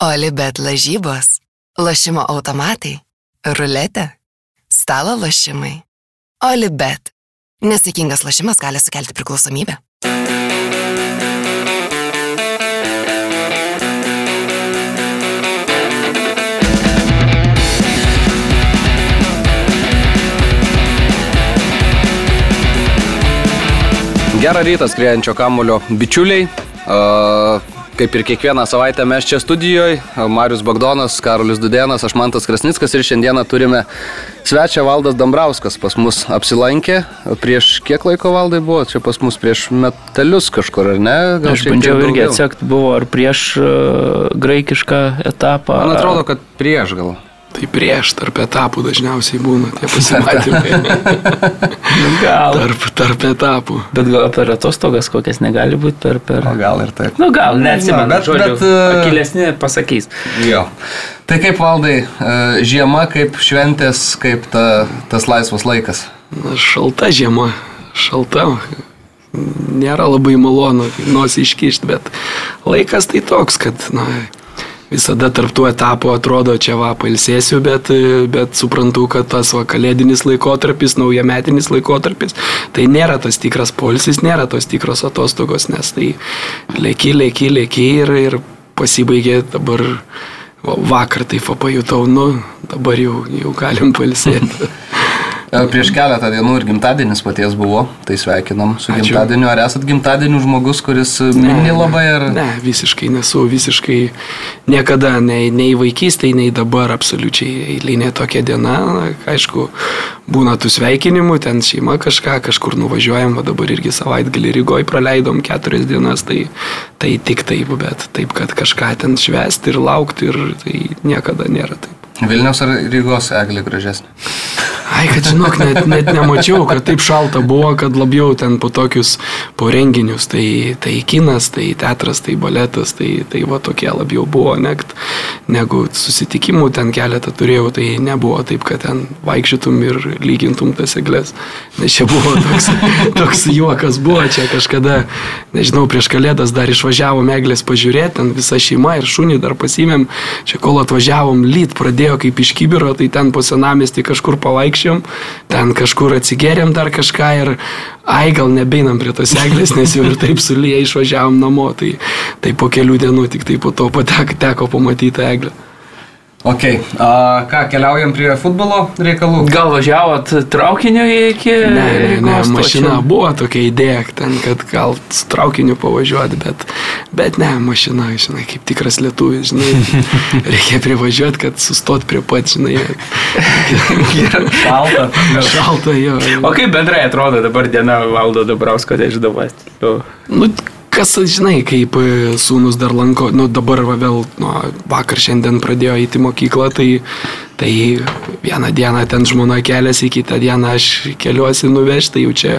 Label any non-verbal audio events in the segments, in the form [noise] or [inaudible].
Olibet lažybos, lošimo automatai, ruletė, stalo lošimai. Olibet. Nesėkmingas lošimas gali sukelti priklausomybę. Gerą rytą skriejančio kamulio bičiuliai. Uh, kaip ir kiekvieną savaitę mes čia studijoje, Marius Bagdonas, Karolis Dudėnas, aš Mantas Krasnickas ir šiandieną turime svečią Valdas Dambrauskas pas mus apsilankė. Prieš kiek laiko valdai buvo? Čia pas mus prieš metalius kažkur, ar ne? Gal aš bandžiau irgi atsekti, buvo ar prieš uh, graikišką etapą. Man atrodo, kad prieš gal. Tai prieš tarp etapų dažniausiai būna tie pasimatymai. [laughs] Nu, gal. tarp, tarp etapų. Bet gal per atostogas kokias negali būti per... per... O gal ir taip. Nu gal, neatsimenu, bet- bet, žodžiu, bet, e, akilesni pasakys. Jo. Tai kaip valdai, e, žiema, kaip šventės, kaip ta, tas laisvas laikas. Na, šalta žiema, šalta. Nėra labai malonu nosį iškišti, bet laikas tai toks, kad na, visada tarp tų etapų atrodo, čia va, pailsėsiu, bet, bet suprantu, kad tas va, kalėdinis laikotarpis, naujametinis laikotarpis, tai nėra tas tikras polsis, nėra tos tikros atostogos, nes tai lėki, lėki, lėki ir, ir pasibaigė dabar va, vakar taip pajutau, nu, dabar jau, jau galim pailsėti. [laughs] Prieš keletą dienų ir gimtadienis paties buvo, tai sveikinam su Ačiū. gimtadieniu. Ar esat gimtadienių žmogus, kuris mini labai ar... Ne, visiškai nesu, visiškai niekada, nei, nei vaikystėje, nei dabar absoliučiai eilinė tokia diena. Na, Aišku, būna tų sveikinimų, ten šeima kažką, kažkur nuvažiuojam, o dabar irgi savaitgalį Rygoje praleidom keturias dienas, tai, tai tik taip, bet taip, kad kažką ten švesti ir laukti, ir tai niekada nėra taip. Vilniaus ar Rygos eglė gražesnė? Ai, kad žinok, net, net nemačiau, kad taip šalta buvo, kad labiau ten po tokius, po renginius, tai, tai kinas, tai teatras, tai baletas, tai, tai va tokie labiau buvo, negt, negu susitikimų ten keletą turėjau, tai nebuvo taip, kad ten vaikščiotum ir lygintum tas eglės. Nes čia buvo toks, [laughs] toks juokas, buvo čia kažkada, nežinau, prieš kalėdas dar išvažiavom eglės pažiūrėti, ten visa šeima ir šunį dar pasimėm, čia kol atvažiavom, lyt pradėjo kaip iš kibiro, tai ten po senamestį kažkur pavaikščiom, ten kažkur atsigeriam dar kažką ir, ai, gal nebeinam prie tos eglės, nes jau ir taip sulyje išvažiavom namo, tai, tai po kelių dienų tik tai po to patek, teko pamatyti eglę. Ok, a, ką, keliaujam prie futbolo reikalų? Gal važiavot traukiniu iki... Ne, ne, ne, Rygos mašina stočio? buvo tokia idėja, ten, kad gal traukiniu pavažiuoti, bet, bet ne, mašina, žinai, kaip tikras lietuvis, žinai, [laughs] reikia privažiuoti, kad sustot prie pat, žinai, [laughs] Šalta. šalta jo. jo. O kaip bendrai atrodo dabar diena valdo Dabrausko išdavas? Nu, kas, žinai, kaip e, sūnus dar lanko, nu dabar va, vėl, nu, vakar šiandien pradėjo eiti į mokyklą, tai, tai vieną dieną ten žmona keliasi, kitą dieną aš keliuosi nuvežti, tai jau čia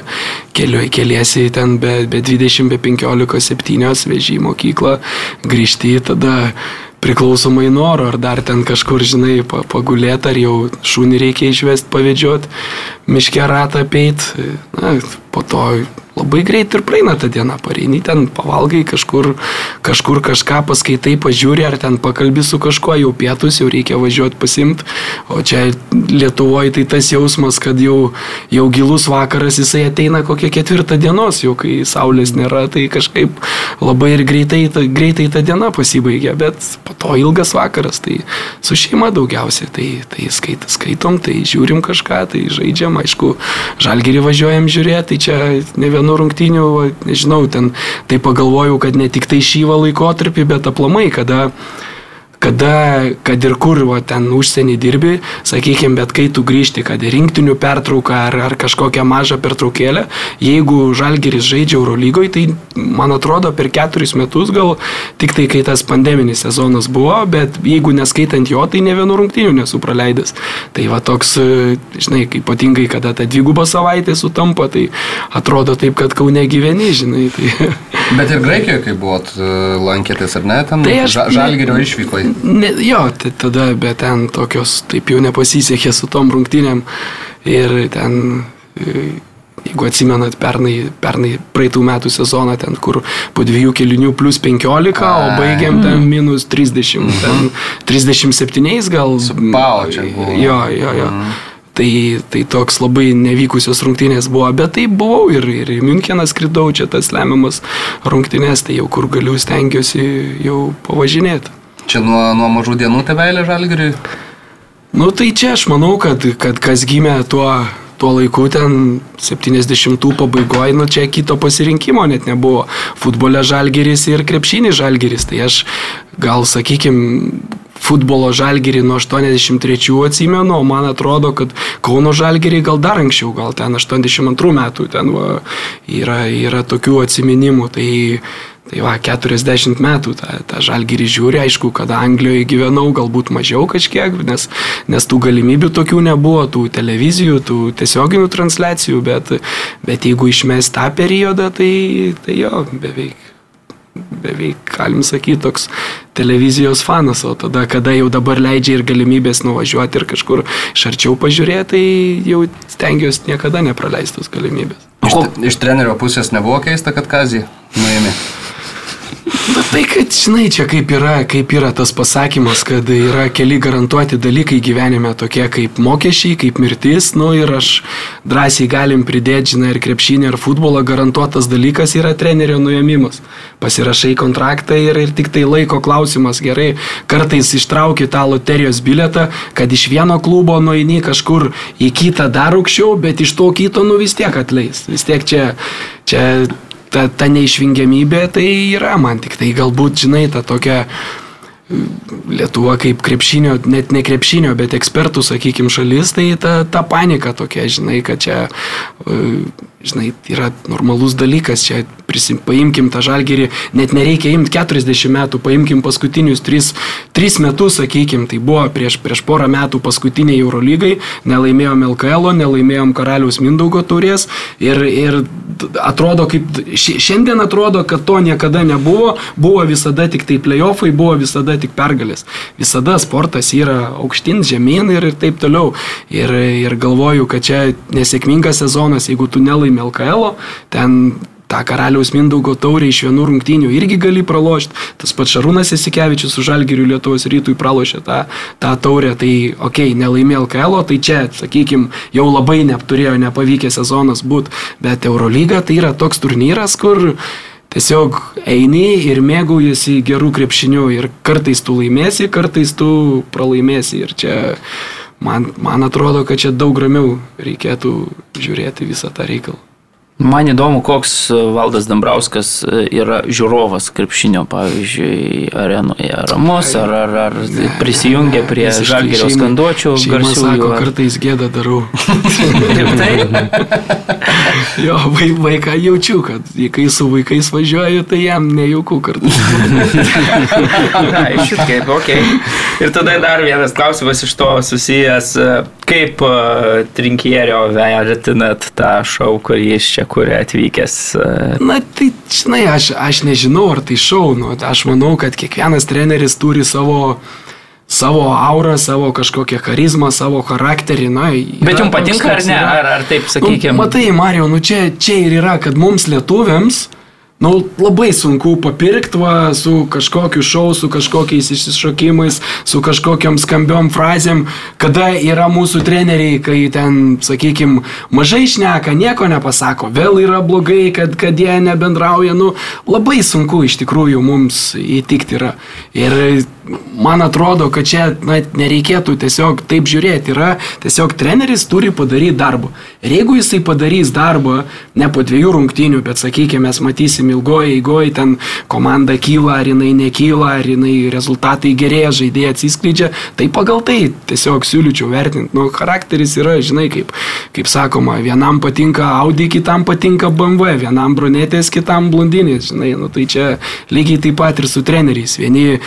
keliu, keliesi ten be, be 20, be 15, 7 veži į mokyklą, grįžti tada priklausomai noro, ar dar ten kažkur, žinai, pa- pagulėti, ar jau šunį reikia išvesti, pavėdžioti, miške ratą peit, na, po to labai greit ir praeina ta diena, pareini ten, pavalgai kažkur, kažkur kažką paskaitai, pažiūri, ar ten pakalbi su kažkuo, jau pietus, jau reikia važiuoti pasimti, o čia Lietuvoje tai tas jausmas, kad jau, jau gilus vakaras, jisai ateina kokią ketvirtą dienos, jau kai saulės nėra, tai kažkaip labai ir greitai, ta, greitai ta diena pasibaigia, bet po to ilgas vakaras, tai su šeima daugiausiai, tai, tai skait, skaitom, tai žiūrim kažką, tai žaidžiam, aišku, žalgerį važiuojam žiūrėti, tai čia ne vienų rungtynių, nežinau, ten tai pagalvojau, kad ne tik tai šyvą laikotarpį, bet aplamai, kada kada, kad ir kur va, ten užsienį dirbi, sakykime, bet kai tu grįžti, kad ir rinktinių pertrauką ar, ar kažkokią mažą pertraukėlę, jeigu Žalgeris žaidžia Eurolygoje, tai man atrodo per keturis metus gal tik tai, kai tas pandeminis sezonas buvo, bet jeigu neskaitant jo, tai ne vienų rungtynių nesu praleidęs. Tai va toks, žinai, kaip ypatingai, kada ta dviguba savaitė sutampa, tai atrodo taip, kad kaune gyveni, žinai. Tai... Bet ir Graikijoje, kai buvot, lankėtės ar ne, ten Tai aš- ža žalgerio išvykoje. Ne, jo, tai tada, bet ten tokios taip jau nepasisekė su tom rungtynėm ir ten e, Jeigu atsimenat pernai, pernai praeitų metų sezoną, ten kur po dviejų kelinių plus 15, o baigiam ten minus 30, ten 37 gal. Pau čia buvo. Jo, jo, jo. Tai, tai toks labai nevykusios rungtynės buvo, bet tai buvau ir, ir į Müncheną skridau, čia tas lemiamas rungtynės, tai jau kur galiu stengiuosi jau pavažinėti. Čia nuo, nuo mažų dienų tebeilė žalgiriui. Nu tai čia aš manau, kad, kad kas gimė tuo, tuo laiku ten 70-ų pabaigoje, nu čia kito pasirinkimo net nebuvo. Futbole žalgeris ir krepšinį žalgeris. Tai aš gal, sakykime, futbolo žalgerį nuo 83 atsimenu, o man atrodo, kad Kauno žalgerį gal dar anksčiau, gal ten 82 metų ten va, yra, yra tokių atsiminimų. Tai, tai va, 40 metų tą, tą žalgerį žiūri, aišku, kad Anglijoje gyvenau, galbūt mažiau kažkiek, nes, nes tų galimybių tokių nebuvo, tų televizijų, tų tiesioginių transliacijų, bet, bet jeigu išmes tą periodą, tai, tai jo, beveik beveik, galim sakyti, toks televizijos fanas, o tada, kada jau dabar leidžia ir galimybės nuvažiuoti ir kažkur iš arčiau pažiūrėti, tai jau stengiuosi niekada nepraleistos galimybės. Iš, iš trenerio pusės nebuvo keista, kad Kazį nuėmė. Bet tai, kad, žinai, čia kaip yra, kaip yra tas pasakymas, kad yra keli garantuoti dalykai gyvenime, tokie kaip mokesčiai, kaip mirtis, nu ir aš drąsiai galim pridėti, žinai, ir krepšinį, ir futbolą, garantuotas dalykas yra trenerio nuėmimas. Pasirašai kontraktą ir, ir tik tai laiko klausimas gerai, kartais ištrauki tą loterijos biletą, kad iš vieno klubo nueini kažkur į kitą dar aukščiau, bet iš to kito nu vis tiek atleis. Vis tiek čia, čia ta, ta neišvengiamybė tai yra man tik tai galbūt, žinai, ta tokia Lietuva kaip krepšinio, net ne krepšinio, bet ekspertų, sakykime, šalis, tai ta, ta panika tokia, žinai, kad čia, žinai, yra normalus dalykas, čia prisim, paimkim tą žalgerį, net nereikia imti 40 metų, paimkim paskutinius 3, 3 metus, sakykim, tai buvo prieš, prieš porą metų paskutiniai Eurolygai, nelaimėjom LKL, nelaimėjom Karaliaus Mindaugo taurės ir, ir atrodo, kaip šiandien atrodo, kad to niekada nebuvo, buvo visada tik tai playoffai, buvo visada tik pergalės. Visada sportas yra aukštin, žemyn ir, ir taip toliau. Ir, ir galvoju, kad čia nesėkmingas sezonas, jeigu tu nelaimi LKL, ten tą karaliaus Mindaugo taurę iš vienų rungtynių irgi gali pralošti. Tas pats Šarūnas Esikevičius su Žalgiriu Lietuvos rytui pralošė tą, tą taurę, tai okei, okay, nelaimė LKL, tai čia, sakykime, jau labai neturėjo nepavykęs sezonas būti, bet Eurolyga tai yra toks turnyras, kur tiesiog eini ir mėgaujasi gerų krepšinių ir kartais tu laimėsi, kartais tu pralaimėsi ir čia man, man atrodo, kad čia daug ramiau reikėtų žiūrėti visą tą reikalą. Man įdomu, koks e, Valdas Dambrauskas e, yra žiūrovas krepšinio, pavyzdžiui, arenoje. Ramus, ar, ar, ar prisijungia prie žalgerio skanduočių garsių. Sako, ar... kartais gėda darau. [laughs] Taip, tai. [laughs] jo, vaiką jaučiu, kad kai su vaikais važiuoju, tai jam nejauku kartais. [laughs] Na, šit kaip, ok. Ir tada dar vienas klausimas iš to susijęs, e, kaip trinkierio vertinat tą šau, kurį iš čia kuria atvykęs? E, Na, tai, žinai, aš, aš nežinau, ar tai šau, nu, aš manau, kad kiekvienas treneris turi savo savo aurą, savo kažkokią charizmą, savo charakterį. Na, Bet jums patinka ar ne? Ar, ar taip sakykime? Nu, matai, Mario, nu čia, čia ir yra, kad mums lietuviams, uh, nu, labai sunku papirkti va, su kažkokiu šau, su kažkokiais išsišokimais, su kažkokiam skambiom frazėm, kada yra mūsų treneriai, kai ten, sakykime, mažai šneka, nieko nepasako, vėl yra blogai, kad, kad jie nebendrauja, nu, labai sunku iš tikrųjų mums įtikti yra. Ir man atrodo, kad čia na, nereikėtų tiesiog taip žiūrėti, yra tiesiog treneris turi padaryti darbą. Ir jeigu jisai padarys darbą, ne po dviejų rungtynių, bet sakykime, mes matysim ilgoje eigoje ten komanda kyla, ar jinai nekyla, ar jinai rezultatai gerėja, žaidėjai atsiskleidžia, tai pagal tai tiesiog siūlyčiau vertinti. Nu, charakteris yra, žinai, kaip, kaip sakoma, vienam patinka Audi, kitam patinka BMW, vienam brunetės, kitam blondinės, žinai, nu, tai čia lygiai taip pat ir su treneriais. Vieni,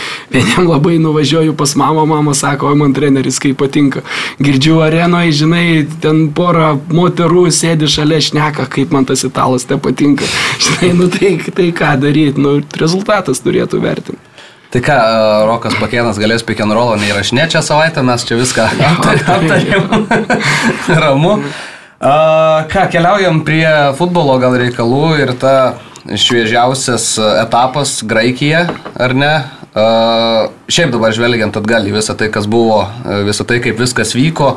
vieniem labai nuvažiuoju pas mamą, mama sako, oi man treneris kaip patinka. Girdžiu arenoje, žinai, ten pora moterų sėdi šalia šneka, kaip man tas italas te patinka. [laughs] Žinai, nu tai tai ką daryti, nu, rezultatas turėtų vertinti. Tai ką, Rokas Pakėnas galės pick and roll neįrašinėti šią savaitę, mes čia viską [laughs] aptarėm. [laughs] Ramu. A, ką, keliaujam prie futbolo gal reikalų ir ta šviežiausias etapas Graikija, ar ne? Šiaip dabar žvelgiant atgal į visą tai, kas buvo, visą tai, kaip viskas vyko,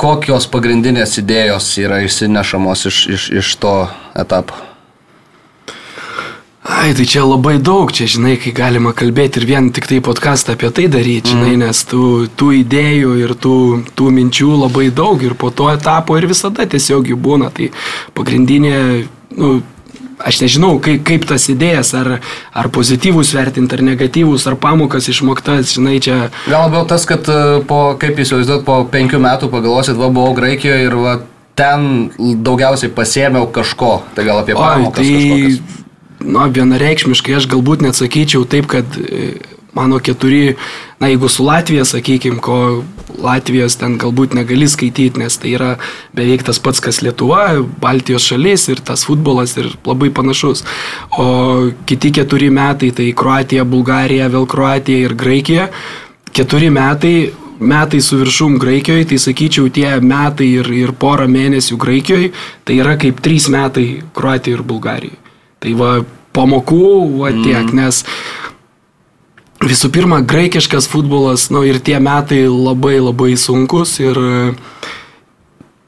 kokios pagrindinės idėjos yra išsinešamos iš, iš, iš to etapo? Ai, tai čia labai daug, čia, žinai, kai galima kalbėti ir vien tik tai podcastą apie tai daryti, žinai, mm. nes tų, tų idėjų ir tų, tų minčių labai daug ir po to etapo ir visada tiesiog jų būna. Tai pagrindinė, nu, aš nežinau, kaip, kaip tas idėjas, ar, ar pozityvus vertinti, ar negatyvus, ar pamokas išmoktas, žinai, čia. Gal labiau tas, kad e, po, kaip įsivaizduot, po penkių metų pagalvosit, va, buvau Graikijoje ir va, ten daugiausiai pasėmiau kažko. Tai gal apie pamokas. Oi, tai... Kažkokias na, vienareikšmiškai aš galbūt net sakyčiau taip, kad e, mano keturi, na, jeigu su Latvija, sakykime, ko Latvijos ten galbūt negali skaityti, nes tai yra beveik tas pats, kas Lietuva, Baltijos šalis ir tas futbolas ir labai panašus. O kiti keturi metai, tai Kroatija, Bulgarija, vėl Kroatija ir Graikija. Keturi metai metai su viršum Graikijoje, tai sakyčiau, tie metai ir, ir porą mėnesių Graikijoje, tai yra kaip trys metai Kroatijoje ir Bulgarijoje. Tai va, pamokų, va tiek, mm. nes visų pirma, graikiškas futbolas, nu, ir tie metai labai labai sunkus ir,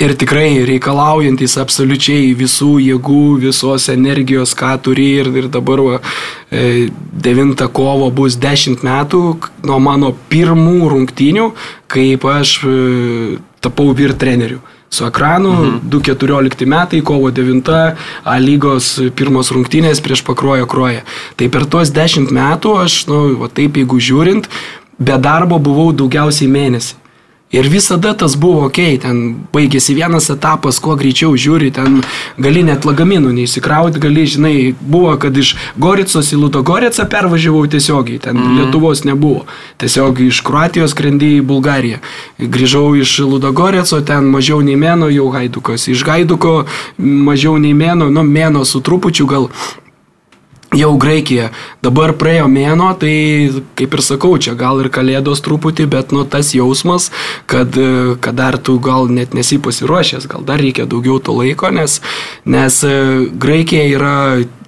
ir tikrai reikalaujantis absoliučiai visų jėgų, visos energijos, ką turi ir, ir dabar va, 9 e, kovo bus 10 metų nuo mano pirmų rungtynių, kaip aš e, tapau vyr treneriu su ekranu. Mhm. 2014 metai, kovo 9, A lygos pirmos rungtynės prieš pakrojo kroją. Tai per tuos 10 metų aš, na, nu, taip jeigu žiūrint, be darbo buvau daugiausiai mėnesį. Ir visada tas buvo ok, ten baigėsi vienas etapas, kuo greičiau žiūri, ten gali net lagaminų neįsikrauti, gali, žinai, buvo, kad iš Goricos į Ludogoricą pervažiavau tiesiogiai, ten mm. Lietuvos nebuvo. Tiesiog iš Kroatijos skrendė į Bulgariją. Grįžau iš Ludogorico, ten mažiau nei mėno jau Haidukas. Iš Haiduko mažiau nei mėno, nu mėno su trupučiu gal jau Graikija. Dabar praėjo mėno, tai kaip ir sakau, čia gal ir kalėdos truputį, bet nu tas jausmas, kad, kad dar tu gal net nesi pasiruošęs, gal dar reikia daugiau to laiko, nes, nes Graikija yra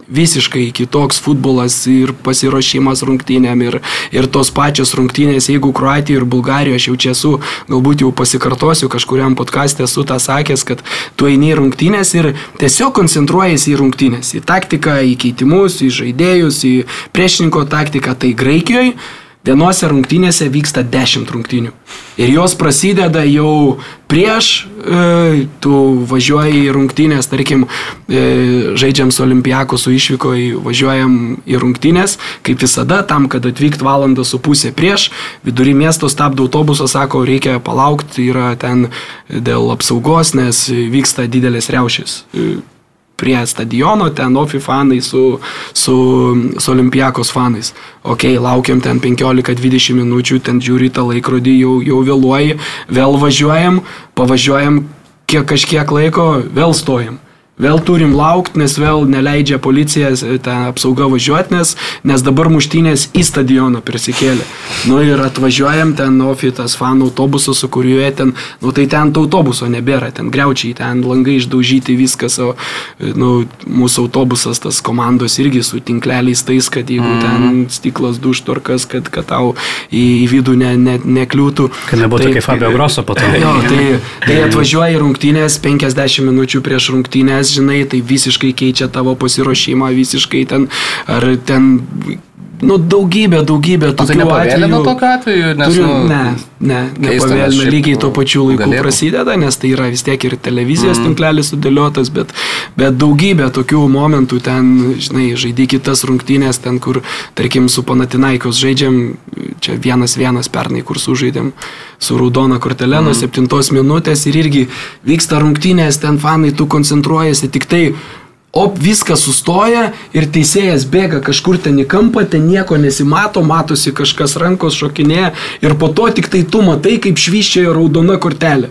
visiškai kitoks futbolas ir pasiruošimas rungtynėm ir, ir tos pačios rungtynės, jeigu Kroatija ir Bulgarija, aš jau čia esu, galbūt jau pasikartosiu, kažkuriam podcast'e esu tą sakęs, kad tu eini į rungtynės ir tiesiog koncentruojasi į rungtynės, į taktiką, į keitimus, į žaidėjus, į priešininko taktiką, tai Graikijoje Vienose rungtynėse vyksta 10 rungtynių. Ir jos prasideda jau prieš, e, tu važiuoji į rungtynės, tarkim, e, žaidžiam su Olimpijaku, su išvykoje, važiuojam į rungtynės, kaip visada, tam, kad atvykt valandą su pusė prieš, vidury miesto stabdo autobusą, sako, reikia palaukti, yra ten dėl apsaugos, nes vyksta didelės riaušės. E, prie stadiono, ten Ofi fanai su, su, su Olimpijakos fanais. Ok, laukiam ten 15-20 minučių, ten žiūri tą laikrodį, jau, jau vėluoji, vėl važiuojam, pavažiuojam kiek kažkiek laiko, vėl stojam. Vėl turim laukti, nes vėl neleidžia policija ten apsauga važiuoti, nes, nes dabar muštynės į stadioną prisikėlė. Nu ir atvažiuojam ten ofitas fanų autobusas, su kuriuo ten, nu tai ten to autobuso nebėra, ten greučiai, ten langai išdaužyti viskas, o nu, mūsų autobusas, tas komandos irgi su tinkleliais tais, kad jeigu mm. ten stiklas duštorkas, kad, kad tau į, į vidų ne, ne, nekliūtų. Kad nebūtų tai, kaip Fabio Grosso po to. [laughs] Jo, tai, tai atvažiuoja rungtynės 50 minučių prieš rungtynės nes, žinai, tai visiškai keičia tavo pasiruošimą, visiškai ten, ar ten nu, daugybė, daugybė tokių tai atvejų. tokiu atveju, nes... Turiu, nu, ne, ne, nepavėlina, lygiai tuo pačiu laiku galėtų. prasideda, nes tai yra vis tiek ir televizijos mm. tinklelis sudėliotas, bet, bet daugybė tokių momentų ten, žinai, žaidži kitas rungtynės, ten, kur, tarkim, su Panatinaikos žaidžiam, čia vienas vienas pernai, kur sužaidėm su raudona kortelė nuo mm. septintos minutės ir irgi vyksta rungtynės, ten fanai, tu koncentruojasi tik tai O viskas sustoja ir teisėjas bėga kažkur ten į kampą, ten nieko nesimato, matosi kažkas rankos šokinėja ir po to tik tai tu matai, kaip švyščia raudona kortelė.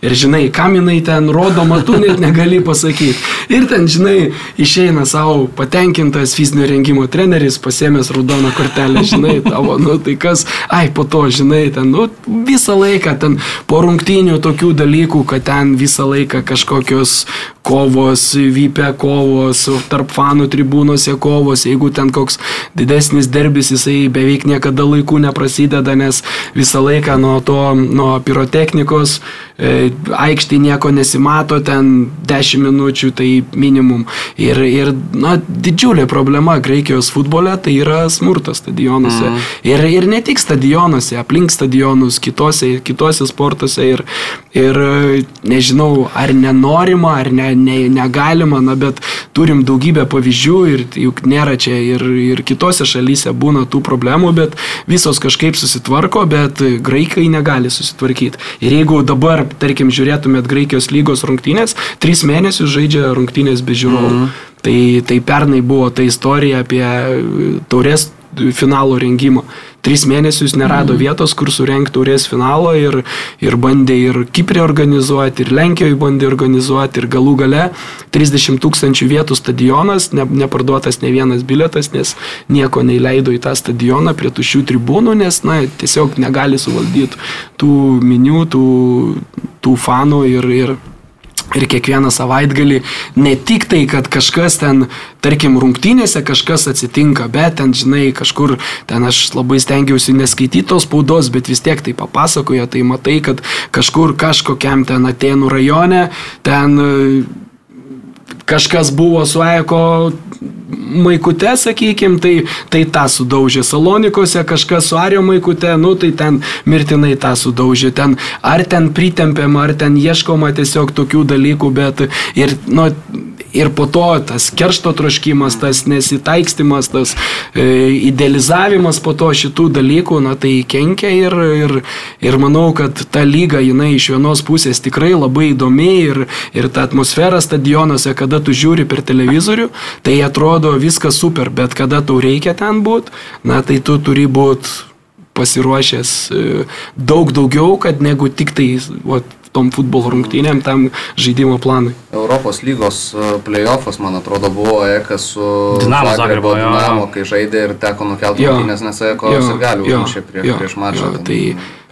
Ir žinai, kam jinai ten rodoma, tu net negali pasakyti. Ir ten, žinai, išeina savo patenkintas fizinio rengimo treneris, pasėmęs raudoną kortelę, žinai, tavo, nu tai kas, ai, po to, žinai, ten, nu, visą laiką, ten po rungtynių tokių dalykų, kad ten visą laiką kažkokios kovos, vypia kovos, tarp fanų tribūnose kovos, jeigu ten koks didesnis derbis, jisai beveik niekada laikų neprasideda, nes visą laiką nuo to, nuo pirotechnikos, e, aikštė nieko nesimato, ten 10 minučių tai minimum. Ir, ir na, didžiulė problema Graikijos futbole tai yra smurtas stadionuose. Mm. Ir, ir ne tik stadionuose, aplink stadionus, kitose, kitose sportuose. Ir, ir nežinau, ar nenorima, ar ne, ne, negalima, na, bet turim daugybę pavyzdžių ir juk nėra čia ir, ir kitose šalyse būna tų problemų, bet visos kažkaip susitvarko, bet graikai negali susitvarkyti. Ir jeigu dabar, tarkim, žiūrėtumėt Graikijos lygos rungtynės, tris mėnesius žaidžia rungtynės be žiūrovų. Mm. Tai, tai pernai buvo ta istorija apie taurės finalo rengimą. Tris mėnesius nerado mm. vietos, kur surenkti taurės finalo ir, ir bandė ir Kiprė organizuoti, ir Lenkijoje bandė organizuoti, ir galų gale 30 tūkstančių vietų stadionas, ne, neparduotas ne vienas biletas, nes nieko neįleido į tą stadioną prie tuščių tribūnų, nes na, tiesiog negali suvaldyti tų minių, tų, tų fanų ir, ir Ir kiekvieną savaitgalį ne tik tai, kad kažkas ten, tarkim, rungtynėse kažkas atsitinka, bet ten, žinai, kažkur ten aš labai stengiausi neskaityti tos spaudos, bet vis tiek tai papasakoja, tai matai, kad kažkur kažkokiam ten Atenų rajone, ten kažkas buvo su Eko maikute, sakykim, tai, tai tą sudaužė. Salonikose kažkas su Ario maikute, nu tai ten mirtinai tą sudaužė. Ten, ar ten pritempėm, ar ten ieškoma tiesiog tokių dalykų, bet ir, nu, ir po to tas keršto troškimas, tas nesitaikstimas, tas e, idealizavimas po to šitų dalykų, na tai kenkia ir, ir, ir manau, kad ta lyga, jinai iš vienos pusės tikrai labai įdomi ir, ir ta atmosfera stadionuose, kada tu žiūri per televizorių, tai atrodo viskas super, bet kada tau reikia ten būti, na tai tu turi būti pasiruošęs e, daug daugiau, kad negu tik tai, vat, tom futbolo rungtynėm, tam žaidimo planui. Europos lygos e, playoffas, man atrodo, buvo Ekas su Dinamo Zagrebo, Dinamo, kai žaidė ir teko nukelti rungtynės, nes Ekos ir gali užmušė prie, prieš mačą. Jo, tai,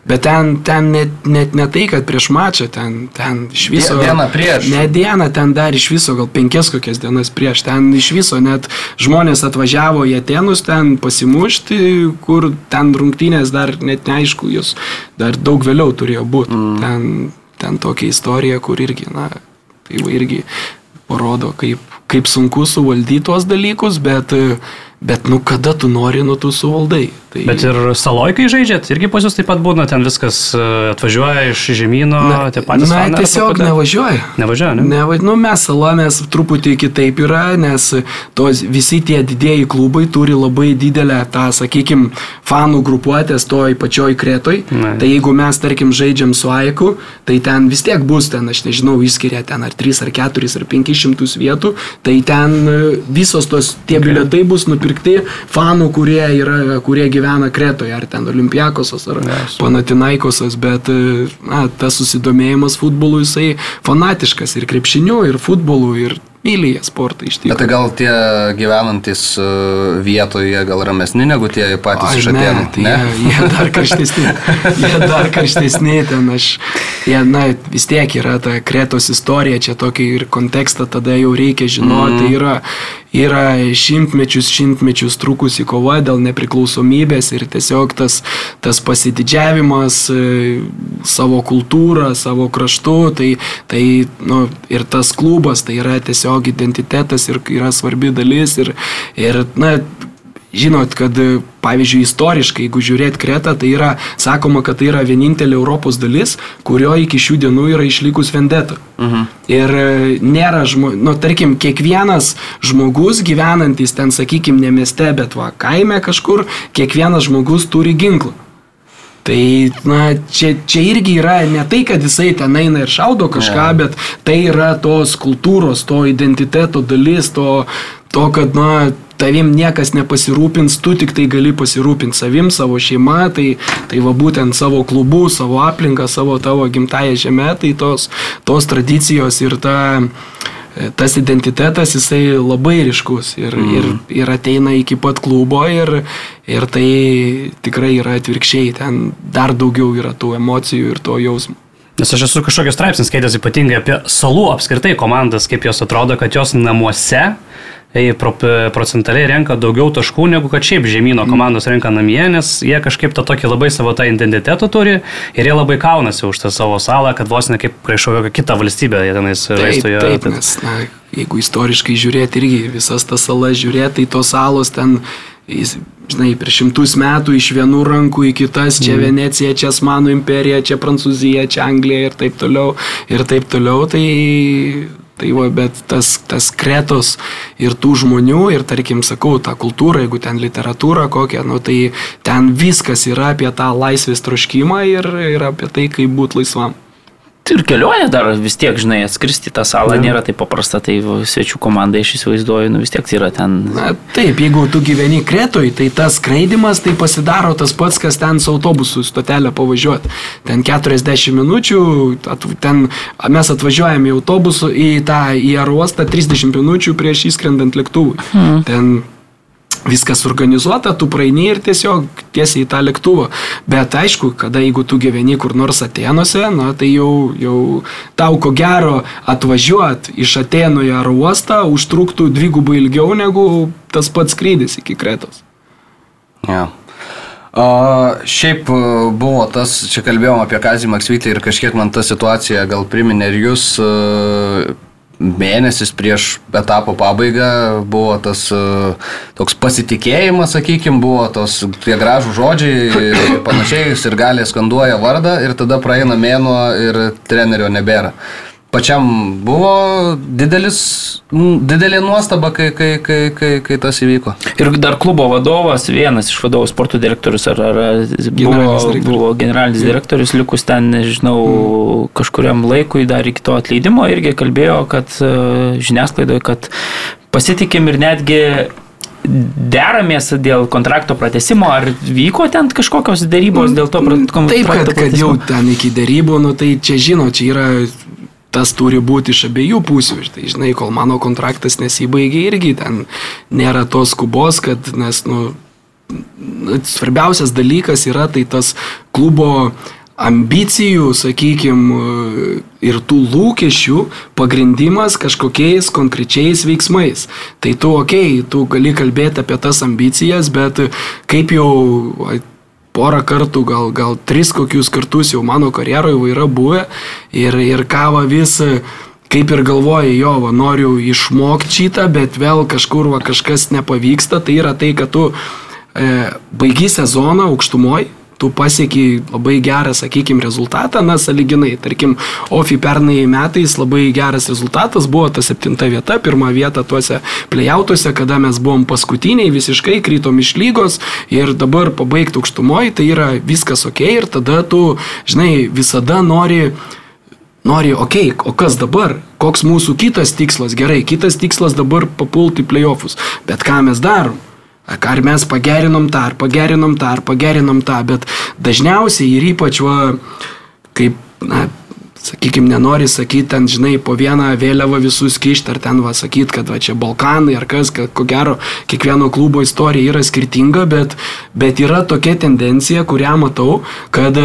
Bet ten, ten net, net ne tai, kad prieš mačą, ten, ten iš viso... Dieną prieš. Ne dieną, ten dar iš viso, gal penkias kokias dienas prieš. Ten iš viso net žmonės atvažiavo į Atenus ten pasimušti, kur ten rungtynės dar net neaišku, jos dar daug vėliau turėjo būti. Mm. Ten ten tokia istorija, kur irgi, na, tai va irgi parodo, kaip, kaip sunku suvaldyti tuos dalykus, bet, bet nu kada tu nori, nu tu suvaldai. Tai... Bet ir saloj, kai žaidžiat, irgi pas jūs taip pat būna, ten viskas e, atvažiuoja iš žemynų, tie patys. Na, fanai, tiesiog nevažiuoja. Nevažiuoja, ne? Neva, nu, mes sala, mes truputį kitaip yra, nes tos, visi tie didėjai klubai turi labai didelę tą, sakykime, fanų grupuotės toj pačioj kretoj. Na. Tai jeigu mes, tarkim, žaidžiam su Aiku, tai ten vis tiek bus, ten, aš nežinau, išskiria ten ar 3, ar 4, ar 500 vietų, tai ten e, visos tos tie okay. biletai bus nupirkti fanų, kurie, yra, kurie gyvena Kretoje, ar ten Olimpiakosas, ar yes. Panatinaikosas, bet na, tas susidomėjimas futbolu jisai fanatiškas ir krepšiniu, ir futbolu, ir myli jie sportą iš tikrųjų. Bet tai gal tie gyvenantis e, vietoje gal ramesni negu tie patys iš Atenų? Tai ne, jie, jie dar karštesni. [laughs] jie dar karštesni ten aš. Jie, na, vis tiek yra ta Kretos istorija, čia tokį ir kontekstą tada jau reikia žinoti. Mm. Yra, yra šimtmečius, šimtmečius trukusi kova dėl nepriklausomybės ir tiesiog tas, tas pasididžiavimas e, savo kultūrą, savo kraštu, tai, tai nu, ir tas klubas, tai yra tiesiog tiesiog identitetas ir yra svarbi dalis. Ir, ir na, žinot, kad pavyzdžiui istoriškai, jeigu žiūrėt Kretą, tai yra sakoma, kad tai yra vienintelė Europos dalis, kurio iki šių dienų yra išlikus vendeta. Mhm. Ir e, nėra, žmo, nu, tarkim, kiekvienas žmogus gyvenantis ten, sakykime, ne mieste, bet va, kaime kažkur, kiekvienas žmogus turi ginklą. Tai, na, čia, čia irgi yra ne tai, kad jisai ten eina ir šaudo kažką, ja. bet tai yra tos kultūros, to identiteto dalis, to, to kad, na, tavim niekas nepasirūpins, tu tik tai gali pasirūpinti savim, savo šeima, tai, tai va būtent savo klubu, savo aplinką, savo tavo gimtają žemę, tai tos, tos tradicijos ir ta tas identitetas jisai labai ryškus ir, mm. ir, ir ateina iki pat klubo ir, ir tai tikrai yra atvirkščiai, ten dar daugiau yra tų emocijų ir to jausmo. Nes aš esu kažkokios straipsnis skaitęs ypatingai apie salų apskritai komandas, kaip jos atrodo, kad jos namuose procentaliai renka daugiau taškų, negu kad šiaip žemynų mm. komandos renka namie, nes jie kažkaip tą tokį labai savo tą identitetą turi ir jie labai kaunasi už tą savo salą, kad vos ne kaip kažkokią kitą valstybę jie tenais žaistų jo. Taip, nes, na, jeigu istoriškai žiūrėti irgi visas tas salas žiūrėti, tai tos salos ten Jis, žinai, prieš šimtus metų iš vienų rankų į kitas, čia mm. Venecija, čia Osmanų imperija, čia Prancūzija, čia Anglija ir taip toliau, ir taip toliau, tai Tai va, bet tas, tas kretos ir tų žmonių, ir tarkim, sakau, tą kultūrą, jeigu ten literatūra kokia, nu, tai ten viskas yra apie tą laisvės troškimą ir, ir apie tai, kaip būti laisvam. Ir kelionė dar vis tiek, žinai, atskristi tą salą ja. nėra taip paprasta, tai svečių komandai aš įsivaizduoju, nu vis tiek tai yra ten. Na, taip, jeigu tu gyveni Kretoj, tai tas skraidimas tai pasidaro tas pats, kas ten su autobusu stotelė pavažiuoti. Ten 40 minučių, ten mes atvažiuojame į autobusą, į tą į aerouostą 30 minučių prieš įskrendant lėktuvui. Hmm. Ten viskas organizuota, tu praeini ir tiesiog tiesiai į tą lėktuvą. Bet aišku, kada jeigu tu gyveni kur nors Atenuose, na, tai jau, jau tau ko gero atvažiuot iš Atenų į aro uostą užtruktų dvigubai ilgiau negu tas pats skrydis iki Kretos. Ja. O, šiaip e, buvo tas, čia kalbėjom apie Kazį Maksvytį ir kažkiek man ta situacija gal priminė ir jūs e, mėnesis prieš etapo pabaigą buvo tas uh, toks pasitikėjimas, sakykime, buvo tos tie gražų žodžiai ir panašiai, ir galė skanduoja vardą ir tada praeina mėnuo ir trenerio nebėra pačiam buvo didelis, didelė nuostaba, kai, kai, kai, kai, kai tas įvyko. Ir dar klubo vadovas, vienas iš vadovų sporto direktorius, ar, ar buvo, buvo generalinis direktorius, likus ten, nežinau, mm. kažkuriam laikui dar iki to atleidimo, irgi kalbėjo, kad e, žiniasklaidoje, kad pasitikim ir netgi deramės dėl kontrakto pratesimo, ar vyko ten kažkokios dėrybos dėl to kontrakto? Taip, kad, kad jau ten iki dėrybų, nu tai čia žino, čia yra tas turi būti iš abiejų pusių. Tai žinai, kol mano kontraktas nesibaigia irgi ten nėra tos skubos, kad nes, nu, svarbiausias dalykas yra tai tas klubo ambicijų, sakykime, ir tų lūkesčių pagrindimas kažkokiais konkrečiais veiksmais. Tai tu, okei, okay, tu gali kalbėti apie tas ambicijas, bet kaip jau porą kartų, gal, gal tris kokius kartus jau mano karjeroje yra buvę. Ir, ir kava vis kaip ir galvoja, jo, va, noriu išmokti šitą, bet vėl kažkur va, kažkas nepavyksta, tai yra tai, kad tu e, baigi sezoną aukštumoje, tu pasiekiai labai gerą, sakykime, rezultatą, na, saliginai, tarkim, OFI pernai metais labai geras rezultatas buvo ta septinta vieta, pirma vieta tuose plėjautuose, kada mes buvom paskutiniai, visiškai krytom iš lygos ir dabar pabaigti aukštumoje, tai yra viskas ok ir tada tu, žinai, visada nori nori, okei, okay, o kas dabar? Koks mūsų kitas tikslas? Gerai, kitas tikslas dabar papulti į playoffus. Bet ką mes darom? Ar mes pagerinom tą, ar pagerinom tą, ar pagerinom tą, bet dažniausiai ir ypač, va, kaip, na, sakykime, nenori sakyti, ten, žinai, po vieną vėliavą visus kišti, ar ten, va, sakyti, kad, va, čia Balkanai, ar kas, kad, ko gero, kiekvieno klubo istorija yra skirtinga, bet, bet yra tokia tendencija, kurią matau, kad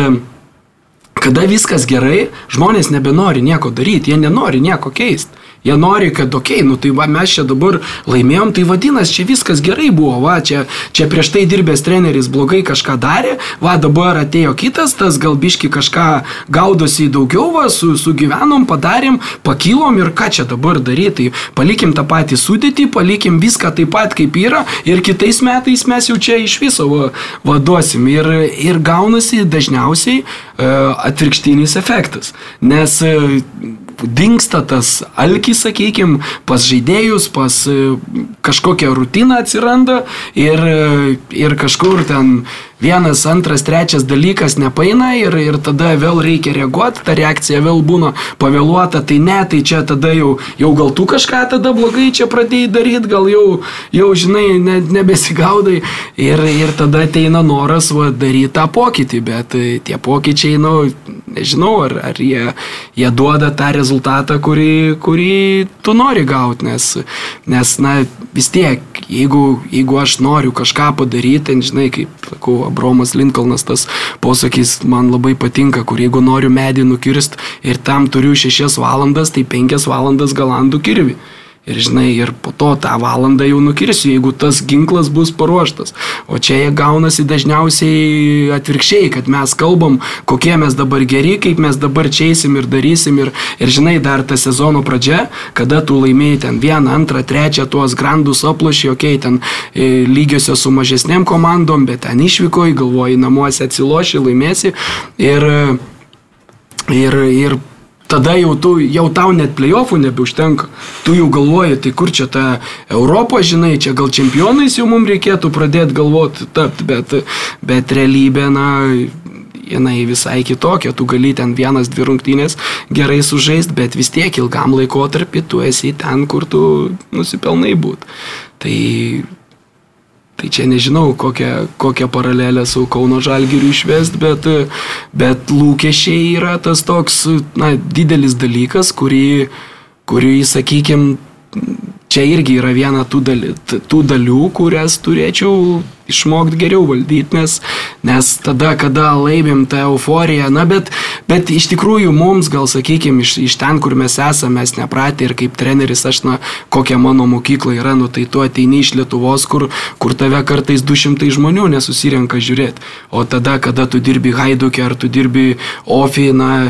kada viskas gerai, žmonės nebenori nieko daryti, jie nenori nieko keisti. Jie nori, kad, okei, okay, nu tai va, mes čia dabar laimėjom, tai vadinasi, čia viskas gerai buvo, va, čia, čia prieš tai dirbęs treneris blogai kažką darė, va, dabar atėjo kitas, tas galbiški kažką gaudosi daugiau, va, su, sugyvenom, padarėm, pakilom ir ką čia dabar daryti, tai palikim tą patį sudėtį, palikim viską taip pat kaip yra ir kitais metais mes jau čia iš viso va, vaduosim. Ir, ir gaunasi dažniausiai uh, atvirkštinis efektas, nes uh, dinksta tas alkis, sakykime, pas žaidėjus, pas e, kažkokią rutiną atsiranda ir, e, ir kažkur ten vienas, antras, trečias dalykas nepaina ir, ir tada vėl reikia reaguoti, ta reakcija vėl būna pavėluota, tai ne, tai čia tada jau, jau gal tu kažką tada blogai čia pradėjai daryti, gal jau, jau žinai, ne, nebesigaudai ir, ir tada ateina noras va, daryti tą pokytį, bet e, tie pokyčiai, nu, nežinau, ar, ar jie, jie duoda tą rezultatą, kurį, kurį tu nori gauti, nes, nes, na, vis tiek, jeigu, jeigu aš noriu kažką padaryti, ten, žinai, kaip, sakau, Abromas Lincolnas tas posakis man labai patinka, kur jeigu noriu medį nukirst ir tam turiu 6 valandas, tai 5 valandas galandų kirvi. Ir žinai, ir po to tą valandą jau nukirsiu, jeigu tas ginklas bus paruoštas. O čia jie gaunasi dažniausiai atvirkščiai, kad mes kalbam, kokie mes dabar geri, kaip mes dabar čiaisim ir darysim. Ir, ir žinai, dar ta sezono pradžia, kada tu laimėjai ten vieną, antrą, trečią, tuos grandus aplošį, okei, okay, ten e, lygiosios su mažesnėm komandom, bet ten išvyko, galvoji, namuose atsiloši, laimėsi. Ir, ir, ir tada jau, tu, jau tau net playoffų nebeužtenka. Tu jau galvoji, tai kur čia ta Europa, žinai, čia gal čempionais jau mums reikėtų pradėti galvoti tapti, bet, bet realybė, na, jinai visai kitokia, tu gali ten vienas, dvi rungtynės gerai sužaist, bet vis tiek ilgam laikotarpį tu esi ten, kur tu nusipelnai būt. Tai Tai čia nežinau, kokią, kokią paralelę su Kauno Žalgiriu išvest, bet, bet lūkesčiai yra tas toks na, didelis dalykas, kurį, kurį sakykime, čia irgi yra viena tų, dali, tų dalių, kurias turėčiau išmokti geriau valdyti, nes, nes tada, kada laimim tą euforiją, na bet, bet iš tikrųjų mums, gal sakykime, iš, iš ten, kur mes esame, mes nepratę ir kaip treneris, aš, na, kokia mano mokykla yra, nu tai tu ateini iš Lietuvos, kur, kur tave kartais 200 žmonių nesusirenka žiūrėti, o tada, kada tu dirbi Haidukė ar tu dirbi Ofi, na,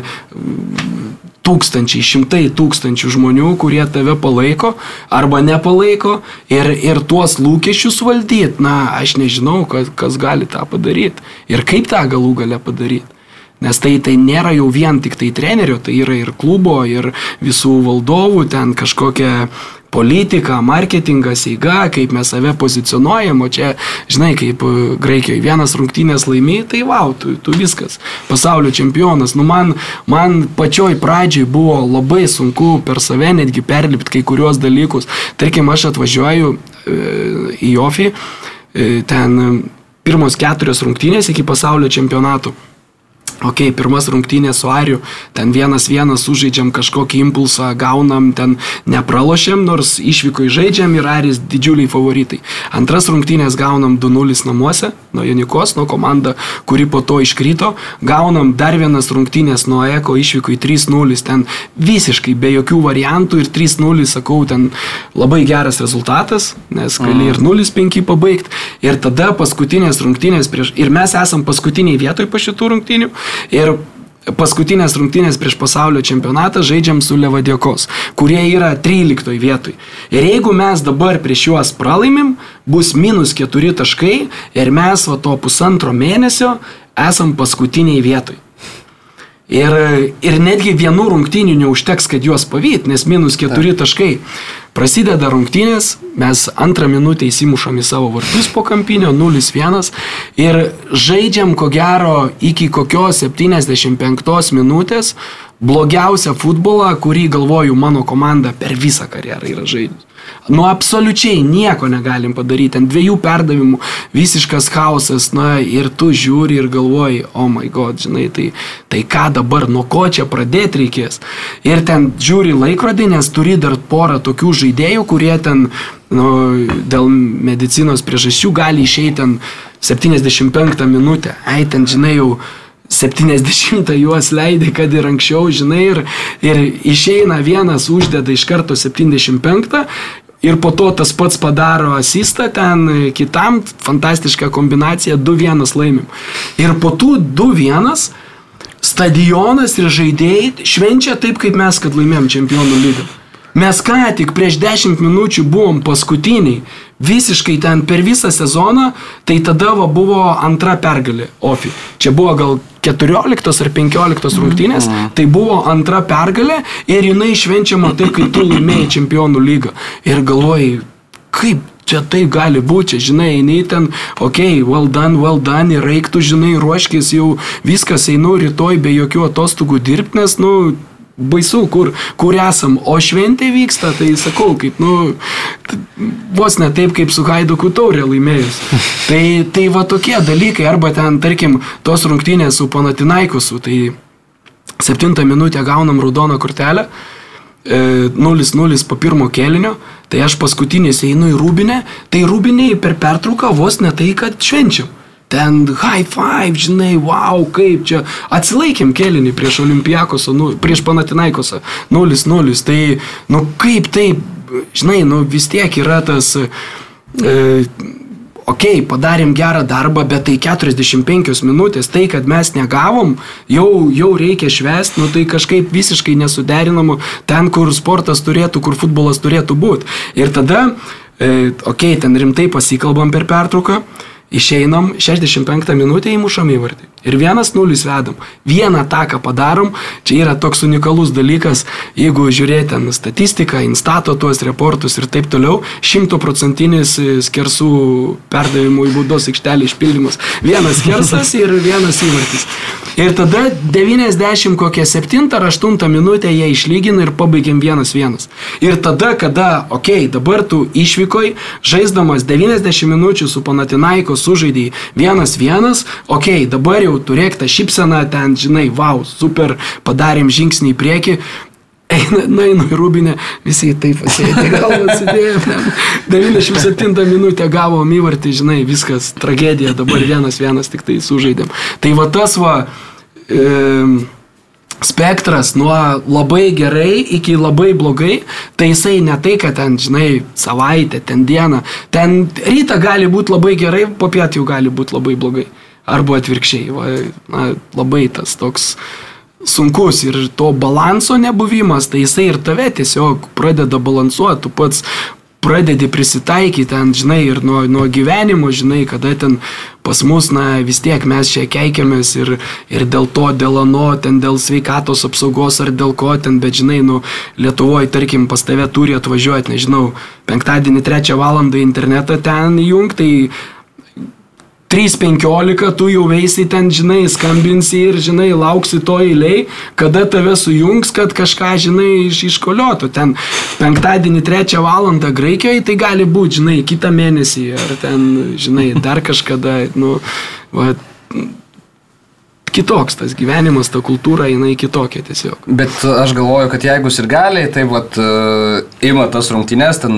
tūkstančiai, šimtai tūkstančių žmonių, kurie tave palaiko arba nepalaiko ir, ir tuos lūkesčius valdyti, na, aš nežinau, kas, kas gali tą padaryti ir kaip tą galų galę padaryti. Nes tai, tai nėra jau vien tik tai trenerio, tai yra ir klubo, ir visų valdovų, ten kažkokia politika, marketingas, eiga, kaip mes save pozicionuojam, o čia, žinai, kaip e, Graikijoje vienas rungtynės laimi, tai wow, tu, tu viskas, pasaulio čempionas. Nu, man, man pačioj pradžiai buvo labai sunku per save netgi perlipti kai kuriuos dalykus. Tarkim, aš atvažiuoju e, į Jofį, e, ten pirmos keturios rungtynės iki pasaulio čempionato. Ok, pirmas rungtynės su Ariu, ten vienas vienas sužaidžiam kažkokį impulsą, gaunam, ten nepralošiam, nors išvyko į žaidžiam ir Aris didžiuliai favoritai. Antras rungtynės gaunam 2-0 namuose, nuo Janikos, nuo komanda, kuri po to iškrito, gaunam dar vienas rungtynės nuo Eko, išvyko į 3-0, ten visiškai be jokių variantų ir 3-0, sakau, ten labai geras rezultatas, nes gali ir 0-5 pabaigti. Ir tada paskutinės rungtynės prieš, ir mes esam paskutiniai vietoj po šitų rungtynių. Ir paskutinės rungtynės prieš pasaulio čempionatą žaidžiam su Levadiekos, kurie yra 13 vietoj. Ir jeigu mes dabar prieš juos pralaimim, bus minus 4 taškai ir mes va to pusantro mėnesio esam paskutiniai vietoj. Ir, ir netgi vienų rungtynių neužteks, kad juos pavyt, nes minus 4 taškai. Prasideda rungtynės, mes antrą minutę įsimušam į savo vartus po kampinio 0-1 ir žaidžiam ko gero iki kokios 75 minutės blogiausią futbolą, kurį galvoju mano komanda per visą karjerą yra žaidžius. Nu, absoliučiai nieko negalim padaryti. Ant dviejų perdavimų visiškas chaosas, na ir tu žiūri ir galvoji, oh my god, žinai, tai, tai ką dabar, nuo ko čia pradėti reikės. Ir ten žiūri laikrodį, nes turi dar porą tokių žaidėjų, kurie ten nu, dėl medicinos priežasčių gali išeiti ten 75 minutę. Ei, ten, žinai, jau 70 juos leidai, kad ir anksčiau, žinai, ir, ir išeina vienas, uždeda iš karto 75 ir po to tas pats padaro asistą ten kitam, fantastišką kombinaciją, 2-1 laimim. Ir po tų 2-1 stadionas ir žaidėjai švenčia taip, kaip mes, kad laimėjom čempionų lygą. Mes ką tik prieš 10 minučių buvom paskutiniai, visiškai ten per visą sezoną, tai tada va, buvo antra pergalė OFI. Čia buvo gal 14 ar 15 rungtynės, tai buvo antra pergalė ir jinai švenčiama taip, kai tu laimėjai čempionų lygą. Ir galvojai, kaip čia tai gali būti, žinai, eini ten, okei, okay, well done, well done, reiktų, žinai, ruoškis jau viskas, einu rytoj be jokių atostogų dirbti, nes, nu, baisu, kur, kur esam, o šventė vyksta, tai sakau, kaip, nu, vos ne taip, kaip su Haiduku taurė laimėjus. [laughs] Tai, tai va tokie dalykai, arba ten, tarkim, tos rungtynės su Panatinaikusu, tai septintą minutę gaunam raudoną kortelę, e, 0-0 po pirmo kėlinio, tai aš paskutinis einu į rūbinę, tai rūbiniai per pertrauką vos ne tai, kad švenčiam. Ten high five, žinai, wow, kaip čia. Atsilaikėm kėlinį prieš Olimpijakosą, nu, prieš Panatinaikosą. 0-0. Tai, nu kaip taip, žinai, nu vis tiek yra tas... E, Ok, padarėm gerą darbą, bet tai 45 minutės, tai kad mes negavom, jau, jau reikia švęsti, nu tai kažkaip visiškai nesuderinama ten, kur sportas turėtų, kur futbolas turėtų būti. Ir tada, e, ok, ten rimtai pasikalbam per pertrauką, išeinam, 65 minutę įmušam įvartį. Ir vienas nulis vedam. Vieną taką padarom. Čia yra toks unikalus dalykas, jeigu žiūrėti ten statistiką, instato tuos reportus ir taip toliau, šimtoprocentinis skersų perdavimų į baudos aikštelį išpildymas. Vienas skersas ir vienas įvartis. Ir tada 90 kokią 7 ar 8 minutę jie išlygina ir pabaigiam 1-1. Ir tada, kada, okei, okay, dabar tu išvykoj, žaisdamas 90 minučių su Panatinaiko sužaidėjai 1-1, okei, okay, dabar jau turėk tą šypseną, ten, žinai, wow, super, padarėm žingsnį į priekį. Eina, nueinu į rūbinę, visi taip pasėdė, galvą sudėjom. 97 minutę gavom įvartį, žinai, viskas, tragedija, dabar vienas vienas tik tai sužaidėm. Tai va tas va, e, spektras nuo labai gerai iki labai blogai, tai jisai ne tai, kad ten, žinai, savaitę, ten dieną, ten rytą gali būti labai gerai, po pietų jau gali būti labai blogai. Arba atvirkščiai, va, na, labai tas toks sunkus ir to balanso nebuvimas, tai jisai ir tave tiesiog pradeda balansuoti, tu pats pradedi prisitaikyti ten, žinai, ir nuo, nuo gyvenimo, žinai, kada ten pas mus, na, vis tiek mes čia keikiamės ir, ir dėl to, dėl ano, ten dėl sveikatos apsaugos ar dėl ko ten, bet žinai, nu, Lietuvoje, tarkim, pas tave turi atvažiuoti, nežinau, penktadienį trečią valandą internetą ten įjungti, tai 3.15 tu jau veisi ten, žinai, skambinsi ir, žinai, lauksi to eiliai, kada tave sujungs, kad kažką, žinai, iš, iškoliotų. Ten penktadienį trečią valandą Graikijoje, tai gali būti, žinai, kitą mėnesį ar ten, žinai, dar kažkada, nu, va, kitoks tas gyvenimas, ta kultūra, jinai kitokia tiesiog. Bet aš galvoju, kad jeigu ir gali, tai vat, uh, ima tas rungtynės, ten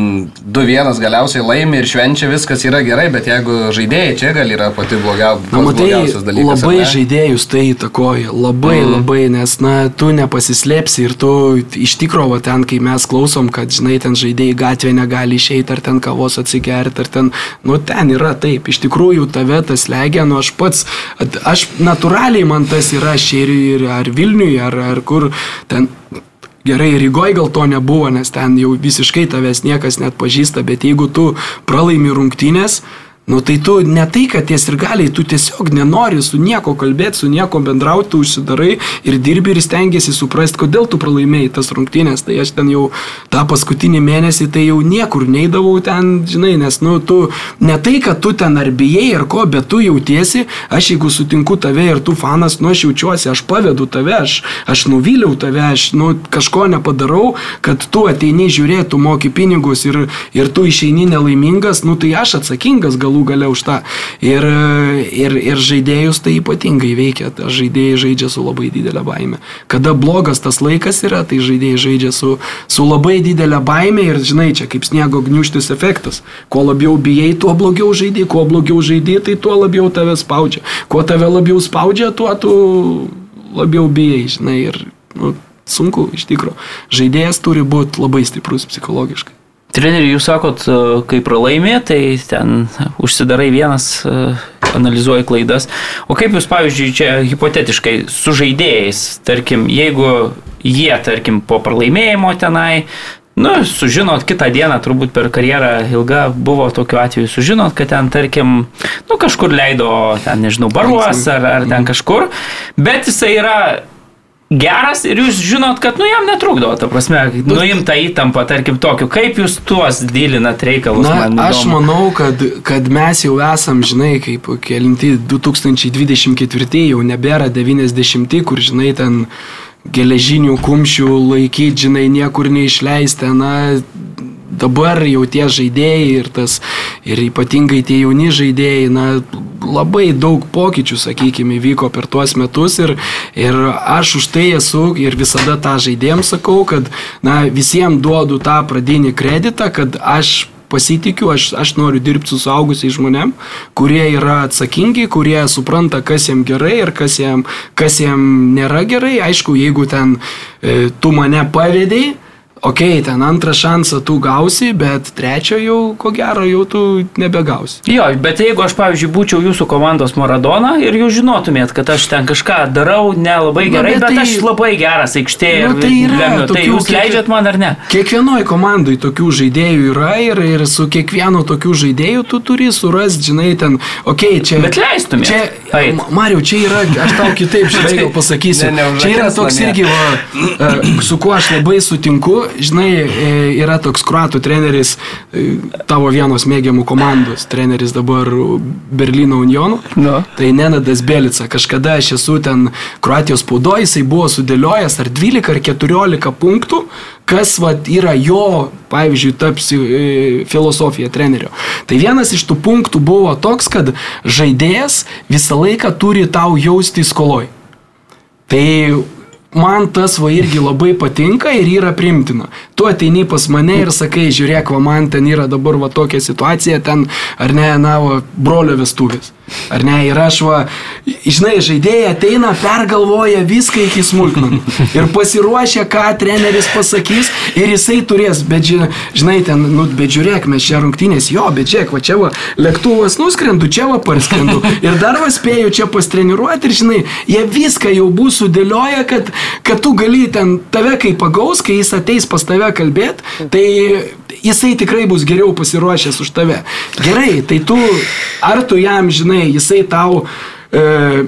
2-1 galiausiai laimi ir švenčia, viskas yra gerai, bet jeigu žaidėjai čia gal yra pati blogia, Na, matai, blogiausias dalykas. labai žaidėjus tai įtakoja, labai, mm. labai, nes, na, tu nepasislėpsi ir tu iš tikrųjų ten, kai mes klausom, kad, žinai, ten žaidėjai gatvė negali išeiti, ar ten kavos atsigerti, ar ten, nu, ten yra taip, iš tikrųjų tave tas legia, nu, aš pats, at- aš natūraliai man tas yra šėriui ar Vilniui, ar, ar kur ten. Gerai, Rygoje gal to nebuvo, nes ten jau visiškai tavęs niekas net pažįsta, bet jeigu tu pralaimi rungtynės, nu tai tu ne tai, kad ties ir galiai, tu tiesiog nenori su nieko kalbėti, su nieko bendrauti, tu užsidarai ir dirbi ir stengiasi suprasti, kodėl tu pralaimėjai tas rungtynės. Tai aš ten jau tą paskutinį mėnesį tai jau niekur neidavau ten, žinai, nes, nu, tu ne tai, kad tu ten ar bijai ar ko, bet tu jautiesi, aš jeigu sutinku tave ir tu fanas, nu, aš jaučiuosi, aš pavedu tave, aš, aš nuvyliau tave, aš, nu, kažko nepadarau, kad tu ateini žiūrėti, tu moki pinigus ir, ir tu išeini nelaimingas, nu, tai aš atsakingas galų gale už tą. Ir, ir, ir žaidėjus tai ypatingai veikia, žaidėjai žaidžia su labai didelė baime. Kada blogas tas laikas yra, tai žaidėjai žaidžia su, su labai didelė baime ir, žinai, čia kaip sniego gniuštis efektas. Kuo labiau bijai, tuo blogiau žaidži, kuo blogiau žaidži, tai tuo labiau tave spaudžia. Kuo tave labiau spaudžia, tuo tu labiau bijai, žinai, ir nu, sunku iš tikrųjų. Žaidėjas turi būti labai stiprus psichologiškai. Treneri, jūs sakot, e, kai pralaimė, tai ten užsidarai vienas, e, analizuoji klaidas. O kaip jūs, pavyzdžiui, čia hipotetiškai su žaidėjais, tarkim, jeigu jie, tarkim, po pralaimėjimo tenai, Nu, sužinot kitą dieną, turbūt per karjerą ilgą buvo tokiu atveju, sužinot, kad ten, tarkim, nu, kažkur leido, ten, nežinau, baruos ar, ar ten kažkur, bet jisai yra geras ir jūs žinot, kad, nu, jam netrukdo, ta prasme, nuimta įtampa, tarkim, tokiu, kaip jūs tuos dylinat reikalus, Na, man aš įdomu. manau, kad, kad mes jau esam, žinai, kaip kelinti 2024 jau nebėra 90, kur, žinai, ten geležinių kumščių laikyti, žinai, niekur neišleisti. Na, dabar jau tie žaidėjai ir tas, ir ypatingai tie jauni žaidėjai, na, labai daug pokyčių, sakykime, vyko per tuos metus ir, ir aš už tai esu ir visada tą žaidėjams sakau, kad, na, visiems duodu tą pradinį kreditą, kad aš pasitikiu, aš, aš noriu dirbti su suaugusiais žmonėm, kurie yra atsakingi, kurie supranta, kas jiem gerai ir kas jiem, kas jiem nėra gerai. Aišku, jeigu ten e, tu mane pavėdėjai, okei, okay, ten antrą šansą tu gausi, bet trečio jau, ko gero, jau tu nebegausi. Jo, bet jeigu aš, pavyzdžiui, būčiau jūsų komandos Maradona ir jūs žinotumėt, kad aš ten kažką darau nelabai gerai, bet bet, bet tai- aš labai geras aikštėje Nu, tai yra lemiu, tai tokių jūs kiek- leidžiat man ar ne? Kiekvienoje komandoje tokių žaidėjų yra ir, ir su kiekvienu tokiu žaidėju tu turi surasti, žinai, ten, okei, okay, čia... Bet leistumėt Čia, eit. Ma- Mariau, čia yra, aš tau kitaip, [laughs] gal pasakysiu. Ne, ne čia yra toks irgi, va, e, su kuo aš labai sutinku, žinai, e, yra toks kruatų treneris, e, tavo vienos mėgiamų komandos treneris dabar Berlyno Unionų. Nu. Tai Nenadas Belica, kažkada aš esu ten Kroatijos spaudoje, jisai buvo sudėliojęs ar 12 ar 14 punktų, kas vat, yra jo, pavyzdžiui, taps e, filosofija trenerio. Tai vienas iš tų punktų buvo toks, kad žaidėjas visą laiką turi tau jausti skoloj. Tai man tas va irgi labai patinka ir yra primtina. Tu ateini pas mane ir sakai, žiūrėk, va man ten yra dabar va tokia situacija, ten ar ne, na, va, brolio vestuvės. Ar ne, ir aš va, žinai, žaidėjai ateina, pergalvoja viską iki smulkmenų. Ir pasiruošia, ką treneris pasakys ir jisai turės, bet ži- žinai, ten, nu, bet žiūrėk, mes čia rungtynės, jo, bet žiūrėk, va čia va, lėktuvas nuskrendu, čia va parskrendu. Ir dar va spėju čia pastreniruoti ir, žinai, jie viską jau bus sudėlioję, kad, kad tu gali ten tave kai pagaus, kai jis ateis pas tave kalbėti, tai jisai tikrai bus geriau pasiruošęs už tave. Gerai, tai tu, ar tu jam, žinai, jisai tau, e,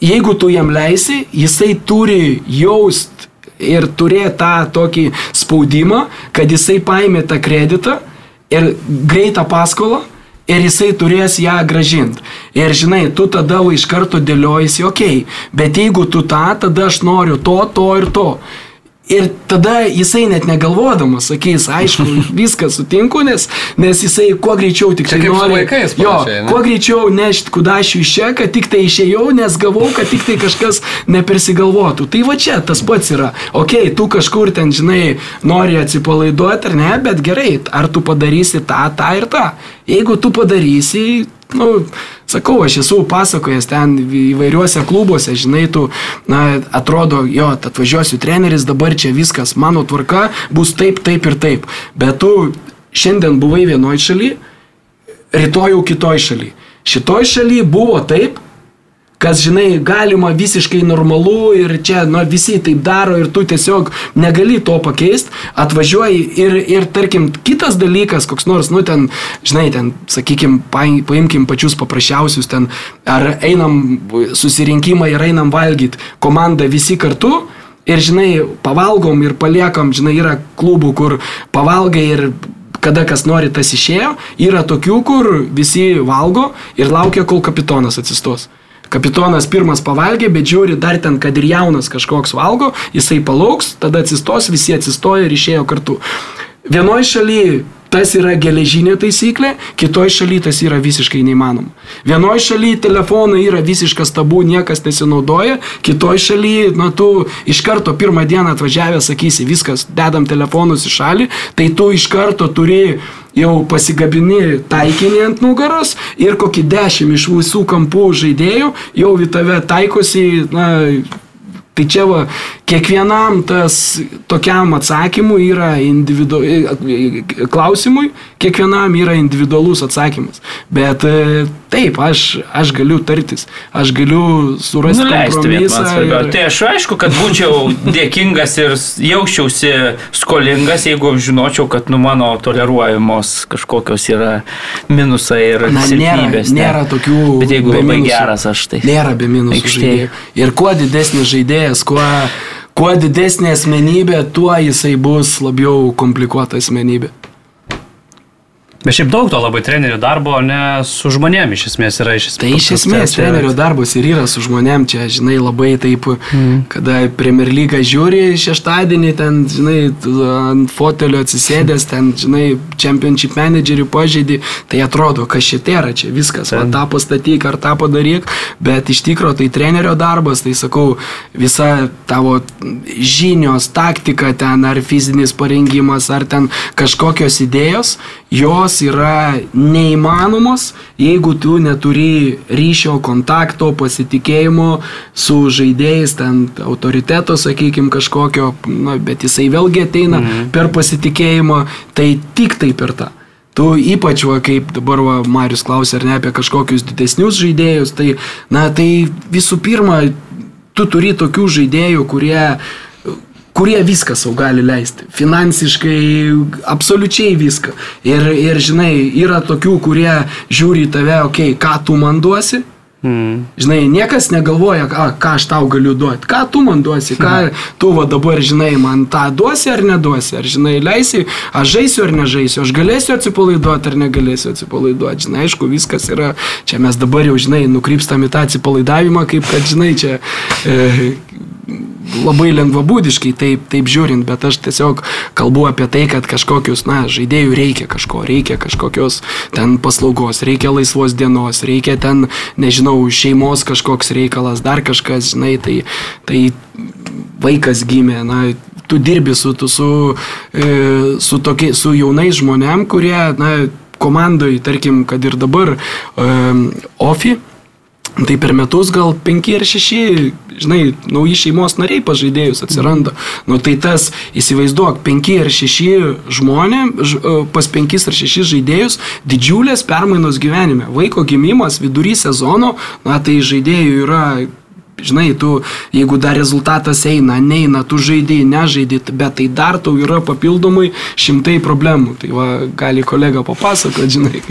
jeigu tu jam leisi, jisai turi jaust ir turėti tą tokį spaudimą, kad jisai paėmė tą kreditą ir greitą paskolą. Ir jisai turės ją gražinti. Ir žinai, tu tada iš karto dėliojasi, okei, okay, bet jeigu tu tą, tada aš noriu to, to ir to. Ir tada jisai net negalvodamas sakys, aišku, [laughs] viską sutinku, nes, nes jisai kuo greičiau tik tai nori. vaikais jo, panašiai, ne? kuo greičiau nešti kudašių iš čia, kad tik tai išėjau, nes gavau, kad tik tai kažkas nepersigalvotų. Tai va čia tas pats yra. Ok, tu kažkur ten, žinai, nori atsipalaiduoti ar ne, bet gerai, ar tu padarysi tą, tą ir tą. Jeigu tu padarysi, nu, sakau, aš esu pasakojęs ten įvairiuose klubuose, žinai, tu, na, atrodo, jo, atvažiuosiu treneris, dabar čia viskas, mano tvarka bus taip, taip ir taip. Bet tu šiandien buvai vienoje šalyje, rytoj jau kitoj šaly. Šitoj šaly buvo taip, kas, žinai, galima visiškai normalu ir čia, nu, visi taip daro ir tu tiesiog negali to pakeisti, atvažiuoji ir, ir, tarkim, kitas dalykas, koks nors, nu, ten, žinai, ten, sakykim, paim- paimkim pačius paprasčiausius ten, ar einam susirinkimą ir einam valgyti, komanda visi kartu. Ir žinai, pavalgom ir paliekam, žinai, yra klubų, kur pavalgai ir kada kas nori, tas išėjo. Yra tokių, kur visi valgo ir laukia, kol kapitonas atsistos. Kapitonas pirmas pavalgė, bet žiūri dar ten, kad ir jaunas kažkoks valgo, jisai palauks, tada atsistos, visi atsistojo ir išėjo kartu. Vienoje šalyje tas yra geležinė taisyklė, kitoje šalyje tas yra visiškai neįmanoma. Vienoje šalyje telefonai yra visiškas tabu, niekas nesinaudoja, kitoje šalyje, na tu iš karto pirmą dieną atvažiavęs sakysi, viskas, dedam telefonus į šalį, tai tu iš karto turi jau pasigabini taikinį ant nugaros ir kokį dešimt iš visų kampų žaidėjų jau į tave taikosi, na, Tai čia va, kiekvienam tas tokiam atsakymui yra individu... klausimui, kiekvienam yra individualus atsakymas. Bet e, taip, aš, aš galiu tartis, aš galiu surasti kompromisą. Ir... Tai aš aišku, kad būčiau dėkingas ir jausčiausi skolingas, jeigu žinočiau, kad nu mano toleruojamos kažkokios yra minusai ir Na, nėra, silpnybės. ne. nėra tokių. Bet jeigu labai minusų. geras aš tai. Nėra be minusų Aikštėje. Ir kuo didesnis žaidėjas, kuo, kuo didesnė asmenybė, tuo jisai bus labiau komplikuota asmenybė. Bet šiaip daug to labai trenerių darbo, ne su žmonėmis iš esmės yra iš esmės. Tai iš esmės trenerio darbas ir yra su žmonėm čia, žinai, labai taip, mm. kada Premier League žiūri šeštadienį, ten, žinai, ant fotelio atsisėdęs, ten, žinai, Championship managerių pažeidį, tai atrodo, kas šitie yra čia viskas, o tą pastatyk ar tą padaryk, bet iš tikrųjų tai trenerio darbas, tai sakau, visa tavo žinios, taktika ten, ar fizinis parengimas, ar ten kažkokios idėjos, jos yra neįmanomos, jeigu tu neturi ryšio, kontakto, pasitikėjimo su žaidėjais, ten autoriteto, sakykime, kažkokio, na, bet jisai vėlgi ateina mhm. per pasitikėjimą, tai tik tai per tą. Tu ypač, va, kaip dabar va, Marius klausė, ar ne apie kažkokius didesnius žaidėjus, tai, na, tai visų pirma, tu turi tokių žaidėjų, kurie kurie viską savo gali leisti. Finansiškai, absoliučiai viską. Ir, ir žinai, yra tokių, kurie žiūri į tave, okei, okay, ką tu man duosi. Mm. Žinai, niekas negalvoja, a, ką aš tau galiu duoti, ką tu man duosi, ką tu va dabar, žinai, man tą duosi ar neduosi, ar, žinai, leisi, aš žaisiu ar nežaisiu, aš galėsiu atsipalaiduoti ar negalėsiu atsipalaiduoti. Žinai, aišku, viskas yra, čia mes dabar jau, žinai, nukrypstam į tą atsipalaidavimą, kaip kad, žinai, čia e, labai lengvabūdiškai taip, taip žiūrint, bet aš tiesiog kalbu apie tai, kad kažkokius, na, žaidėjų reikia kažko, reikia kažkokios ten paslaugos, reikia laisvos dienos, reikia ten, nežinau, šeimos kažkoks reikalas, dar kažkas, žinai, tai, tai vaikas gimė, na, tu dirbi su, tu, su, e, su, tokie, su jaunais žmonėm, kurie, na, komandai, tarkim, kad ir dabar um, OFI, Tai per metus gal penki ar šeši, žinai, nauji šeimos nariai pažaidėjus atsiranda. Nu tai tas, įsivaizduok, penki ar šeši žmonės, pas penkis ar šešis žaidėjus, didžiulės permainos gyvenime. Vaiko gimimas vidury sezono, na tai žaidėjų yra Žinai, tu, jeigu dar rezultatas eina, neina, tu žaidži, nežaidži, bet tai dar tau yra papildomai šimtai problemų. Tai va, gali kolega papasakoti, žinai.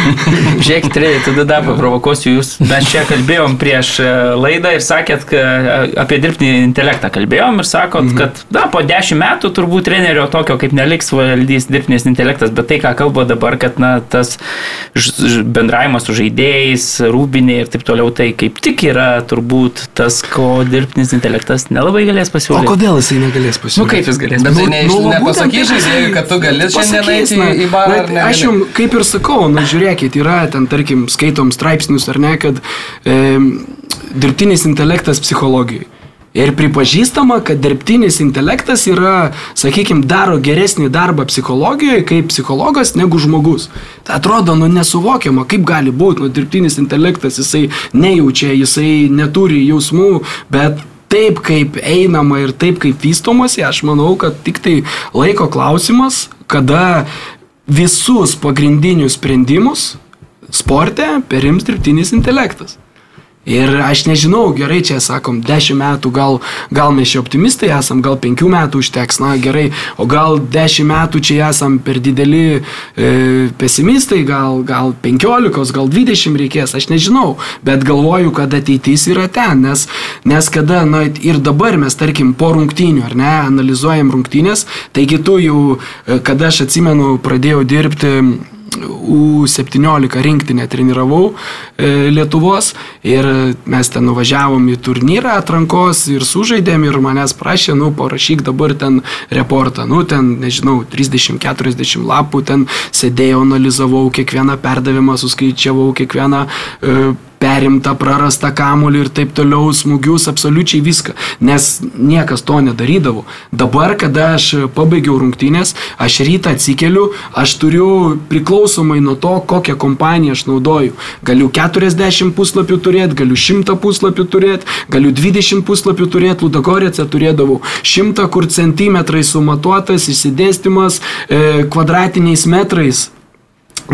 [laughs] Žiūrėkit, Rei, tada dar paprovokosiu jūs. Mes čia kalbėjom prieš e, laidą ir sakėt, kad e, apie dirbtinį intelektą kalbėjom ir sakot, mhm. kad na, po dešimt metų turbūt trenerio tokio kaip neliks valdys dirbtinis intelektas, bet tai, ką kalba dabar, kad na, tas bendravimas su žaidėjais, rūbiniai ir taip toliau, tai kaip tik yra turbūt tas, ko dirbtinis intelektas nelabai galės O pasiūlyti. kodėl jisai negalės pasiūlyti? Nu kaip jis galės Bet tai pasiūlyti? ne, Nu, nu, nepasakys žaidėjui, kad tu gali šiandien eiti na, į barą na, ne? Aš jums kaip ir sakau, na žiūrėkit, yra ten, tarkim, skaitom straipsnius ar ne, kad e, dirbtinis intelektas psichologijai. Ir pripažįstama, kad dirbtinis intelektas yra, sakykime, daro geresnį darbą psichologijoje kaip psichologas negu žmogus. Tai atrodo, nu nesuvokiama, kaip gali būti, nu dirbtinis intelektas, jisai nejaučia, jisai neturi jausmų, bet taip kaip einama ir taip kaip vystomasi, aš manau, kad tik tai laiko klausimas, kada visus pagrindinius sprendimus sporte perims dirbtinis intelektas. Ir aš nežinau, gerai, čia sakom, 10 metų, gal, gal mes čia optimistai esam, gal 5 metų užteks, na gerai, o gal 10 metų čia esam per dideli e, pesimistai, gal, gal 15, gal 20 reikės, aš nežinau, bet galvoju, kad ateitis yra ten, nes, nes kada, na ir dabar mes, tarkim, po rungtynių, ar ne, analizuojam rungtynės, taigi tu jau, e, kada aš atsimenu, pradėjau dirbti U17 rinktinę treniravau e, Lietuvos ir mes ten nuvažiavom į turnyrą atrankos ir sužaidėm ir manęs prašė, nu, parašyk dabar ten reportą, nu, ten, nežinau, 30-40 lapų, ten sėdėjau, analizavau kiekvieną perdavimą, suskaičiavau kiekvieną e, perimtą prarastą kamulį ir taip toliau, smūgius, absoliučiai viską, nes niekas to nedarydavo. Dabar, kada aš pabaigiau rungtynės, aš rytą atsikeliu, aš turiu priklausomai nuo to, kokią kompaniją aš naudoju. Galiu 40 puslapių turėti, galiu 100 puslapių turėti, galiu 20 puslapių turėti, Ludagorėse turėdavau 100, kur centimetrai sumatuotas, įsidėstymas e, kvadratiniais metrais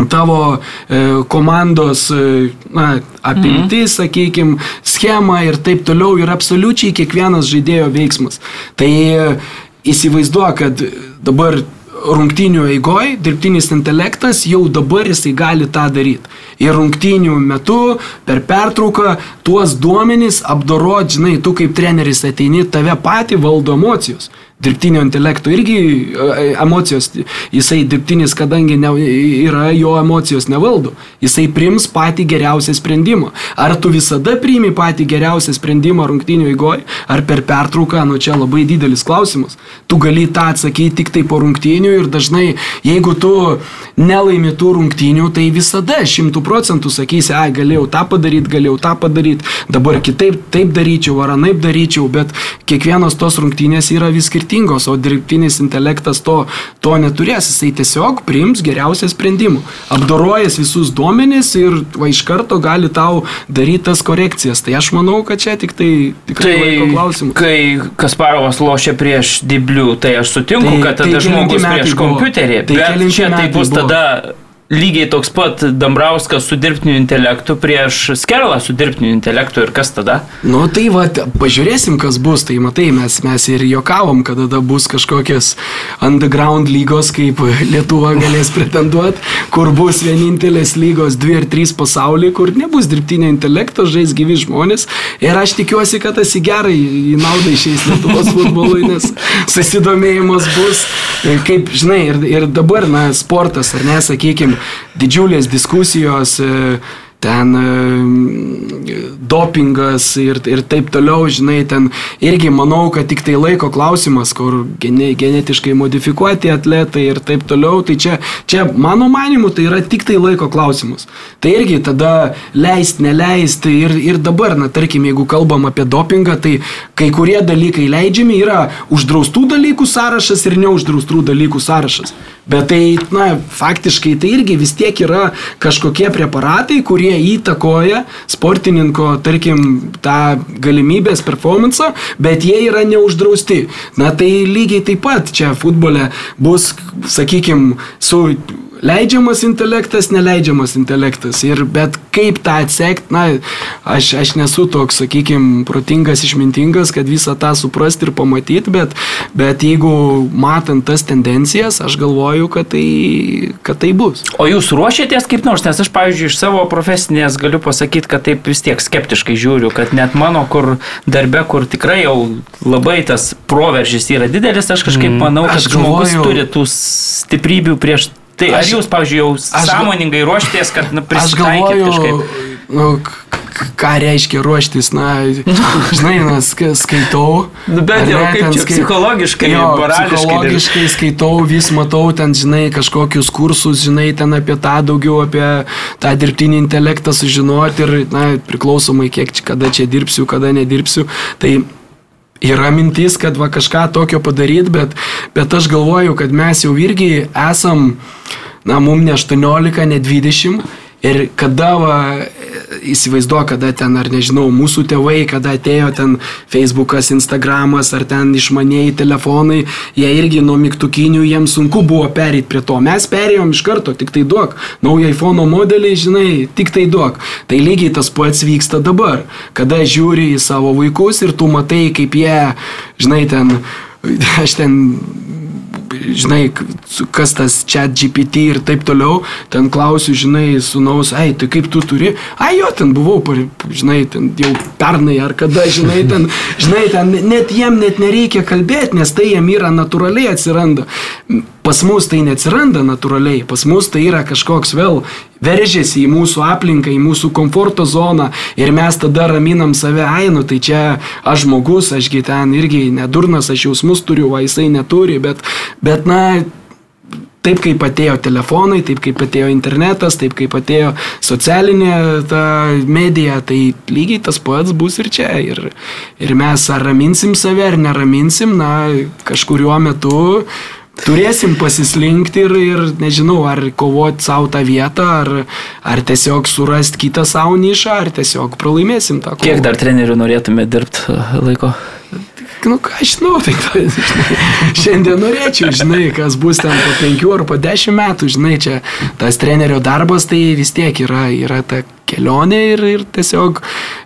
tavo e, komandos e, na, apimtis, mm. sakykime, schema ir taip toliau ir absoliučiai kiekvienas žaidėjo veiksmas. Tai e, įsivaizduoju, kad dabar rungtynių eigoj dirbtinis intelektas jau dabar jisai gali tą daryti. Ir rungtynių metu per pertrauką tuos duomenys apdorot, žinai, tu kaip treneris ateini, tave patį valdo emocijos dirbtinio intelekto irgi e, emocijos, jisai dirbtinis, kadangi ne, yra, jo emocijos nevaldo. Jisai prims patį geriausią sprendimą. Ar tu visada priimi patį geriausią sprendimą rungtynio įgoj, ar per pertrauką, nu čia labai didelis klausimas. Tu gali tą atsakyti tik tai po rungtynių ir dažnai, jeigu tu nelaimi tų rungtynių, tai visada šimtų procentų sakysi, ai, galėjau tą padaryti, galėjau tą padaryti, dabar kitaip taip daryčiau ar anaip daryčiau, bet kiekvienos tos rungtynės yra vis skirtingos skirtingos, o dirbtinis intelektas to, to neturės, jisai tiesiog priims geriausią sprendimą. Apdorojas visus duomenis ir va iš karto gali tau daryti tas korekcijas. Tai aš manau, kad čia tik tai tikrai tai, klausimas. Kai Kasparovas lošia prieš Diblių, tai aš sutinku, tai, kad tada tai žmogus prieš kompiuterį, tai bet čia tai bus buvo. tada lygiai toks pat Dambrauskas su dirbtiniu intelektu prieš Skerlą su dirbtiniu intelektu ir kas tada? Nu tai va, pažiūrėsim, kas bus. Tai matai, mes, mes ir jokavom, kad tada bus kažkokios underground lygos, kaip Lietuva galės pretenduoti, kur bus vienintelės lygos, dvi ar trys pasaulyje, kur nebus dirbtinio intelekto, žais gyvi žmonės. Ir aš tikiuosi, kad tas į gerai, į naudą išeis Lietuvos futbolui, nes susidomėjimas bus, kaip žinai, ir, ir dabar, na, sportas, ar ne, sakykime, didžiulės diskusijos e, ten e, dopingas ir, ir taip toliau, žinai, ten irgi manau, kad tik tai laiko klausimas, kur gene, genetiškai modifikuoti atletai ir taip toliau, tai čia, čia mano manimu, tai yra tik tai laiko klausimas. Tai irgi tada leist, neleist ir, ir dabar, na tarkim, jeigu kalbam apie dopingą, tai kai kurie dalykai leidžiami, yra uždraustų dalykų sąrašas ir neuždraustų dalykų sąrašas. Bet tai, na, faktiškai tai irgi vis tiek yra kažkokie preparatai, kurie įtakoja sportininko, tarkim, tą galimybės performance, bet jie yra neuždrausti. Na tai lygiai taip pat čia futbole bus, sakykime, su leidžiamas intelektas, neleidžiamas intelektas. Ir bet kaip tą atsekti, na, aš, aš nesu toks, sakykime, protingas, išmintingas, kad visą tą suprasti ir pamatyti, bet, bet jeigu matant tas tendencijas, aš galvoju, kad tai, kad tai bus. O jūs ruošiatės kaip nors, nes aš, pavyzdžiui, iš savo profesinės galiu pasakyti, kad taip vis tiek skeptiškai žiūriu, kad net mano kur darbe, kur tikrai jau labai tas proveržys yra didelis, aš kažkaip mm. manau, kad žmogus galvoju, turi tų stiprybių prieš Tai ar aš, jūs, pavyzdžiui, jau aš, sąmoningai ruoštės, kad nu, prisitaikyti kažkaip? Nu, ką reiškia ruoštis, na, žinai, na, skaitau. Nu, bet jau kaip čia skai... psichologiškai, jo, psichologiškai skaitau, vis matau ten, žinai, kažkokius kursus, žinai, ten apie tą daugiau, apie tą dirbtinį intelektą sužinoti ir, na, priklausomai kiek, kada čia dirbsiu, kada nedirbsiu. Tai yra mintis, kad va kažką tokio padaryti, bet, bet aš galvoju, kad mes jau irgi esam, na, mum ne 18, ne 20 ir kada va, įsivaizduoju, kada ten, ar nežinau, mūsų tėvai, kada atėjo ten Facebookas, Instagramas, ar ten išmaniai telefonai, jie irgi nuo mygtukinių, jiems sunku buvo perėti prie to. Mes perėjom iš karto, tik tai duok. Naują iPhone modelį, žinai, tik tai duok. Tai lygiai tas pats vyksta dabar, kada žiūri į savo vaikus ir tu matai, kaip jie, žinai, ten [laughs] aš ten žinai, kas tas chat GPT ir taip toliau, ten klausiu, žinai, sunaus, ai, tai kaip tu turi, ai, jo, ten buvau, žinai, ten jau pernai ar kada, žinai, ten, žinai, ten net jiem net nereikia kalbėti, nes tai jiem yra natūraliai atsiranda. Pas mus tai neatsiranda natūraliai, pas mus tai yra kažkoks vėl veržiasi į mūsų aplinką, į mūsų komforto zoną ir mes tada raminam save, ai, nu tai čia aš žmogus, ašgi ten irgi nedurnas, aš jausmus turiu, o jisai neturi, bet, bet na, Taip kaip atėjo telefonai, taip kaip atėjo internetas, taip kaip atėjo socialinė ta medija, tai lygiai tas pats bus ir čia. Ir, ir mes ar raminsim save, ar neraminsim, na, kažkuriuo metu turėsim pasislinkti ir, ir nežinau, ar kovoti savo tą vietą, ar, ar tiesiog surasti kitą savo nišą, ar tiesiog pralaimėsim tą kovą. Kiek dar trenerių norėtume dirbti laiko? nu ką aš žinau, tai žinai, šiandien norėčiau, žinai, kas bus ten po penkių ar po dešimt metų, žinai, čia tas trenerio darbas tai vis tiek yra, yra ta kelionė ir, ir tiesiog,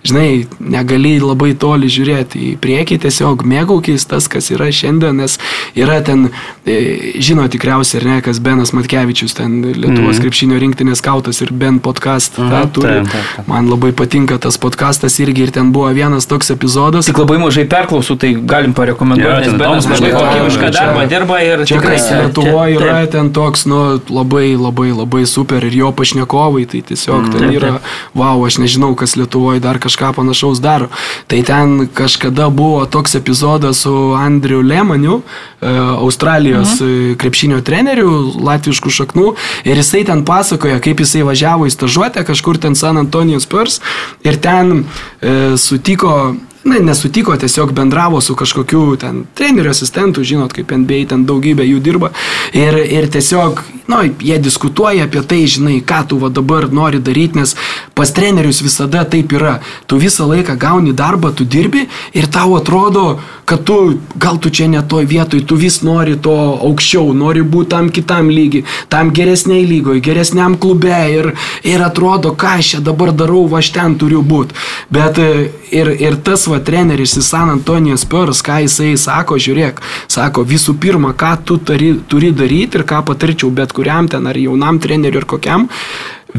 žinai, negali labai toli žiūrėti į priekį, tiesiog mėgaukis tas, kas yra šiandien, nes yra ten, e, žino tikriausiai, ar ne, kas Benas Matkevičius, ten Lietuvos mm. krepšinio rinktinės kautas ir Ben podcast, mm, tą turi. Taip, taip, taip. Man labai patinka tas podcastas irgi ir ten buvo vienas toks epizodas. Tik labai mažai perklausų, tai galim parekomenduoti, nes Benas labai kokybišką darbą dirba ir čia tikrai Lietuvoje yra ten toks, nu, labai, labai, labai super ir jo pašnekovai, tai tiesiog mm, ten taip, yra taip wow, aš nežinau, kas Lietuvoje dar kažką panašaus daro. Tai ten kažkada buvo toks epizodas su Andriu Lemaniu, e, Australijos mhm. krepšinio treneriu, latviškų šaknų, ir jisai ten pasakoja, kaip jisai važiavo į stažuotę kažkur ten San Antonijos Spurs ir ten e, sutiko na, nesutiko, tiesiog bendravo su kažkokiu ten trenerių asistentu, žinot, kaip NBA ten daugybė jų dirba. Ir, ir tiesiog, na, nu, jie diskutuoja apie tai, žinai, ką tu va dabar nori daryti, nes pas trenerius visada taip yra. Tu visą laiką gauni darbą, tu dirbi ir tau atrodo, kad tu, gal tu čia ne toj vietoj, tu vis nori to aukščiau, nori būti tam kitam lygiai, tam geresniai lygoje, geresniam klube ir, ir atrodo, ką aš čia dabar darau, va aš ten turiu būti. Bet ir, ir tas va, va treneris į San Antonijos Spurs, ką jisai sako, žiūrėk, sako visų pirma, ką tu turi, turi daryti ir ką patarčiau bet kuriam ten ar jaunam treneriui ir kokiam,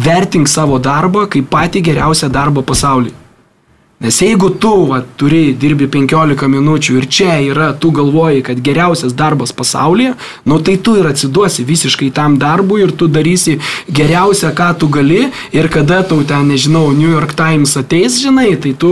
vertink savo darbą kaip patį geriausią darbą pasaulyje. Nes jeigu tu va, turi dirbi 15 minučių ir čia yra, tu galvoji, kad geriausias darbas pasaulyje, nu tai tu ir atsiduosi visiškai tam darbui ir tu darysi geriausią, ką tu gali ir kada tau ten, nežinau, New York Times ateis, žinai, tai tu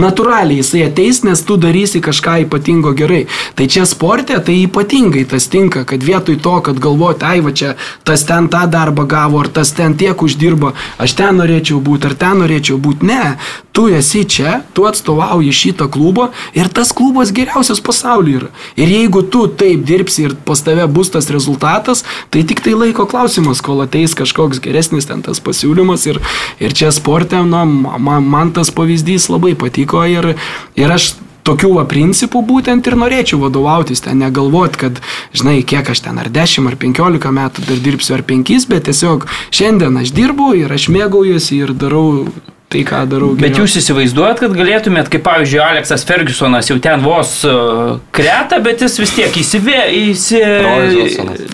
natūraliai jisai ateis, nes tu darysi kažką ypatingo gerai. Tai čia sportė tai ypatingai tas tinka, kad vietoj to, kad galvoti, ai va čia tas ten tą darbą gavo, ar tas ten tiek uždirba, aš ten norėčiau būti, ar ten norėčiau būti, ne, tu esi čia, tu atstovauji šitą klubą ir tas klubas geriausias pasaulyje yra. Ir jeigu tu taip dirbsi ir pas tave bus tas rezultatas, tai tik tai laiko klausimas, kol ateis kažkoks geresnis ten tas pasiūlymas. Ir, ir čia sportė, na, man, man tas pavyzdys labai patiko ir, ir aš tokių va, principų būtent ir norėčiau vadovautis, ten negalvot, kad, žinai, kiek aš ten ar 10 ar 15 metų dar dirbsiu ar 5, bet tiesiog šiandien aš dirbu ir aš mėgaujuosi ir darau tai, ką darau. Geriau. Bet jūs įsivaizduojat, kad galėtumėt, kaip pavyzdžiui, Aleksas Fergusonas jau ten vos uh, kreta, bet jis vis tiek įsivė, įsi...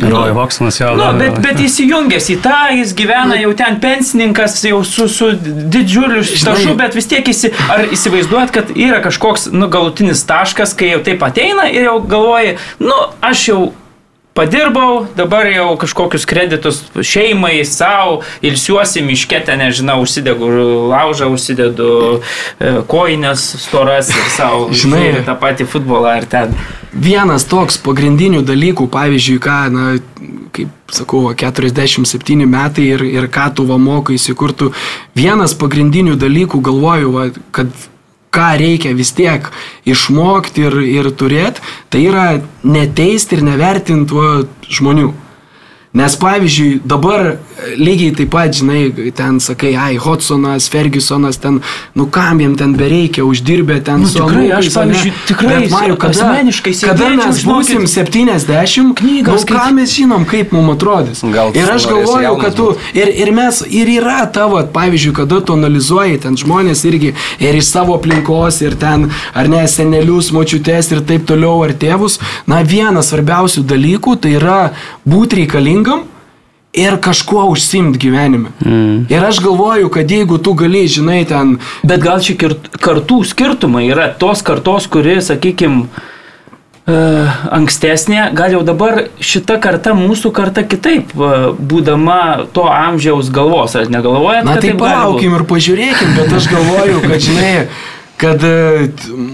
Roy Hoksonas jau. Nu, bet, bet įsijungęs į tą, jis gyvena jau ten pensininkas, jau su, su didžiuliu stažu, bet vis tiek įsi... Ar įsivaizduojat, kad yra kažkoks, nu, galutinis taškas, kai jau taip ateina ir jau galvoji, nu, aš jau padirbau, dabar jau kažkokius kreditus šeimai, savo, ilsiuosi miške, ten nežinau, užsidegu laužą, užsidedu e, koinės storas ir savo, [laughs] žinai, tą patį futbolą ar ten. Vienas toks pagrindinių dalykų, pavyzdžiui, ką, na, kaip sakau, 47 metai ir, ir ką tu va mokaisi, kur tu vienas pagrindinių dalykų galvoju, va, kad ką reikia vis tiek išmokti ir, ir turėti, tai yra neteisti ir nevertinti žmonių. Nes pavyzdžiui, dabar lygiai taip pat, žinai, ten sakai, ai, Hodsonas, Fergusonas, ten, nu kam jiem ten bereikia, uždirbė ten nu, su tikrai, aš, pavyzdžiui, tikrai, Bet, Mariu, kada, asmeniškai kada mes būsim 70, knygas, nu, ką mes žinom, kaip mums atrodys. Gal ir aš galvoju, kad tu, ir, ir mes, ir yra tavo, pavyzdžiui, kada tu analizuoji ten žmonės irgi, ir iš savo aplinkos, ir ten, ar ne, senelius, močiutės ir taip toliau, ar tėvus, na, vienas svarbiausių dalykų tai yra būti reikalingas sėkmingam ir kažkuo užsimti gyvenime. Mm. Ir aš galvoju, kad jeigu tu gali, žinai, ten... Bet gal čia kartų skirtumai yra tos kartos, kuri, sakykime, ankstesnė, gal jau dabar šita karta, mūsų karta kitaip, uh, būdama to amžiaus galvos, ar negalvojate? Na tai palaukim ir pažiūrėkim, bet aš galvoju, kad žinai, kad e,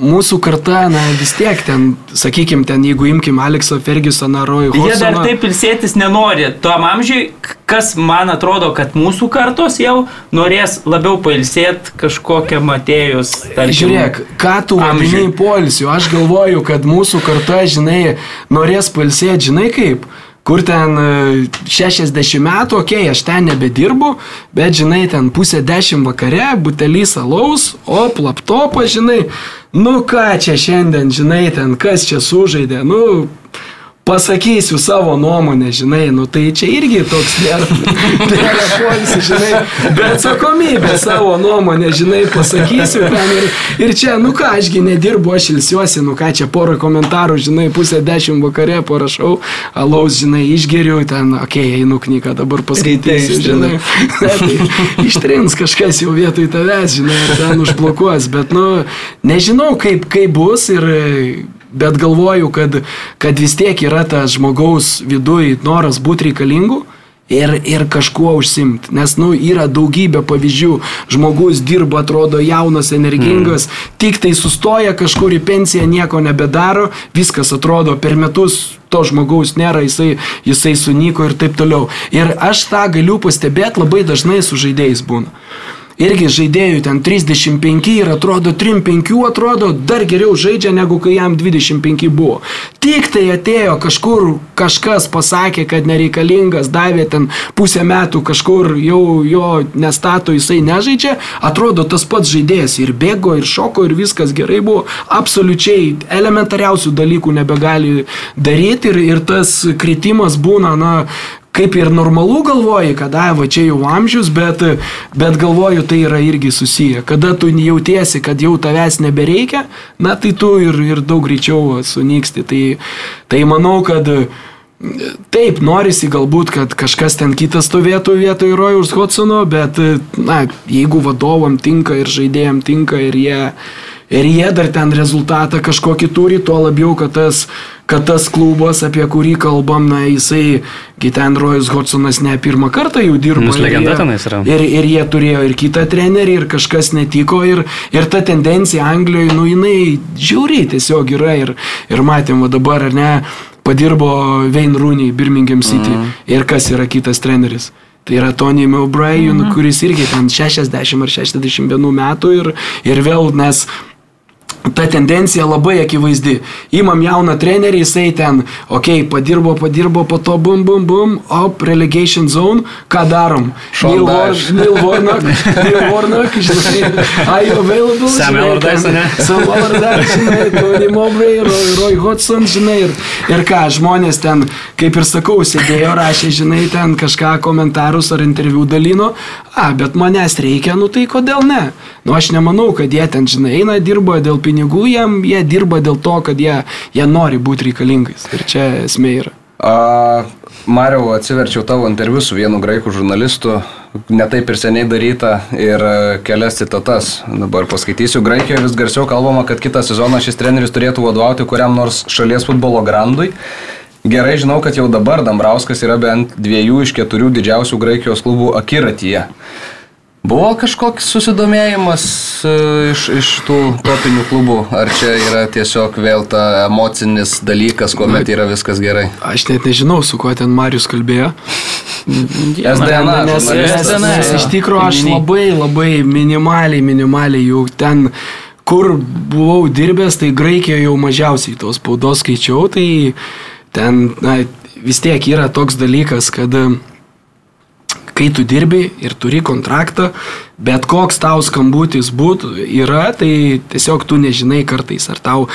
mūsų karta, na vis tiek ten, sakykime, ten jeigu imkim Aleksą Fergusoną, Rojų Jie dar taip ilsėtis nenori. Tuom amžiui, kas man atrodo, kad mūsų kartos jau norės labiau pailsėti kažkokią matėjus. tarkim, Žiūrėk, ką tu amžiui. vadini polisiu, aš galvoju, kad mūsų karta, žinai, norės palsėti, žinai kaip, kur ten e, 60 metų, okei, okay, aš ten nebedirbu, bet žinai, ten pusė 10 vakare, butelys alaus, o laptopą, žinai, nu ką čia šiandien, žinai, ten kas čia sužaidė, nu pasakysiu savo nuomonę, žinai, nu tai čia irgi toks nėra, [laughs] nėra poilsis, žinai, bet atsakomybė savo nuomonę, žinai, pasakysiu ten ir, ir čia, nu ką, ašgi nedirbu, aš ilsiuosi, nu ką, čia porą komentarų, žinai, pusę dešimt vakare parašau, alaus, žinai, išgeriu, ten, okei, okay, einu knygą dabar paskaitysiu, žinai, [laughs] tai ištrins kažkas jau vietoj tavęs, žinai, ir ten užblokuos, bet, nu, nežinau, kaip, kaip bus ir Bet galvoju, kad, kad vis tiek yra tas žmogaus viduje noras būti reikalingu ir, ir kažkuo užsimti. Nes, nu, yra daugybė pavyzdžių. Žmogus dirba, atrodo jaunas, energingas, mm. tik tai sustoja kažkur į pensiją, nieko nebedaro, viskas atrodo per metus to žmogaus nėra, jisai, jisai sunyko ir taip toliau. Ir aš tą galiu pastebėti labai dažnai su žaidėjais būna. Irgi žaidėjų ten 35 ir atrodo 3-5 atrodo dar geriau žaidžia negu kai jam 25 buvo. Tik tai atėjo kažkur kažkas pasakė, kad nereikalingas, davė ten pusę metų kažkur jau jo nestato, jisai nežaidžia, atrodo tas pats žaidėjas ir bėgo, ir šoko, ir viskas gerai buvo, absoliučiai elementariausių dalykų nebegali daryti ir, ir tas kritimas būna, na, kaip ir normalu galvoji, kad ai, va čia jau amžius, bet, bet galvoju, tai yra irgi susiję. Kada tu jautiesi, kad jau tavęs nebereikia, na tai tu ir, ir daug greičiau sunyksti. Tai, tai manau, kad Taip, norisi galbūt, kad kažkas ten kitas stovėtų vietoj Rojaus Hodsono, bet, na, jeigu vadovam tinka ir žaidėjim tinka ir jie, ir jie dar ten rezultatą kažkokį turi, tuo labiau, kad tas, kad tas klubas, apie kurį kalbam, na, jisai, ten Rojas Hodsonas ne pirmą kartą jau dirba. Nus ir legenda tenais yra. Ir, ir jie turėjo ir kitą trenerį, ir kažkas netiko, ir, ir ta tendencija Anglijoje, nu jinai žiauriai tiesiog yra, ir, ir matėm, va dabar, ar ne, padirbo Wayne Rooney Birmingham City, mm. ir kas yra kitas treneris. Tai yra Tony Mowbray, mm. kuris irgi ten 60 ar 61 metų ir, ir vėl nes ta tendencija labai akivaizdi. Įmam jauną trenerį, jisai ten, okei, okay, padirbo, padirbo, po to bum, bum, bum, op, relegation zone, ką darom? Neil Warnock, Neil Warnock, [laughs] žinai, are you available? Sam Allardyce, ane? Sam Allardyce, žinai, Tony Mowbray, Roy, Roy Hodgson, žinai, ir, ir ką, žmonės ten, kaip ir sakau, sėdėjo, rašė, žinai, ten kažką komentarus ar interviu dalino, a, bet manęs reikia, nu tai kodėl ne? Nu aš nemanau, kad jie ten, žinai, eina, dirba dėl pinigų, jiem, jie dirba dėl to, kad jie, jie nori būti reikalingais. Ir čia esmė yra. A, Mariau, atsiverčiau tavo interviu su vienu graikų žurnalistu, netaip ir seniai daryta ir e, kelias citatas. Dabar paskaitysiu. Graikijoje vis garsiau kalbama, kad kitą sezoną šis treneris turėtų vadovauti kuriam nors šalies futbolo grandui. Gerai žinau, kad jau dabar Dambrauskas yra bent dviejų iš keturių didžiausių Graikijos klubų akiratyje. Buvo kažkoks susidomėjimas e, iš, iš tų topinių klubų, ar čia yra tiesiog vėl ta emocinis dalykas, kuomet yra viskas gerai? Aš net nežinau, su kuo ten Marius kalbėjo. SDNA, Nes, nes iš tikrųjų aš labai, labai minimaliai, minimaliai jau ten, kur buvau dirbęs, tai Graikijoje jau mažiausiai tos spaudos skaičiau, tai ten na, vis tiek yra toks dalykas, kad kai tu dirbi ir turi kontraktą, bet koks tau skambutis būtų, yra, tai tiesiog tu nežinai kartais, ar tau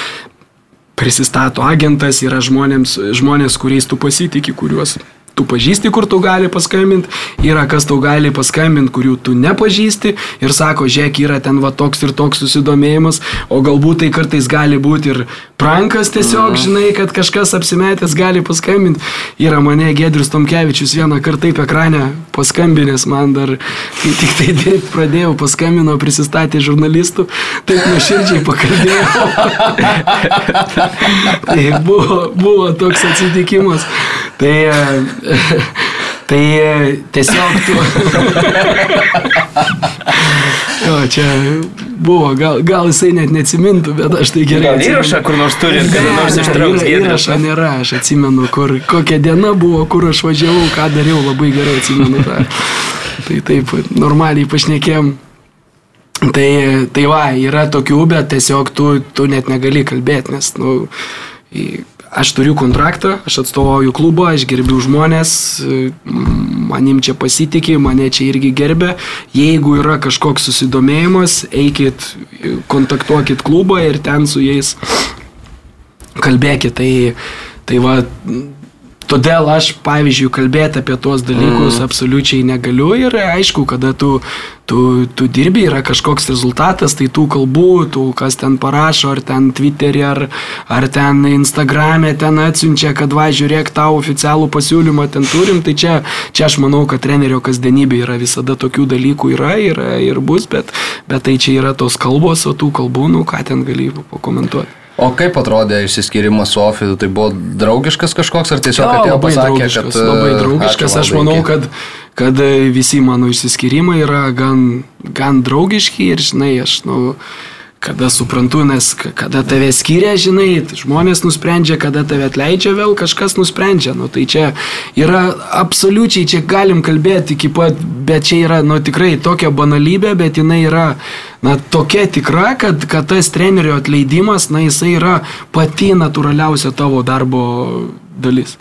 prisistato agentas, yra žmonėms, žmonės, kuriais tu pasitikė, kuriuos tu pažįsti, kur tu gali paskambinti, yra kas tau gali paskambinti, kurių tu nepažįsti ir sako, žiūrėk, yra ten va toks ir toks susidomėjimas, o galbūt tai kartais gali būti ir prankas tiesiog, mm. žinai, kad kažkas apsimetęs gali paskambinti. Yra mane Gedrius Tomkevičius vieną kartą taip ekranę paskambinęs man dar, kai tik tai dirbti pradėjau, paskambino, prisistatė žurnalistų, taip nuoširdžiai pakalbėjau. [laughs] tai buvo, buvo toks atsitikimas. Tai, e, [laughs] Tai e, tiesiog tu. [laughs] jo, čia buvo, gal, gal jisai net neatsimintų, bet aš tai gerai. Gal įrašą kur nors turi, kada Ne, nors ištrauks įra- Giedrius. Įrašo nėra, aš atsimenu, kur, kokia diena buvo, kur aš važiavau, ką dariau, labai gerai atsimenu tą. Tai taip, normaliai pašnekėm. Tai, tai va, yra tokių, bet tiesiog tu, tu net negali kalbėti, nes, nu, į- aš turiu kontraktą, aš atstovauju klubą, aš gerbiu žmonės, manim čia pasitikė, mane čia irgi gerbė. Jeigu yra kažkoks susidomėjimas, eikit, kontaktuokit klubą ir ten su jais kalbėkit. Tai, tai va, todėl aš, pavyzdžiui, kalbėti apie tuos dalykus mm. absoliučiai negaliu ir aišku, kada tu, tu, tu dirbi, yra kažkoks rezultatas, tai tų kalbų, tų, kas ten parašo, ar ten Twitter'e, ar, ar ten Instagram'e ten atsiunčia, kad va, žiūrėk, tau oficialų pasiūlymą ten turim, tai čia, čia aš manau, kad trenerio kasdienybė yra visada tokių dalykų yra, yra ir bus, bet, bet tai čia yra tos kalbos, o tų kalbų, nu ką ten gali pakomentuoti. O kaip atrodė išsiskirimas su Ofidu? Tai buvo draugiškas kažkoks ar tiesiog Jo, atėjo labai pasakė, draugiškas, kad... labai e, draugiškas. ačiū, Aš manau, kad, kad e, visi mano išsiskyrimai yra gan, gan draugiški ir, žinai, aš, nu, kada suprantu, nes kada tave skiria, žinai, žmonės nusprendžia, kada tave atleidžia, vėl kažkas nusprendžia. Nu, tai čia yra absoliučiai, čia galim kalbėti iki pat, bet čia yra, nu, tikrai tokia banalybė, bet jinai yra, na, tokia tikra, kad, kad tas trenerio atleidimas, na, jisai yra pati natūraliausia tavo darbo dalis.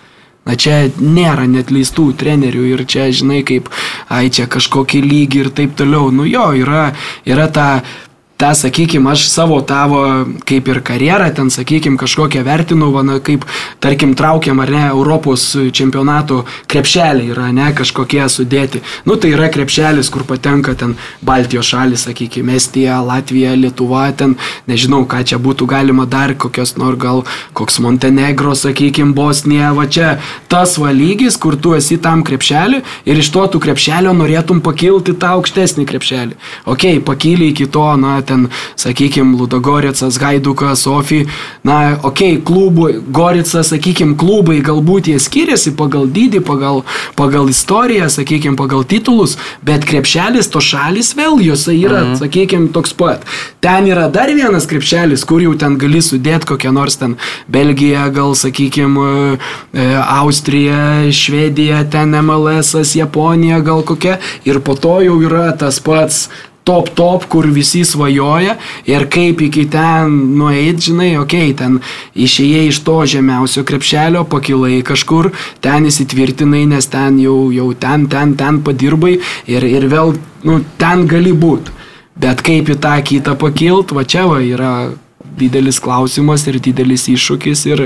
Na čia nėra net leistų trenerių ir čia, žinai, kaip, ai čia kažkokį lygį ir taip toliau. Nu jo, yra, yra ta tą, sakykime, aš savo tavo, kaip ir karjerą, ten, sakykime, kažkokią vertinu, na, kaip, tarkim, traukiam ar ne, Europos čempionato krepšeliai yra, ne, kažkokie sudėti. Nu, tai yra krepšelis, kur patenka ten Baltijos šalis, sakykime, Estija, Latvija, Lietuva, ten, nežinau, ką čia būtų galima dar, kokios nors gal, koks Montenegro, sakykime, Bosnija, va čia tas va lygis, kur tu esi tam krepšelį ir iš to tu krepšelio norėtum pakilti tą aukštesnį krepšelį. Ok, pakyli iki to, na, ten, sakykime, Ludogoricas, Gaidukas, Sofi, na, ok, klubų, Gorica, sakykime, klubai galbūt jie skiriasi pagal dydį, pagal, pagal istoriją, sakykime, pagal titulus, bet krepšelis, to šalis vėl juose yra, mhm. sakykime, toks pat. Ten yra dar vienas krepšelis, kur jau ten gali sudėti kokią nors ten Belgiją, gal, sakykime, Austrija, Švedija, ten MLS, Japonija, gal kokia, ir po to jau yra tas pats top top, kur visi svajoja ir kaip iki ten nueit, žinai, okei, okay, ten išėjai iš to žemiausio krepšelio, pakilai kažkur, ten įsitvirtinai, nes ten jau, jau ten, ten, ten padirbai ir, ir vėl, nu, ten gali būti. Bet kaip į tą kitą pakilt, va čia va yra didelis klausimas ir didelis iššūkis ir,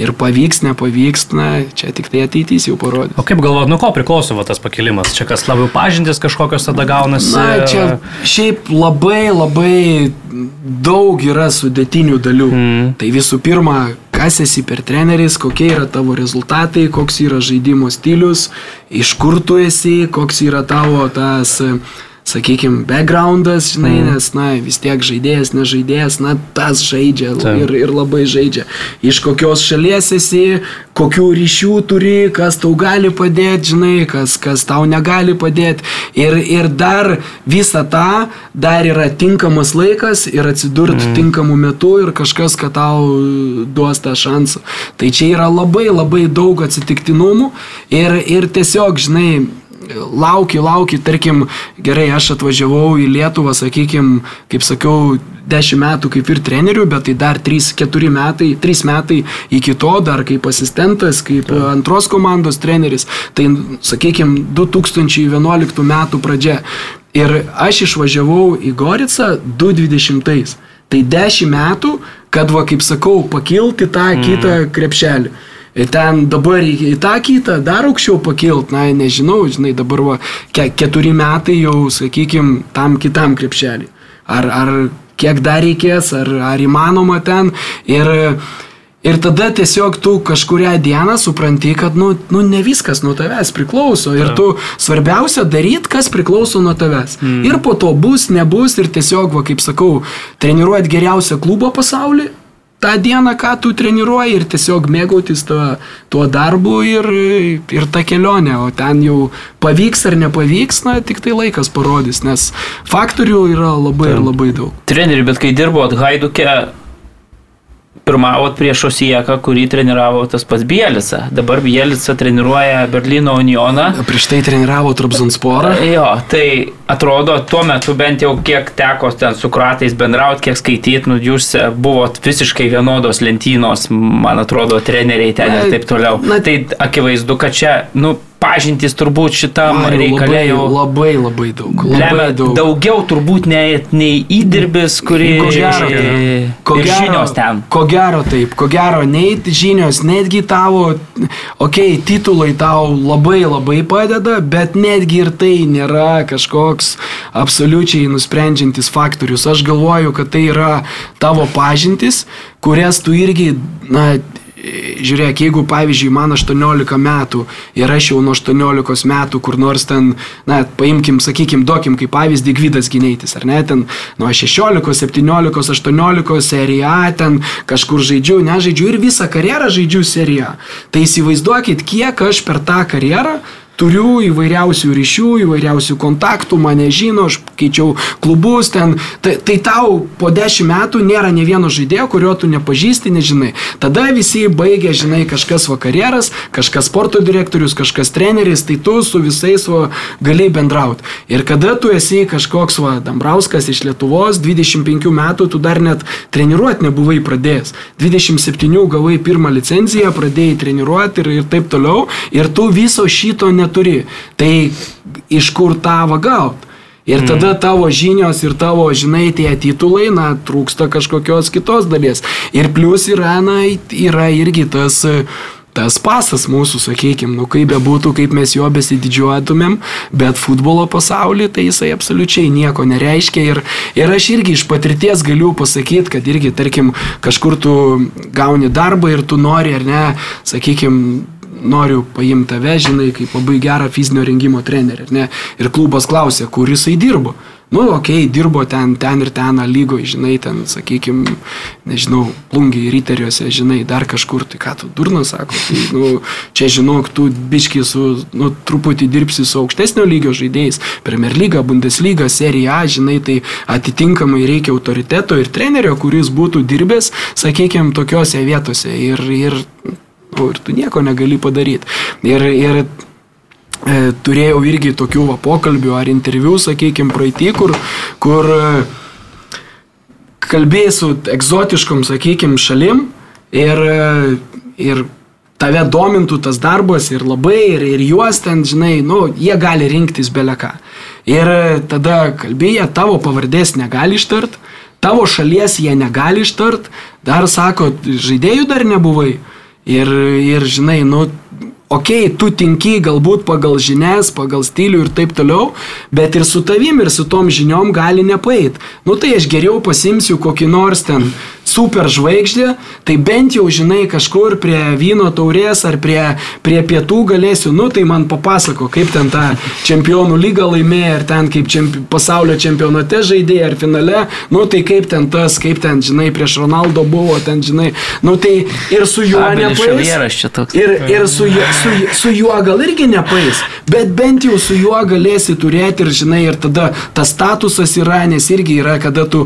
ir pavyks, nepavyks, na, čia tik tai ateitis jau parodys. O kaip galvojat, nuo ko priklauso va, tas pakilimas? Čia kas labiau pažintis kažkokios tada gaunasi? Na, čia šiaip labai labai daug yra sudėtinių dalių. Mm. Tai visų pirma, kas esi per treneris, kokie yra tavo rezultatai, koks yra žaidimo stilius, iš kur tu esi, koks yra tavo tas sakykime, backgroundas, žinai, mm. nes, na, vis tiek žaidėjas, nežaidėjas, na, tas žaidžia Taip. ir, ir labai žaidžia. Iš kokios šalies esi, kokių ryšių turi, kas tau gali padėti, žinai, kas, kas tau negali padėti. Ir, ir dar visą tą, dar yra tinkamas laikas ir atsidurti mm. tinkamu metu ir kažkas, kad tau duos tą šansą. Tai čia yra labai labai daug atsitiktinumų ir, ir tiesiog, žinai, lauki, lauki, tarkim, gerai, aš atvažiavau į Lietuvą, sakykim, kaip sakiau, 10 metų kaip ir trenerių, bet tai dar 3-4 metai, 3 metai iki to, dar kaip asistentas, kaip antros komandos treneris, tai, sakykim, 2011 metų pradžia. Ir aš išvažiavau į Goricą 2020. Tai 10 metų, kad, va, kaip sakau, pakilti tą mm. kitą krepšelį. Ir ten dabar į, tą kitą dar aukščiau pakilt, na, nežinau, žinai, dabar va, ke, keturi metai jau, sakykim, tam kitam krepšelį. Ar, ar kiek dar reikės, ar, ar įmanoma ten. Ir, ir tada tiesiog tu kažkuria dieną supranti, kad, nu, nu, ne viskas nuo tavęs priklauso. Ir tu svarbiausia daryti, kas priklauso nuo tavęs. Mm. Ir po to bus, nebus ir tiesiog, va, kaip sakau, treniruojat geriausią klubą pasaulyje tą dieną, ką tu treniruoji ir tiesiog mėgautis tuo, tuo darbu ir, ir tą kelionę, o ten jau pavyks ar nepavyks, na, tik tai laikas parodys, nes faktorių yra labai ir labai daug. Treneri, bet kai dirbot Haiduke, pirmavot prieš Osieką, kurį treniravo tas pats Bielica. Dabar Bielica treniruoja Berlyno Unioną. Prieš tai treniravo Trabzonsporą. Jo, tai atrodo, tuo metu bent jau kiek teko ten su kruatais bendrauti, kiek skaityti, nu jūs buvot visiškai vienodos lentynos, man atrodo, treneriai ten ir taip toliau. Na, tai akivaizdu, kad čia, nu, pažintys turbūt šitam Mariau, reikalė labai, jau labai labai daug. Labai daug. daugiau turbūt nei, nei įdirbis, kurį Ko gero, ir, ko ir gero- žinios ten. Ko gero taip, ko gero, nei žinios, netgi tavo, okei, okay, titulai tau labai labai padeda, bet netgi ir tai nėra kažkoks absoliučiai nusprendžiantis faktorius. Aš galvoju, kad tai yra tavo pažintis, kurias tu irgi, na, Žiūrėk, jeigu pavyzdžiui man 18 metų ir aš jau nuo 18 metų kur nors ten, na, paimkim, sakykim, duokim kaip pavyzdį Gvidas Gineitis, ar ne, ten nuo 16, 17, 18 serija ten kažkur žaidžiu, nežaidžiu ir visą karjerą žaidžiu seriją. Tai įsivaizduokit, kiek aš per tą karjerą turiu įvairiausių ryšių, įvairiausių kontaktų, mane žino, aš keičiau klubus ten. Tai, tai tau po dešimt metų nėra ne vieno žaidėjo, kurio tu nepažįsti, nežinai. Tada visi baigia, žinai, kažkas vakarieras, kažkas sporto direktorius, kažkas treneris, tai tu su visais va, gali bendrauti. Ir kada tu esi kažkoks va, Dambrauskas iš Lietuvos, 25 metų, tu dar net treniruoti nebuvai pradėjęs. 27 gavai pirmą licenciją, pradėjai treniruoti ir, ir taip toliau. Ir tu viso šito neturi. Tai iš kur tavo gauti? Ir tada tavo žinios ir tavo, žinai, tie titulai, na, trūksta kažkokios kitos dalies. Ir plus yra, na, yra irgi tas, tas pasas mūsų, sakykime, nu kaip bebūtų, kaip mes juo besididžiuotumėm, bet futbolo pasaulyje tai jisai absoliučiai nieko nereiškia. Ir, ir aš irgi iš patirties galiu pasakyti, kad irgi, tarkim, kažkur tu gauni darbą ir tu nori, ar ne, sakykime, noriu paimti tave, žinai, kaip labai gerą fizinio rengimo trenerį, ne? Ir klubas klausė, kur jisai dirbo. Nu, okei, okay, dirbo ten, ten ir ten, lygoje, žinai, ten, sakykime, nežinau, plungiai, ryteriuose, žinai, dar kažkur, tai ką tu durnas sako, tai, nu, čia žinok, tu biški su, nu, truputį dirbsi su aukštesnio lygio žaidėjais, Premier lyga, Bundesliga, Serija žinai, tai atitinkamai reikia autoriteto ir trenerio, kuris būtų dirbęs, sakykime, tokiose vietose ir, ir, ir tu nieko negali padaryti. Ir, ir e, turėjau irgi tokių va, pokalbių ar interviu, sakykime, praeitį, kur, kur e, kalbėjai su egzotiškom, sakykime, šalim ir, e, ir tave domintų tas darbas ir labai, ir, ir juos ten, žinai, nu, jie gali rinktis beleką. Ir e, tada kalbėję, tavo pavardės negali ištart, tavo šalies jie negali ištart, dar sako, žaidėjų dar nebuvai. Ir, ir žinai, nu, okei, okay, tu tinki galbūt pagal žinias, pagal stilių ir taip toliau, bet ir su tavim ir su tom žiniom gali nepaeit. Nu tai aš geriau pasimsiu kokį nors ten super žvaigždę, tai bent jau žinai kažkur prie vyno taurės ar prie, prie pietų galėsiu, nu tai man papasako, kaip ten tą čempionų lygą laimėjo, ar ten kaip čempi, pasaulio čempionate žaidėjai, ar finale, nu tai kaip ten tas, kaip ten, žinai, prieš Ronaldo buvo, ten, žinai, nu tai ir su juo toks. Ir, ir su, su, su juo gal irgi nepaeis, bet bent jau su juo galėsi turėti ir žinai, ir tada tas statusas yra, nes irgi yra, kada tu,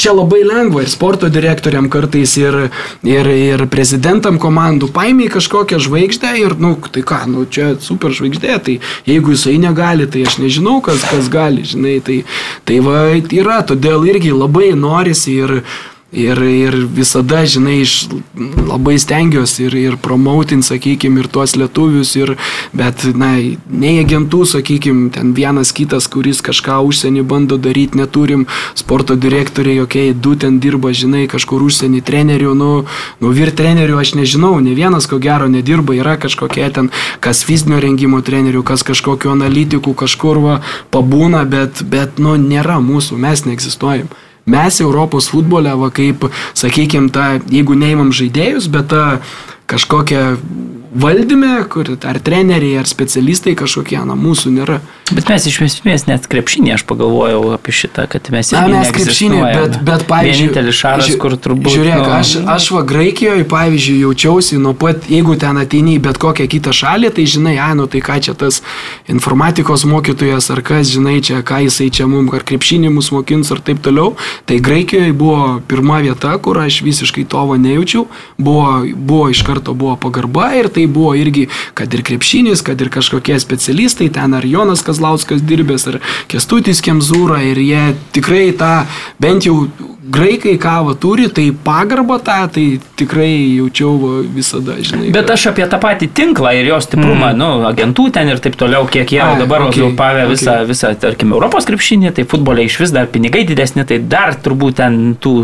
čia labai lengva ir sporto direktoriam kartais ir, ir, ir prezidentam komandų paimiai kažkokią žvaigždę ir, nu, tai ką, nu, čia super žvaigždė, tai jeigu jisai negali, tai aš nežinau, kas, kas gali, žinai, tai, tai va, yra, todėl irgi labai norisi ir Ir, ir visada, žinai, iš, labai stengiuosi ir, ir promautin, sakykime, ir tuos lietuvius, ir, bet, na, nei agentų, sakykime, ten vienas kitas, kuris kažką užsienį bando daryti, neturim, sporto direktoriai, jokiai, du ten dirba, žinai, kažkur užsienį trenerių, nu, nu vir trenerių aš nežinau, ne vienas ko gero nedirba, yra kažkokie ten, kas fizinio rengimo trenerių, kas kažkokiu analitikų kažkur va, pabūna, bet, bet, nu, nėra mūsų, mes neegzistuojam. Mes Europos futbole, va kaip, sakykime, tą, jeigu neimam žaidėjus, bet tą kažkokią valdyme, kur ar treneriai, ar specialistai kažkokie, na, mūsų nėra. Bet mes iš esmės net krepšinį, aš pagalvojau apie šitą, kad mes Na, mes krepšinį, bet, bet pavyzdžiui. Vienintelis šaras, žiū- kur turbūt... Žiūrėk, nu, aš, aš va Graikijoje, pavyzdžiui, jaučiausi nuo pat, jeigu ten ateini į bet kokią kitą šalį, tai žinai, ai, nu tai ką čia tas informatikos mokytojas, ar kas, žinai, čia ką jisai čia mums, ar krepšinį mus mokins, ar taip toliau. Tai Graikijoje buvo pirma vieta, kur aš visiškai to va nejaučiau, buvo, buvo iš karto buvo pagarba ir tai buvo irgi, kad ir krepšinis, kad ir kažkokie specialistai, ten ar Jonas Kazlauskas dirbęs, ar Kestutis Kemzūra ir jie tikrai tą, bent jau graikai kavą turi, tai pagarbą tą, tai tikrai jaučiau visada, žinai. Bet aš apie tą patį tinklą ir jo stiprumą, mm. nu, agentų ten ir taip toliau, kiek jie Ai, dabar okei, uzurpavę okay, visą, visą, tarkim, Europos krepšinį, tai futbole iš vis dar pinigai didesni, tai dar turbūt ten tų...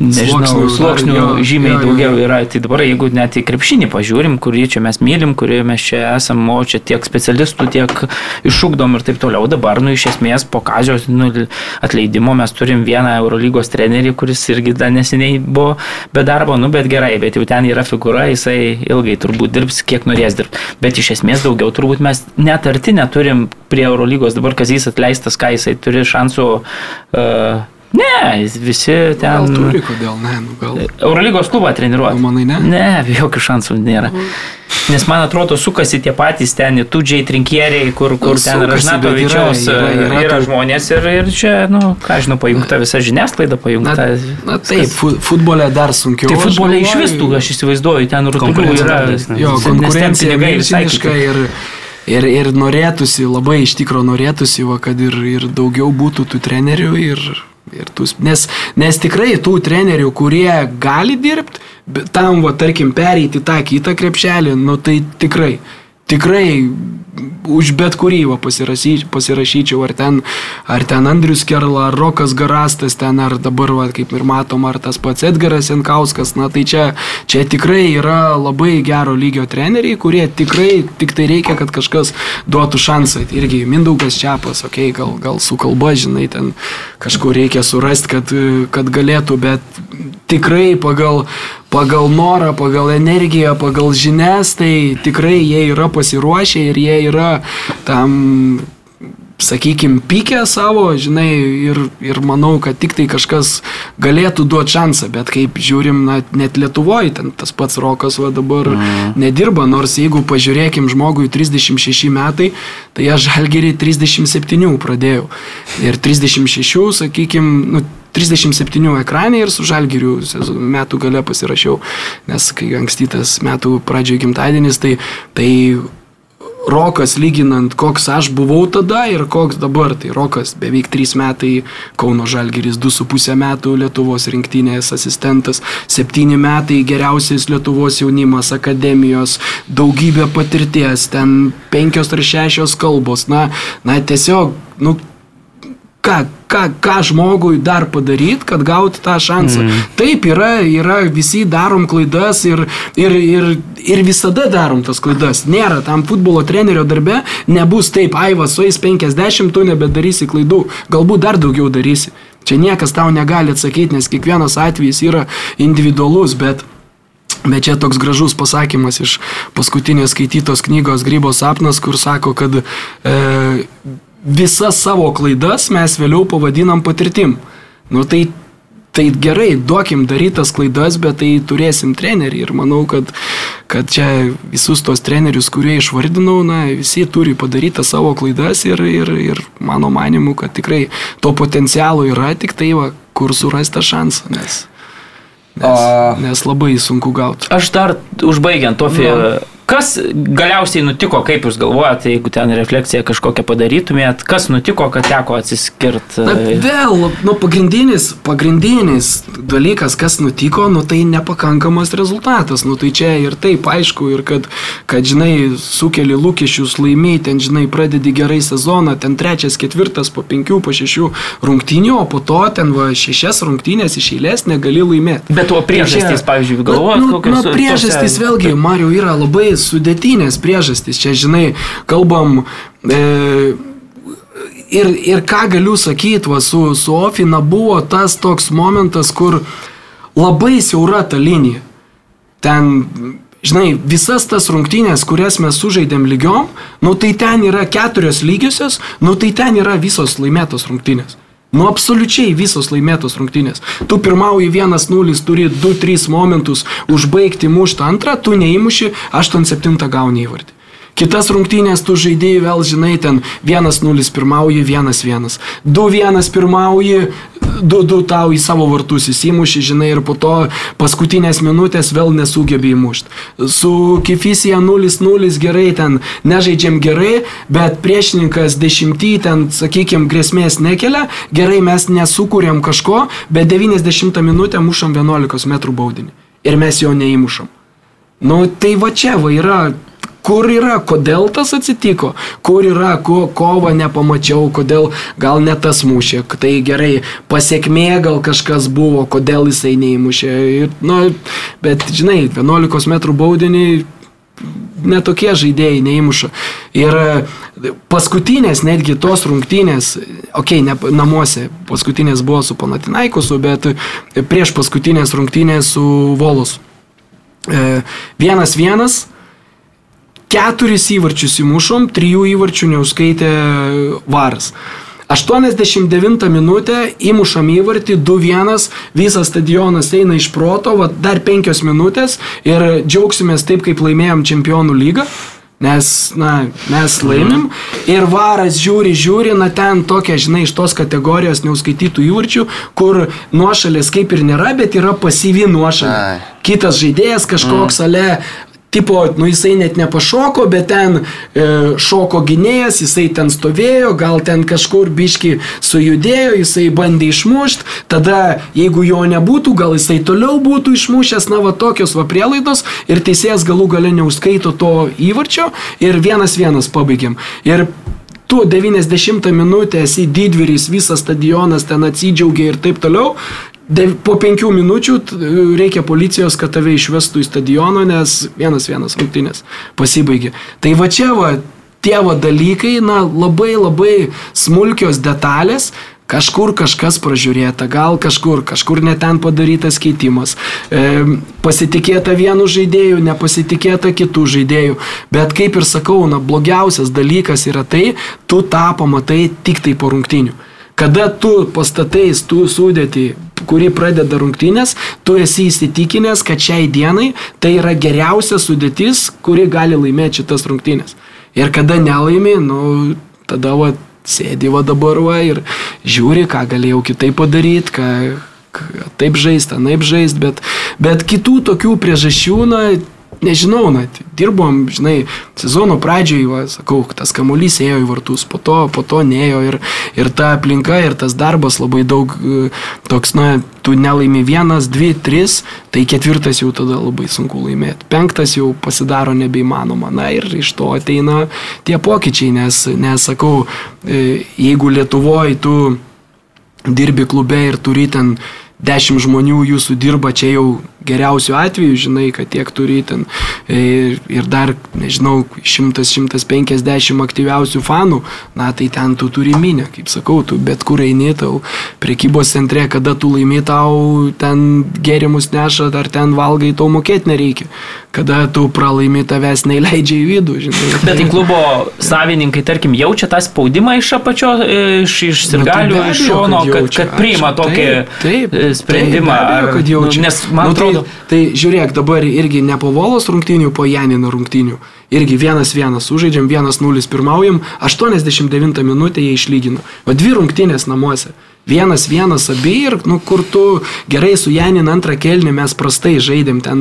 Nežinau, Sluoksnių sluoksnių jo, žymiai jo, daugiau jo. yra. Tai dabar, jeigu net į krepšinį pažiūrim, kurį čia mes mylim, kurį mes čia esam, o čia tiek specialistų, tiek iššūkdom ir taip toliau, dabar, nu, iš esmės, po kazijos nu, atleidimo mes turim vieną Eurolygos trenerį, kuris irgi dar neseniai buvo be darbo, nu, bet gerai, bet jau ten yra figūra, jisai ilgai turbūt dirbs, kiek norės dirbti. Bet iš esmės daugiau turbūt mes net arti neturim prie Eurolygos, dabar kazys atleistas, ką jisai turi šansų. Uh, Ne, visi Gal ten. turi, kodėl ne, nu gal. Eurolygos klubą treniruoti. Gal manai ne? Ne, jokių šansų nėra. Nes man atrodo, sukasi tie patys ten, tudžiai, trinkieriai, kur, kur Nu, ten sukasi, bet Ražnatovičiaus yra- yra, yra- yra, yra yra tų- žmonės ir, ir čia, nu, ką žinau, pajungta visa žiniasklaida, Na, pajungta. na taip, fu- futbole dar sunkiau. Tai aš futbolė iš vis tų, aš įsivaizduoju, ten rutulių yra. Jo, ten konkurencija milžiniška ir, ir, ir norėtųsi, labai iš tikro norėtųsi, va, kad ir, ir daugiau būtų tų trenerių ir, tų, nes, nes tikrai tų trenerių, kurie gali dirbti, tam, va, tarkim, pereiti tą kitą krepšelį, nu tai tikrai, tikrai už bet kurį pasirašy, pasirašyčiau, ar ten, ar ten Andrius Kerla, ar Rokas Garastas, ten, ar dabar, va, kaip ir matom, ar tas pats Edgaras Jankauskas, na tai čia, čia tikrai yra labai gero lygio treneriai, kurie tikrai tik tai reikia, kad kažkas duotų šansą. Tai Irgi Mindaugas Čiapas, okei, okay, gal, gal su kalba, žinai, ten kažkur reikia surasti, kad, kad galėtų, bet tikrai pagal, pagal norą, pagal energiją, pagal žinias, tai tikrai jie yra pasiruošę ir jie yra tam sakykime, pykę savo, žinai, ir, ir manau, kad tik tai kažkas galėtų duoti šansą, bet kaip žiūrim, na, net Lietuvoje, ten tas pats Rokas va dabar mm. nedirba, nors jeigu pažiūrėkim žmogui 36 metai, tai aš žalgerį 37 pradėjau. Ir 36, sakykime, nu, 37 ekranė ir su žalgiriu metų gale pasirašiau, nes kai ankstytas metų pradžioje gimtadienis, tai, tai Rokas lyginant, koks aš buvau tada ir koks dabar. Tai Rokas beveik 3 metai Kauno Žalgeris, 2,5 metų Lietuvos rinktinės asistentas, 7 metai geriausias Lietuvos jaunimas akademijos, daugybė patirties, ten 5 ar 6 kalbos. Na, na tiesiog, nu, ką, ką, ką žmogui dar padaryti, kad gauti tą šansą. Mm. Taip, yra, yra, visi darom klaidas ir, ir, ir, ir visada darom tas klaidas. Nėra tam futbolo trenerio darbe, nebus taip, aivas suais 50, tu nebedarysi klaidų, galbūt dar daugiau darysi. Čia niekas tau negali atsakyti, nes kiekvienas atvejis yra individualus, bet Bet čia toks gražus pasakymas iš paskutinės skaitytos knygos Grybo sapnas, kur sako, kad e, visas savo klaidas mes vėliau pavadinam patirtim. Nu tai, tai gerai, duokim darytas klaidas, bet tai turėsim trenerį ir manau, kad, kad čia visus tos trenerius, kurie išvardinau, na, visi turi padaryti savo klaidas ir, ir, ir mano manimu, kad tikrai to potencialo yra, tik tai va, kur surasti tą šansą, nes, nes, nes labai sunku gauti. Aš dar užbaigiant, Tofi, kas galiausiai nutiko, kaip jūs galvojate, jeigu ten refleksiją kažkokią padarytumėt, kas nutiko, kad teko atsiskirti? Na, vėl, nu, pagrindinis, pagrindinis dalykas, kas nutiko, nu, tai nepakankamas rezultatas. Nu, tai čia ir taip aišku, ir kad, kad žinai, sukeli lūkesčius laimiai, ten, žinai, pradedi gerai sezoną, ten trečias, ketvirtas, po penkių, po šešių rungtynių, o po to ten va šešias rungtynės iš eilės negali laimėti. Bet o priežastys, Tai čia- pavyzdžiui, galvojat, nu, kokios nu, priežastys tose- vėlgi, Mariu, yra labai sudėtinės priežastys. Čia, žinai, kalbam. E, Ir, ir ką galiu sakyti, su, su Ofina buvo tas toks momentas, kur labai siaura ta linija. Ten žinai, visas tas rungtynės, kurias mes sužaidėm lygiom, nu tai ten yra keturios lygiosios, nu tai ten yra visos laimėtos rungtynės. Nu absoliučiai visos laimėtos rungtynės. Tu pirmauji 1-0, turi 2-3 momentus užbaigti muštą antrą, tu neįmuši, 8-7 gauni įvartį. Kitas rungtynės tu žaidėjai vėl, žinai, ten 1-0 pirmauji, 1-1. 2-1 pirmauji, 2-2 tau į savo vartus įsimuši, žinai, ir po to paskutinės minutės vėl nesugebėjai mušti. Su Kifisija 0-0 gerai ten nežaidžiam gerai, bet priešininkas dešimtį ten, sakykime, grėsmės nekelia, gerai mes nesukūrėm kažko, bet 90 minutę mušam 11 m baudinį. Ir mes jo neįmušam. Nu, tai va čia va yra Kur yra, kodėl tas atsitiko, kur yra, ko, kova nepamačiau, kodėl gal ne tas mušė, tai gerai, pasiekmė gal kažkas buvo, kodėl jisai neįmušė. Ir, nu, bet žinai, 11 m baudinį netokie žaidėjai neįmuša. Ir paskutinės, netgi tos rungtynės, okei, okay, ne, namuose, paskutinės buvo su Panatinaikusu, bet prieš paskutinės rungtynės su Volus. E, vienas vienas keturis įvarčius įmušom, trijų įvarčių neuskaitė varas. 89 minutę įmušam įvartį, 2-1, visas stadionas eina iš proto, va, dar 5 minutės ir džiaugsimės taip, kaip laimėjom čempionų lygą. Nes, na, mes laimim ir varas žiūri, žiūri, na ten tokia, žinai, iš tos kategorijos neuskaitytų įvarčių, kur nuošalės kaip ir nėra, bet yra pasyvi nuošalė. Kitas žaidėjas kažkoks mm. ale tipo, nu jisai net nepašoko, bet ten e, šoko gynėjas, jisai ten stovėjo, gal ten kažkur biški sujudėjo, jisai bandė išmušti, tada jeigu jo nebūtų, gal jisai toliau būtų išmušęs, na va tokios va prielaidos. Ir teisėjas galų gale neuskaito to įvarčio. Ir vienas vienas pabaigiam. Ir tu 90 minutę esi didvyris, visas stadionas ten atsidžiaugia ir taip toliau, po penkių minučių reikia policijos, kad tave išvestų į stadioną, nes vienas vienas rungtynės pasibaigė. Tai va čia va, tie va dalykai, na, labai labai smulkios detalės, Kažkur kažkas pražiūrėta, gal kažkur, kažkur neten padarytas keitimas. E, pasitikėta vienu žaidėju, nepasitikėta kitų žaidėjų. Bet kaip ir sakau, na, blogiausias dalykas yra tai, tu tą pamatai tik tai po rungtinių. Kada tu pastatais, tu sudėti kuri pradeda rungtynės, tu esi įsitikinęs, kad šiai dienai tai yra geriausia sudėtis, kuri gali laimėti šitas rungtynės. Ir kada nelaimi, nu, tada va, sėdi va dabar va ir žiūri, ką galėjau kitaip padaryti, ką, taip žaisti, anaip žaisti, bet, bet kitų tokių priežasčių, na, nežinau, na, dirbom, žinai, sezono pradžioje, va, sakau, tas kamuolys ėjo į vartus, po to, po to neėjo ir, ir ta aplinka, ir tas darbas labai daug e, toks, na, tu nelaimi vienas, dvi, tris, tai ketvirtas jau tada labai sunku laimėti. Penktas jau pasidaro nebeįmanoma. Na ir iš to ateina tie pokyčiai, nes, nes sakau, e, jeigu Lietuvoje tu dirbi klube ir turi ten dešimt žmonių jūsų dirba, čia jau geriausiu atveju, žinai, kad tiek turi ten ir, ir dar, nežinau, 100-150 aktyviausių fanų, na tai ten tu turi minę, kaip sakau, tu bet kur eini, tau prekybos centre, kada tu laimi tau ten gėrimus neša, ar ten valgai, tau mokėti nereikia. Kada tu pralaimi, tavęs neįleidžia į vidų, žinai. Bet tai klubo savininkai, tarkim, jaučia tą spaudimą iš apačio, iš, iš sirgalių, nu, tai iš šono, kad, kad priima tokį taip, taip, sprendimą. Taip, abejo, kad jaučia. Nes man nu, tai atrodo. Tai, tai žiūrėk, dabar irgi ne po Volos rungtynių, po Janino rungtynių. Irgi vienas vienas sužaidžiam, vienas nulis pirmaujam, 89 minutę jie išlygino. O dvi rungtynės namuose. Vienas vienas abi ir, nu, kur tu gerai su Janin antrą kelnį mes prastai žaidėm, ten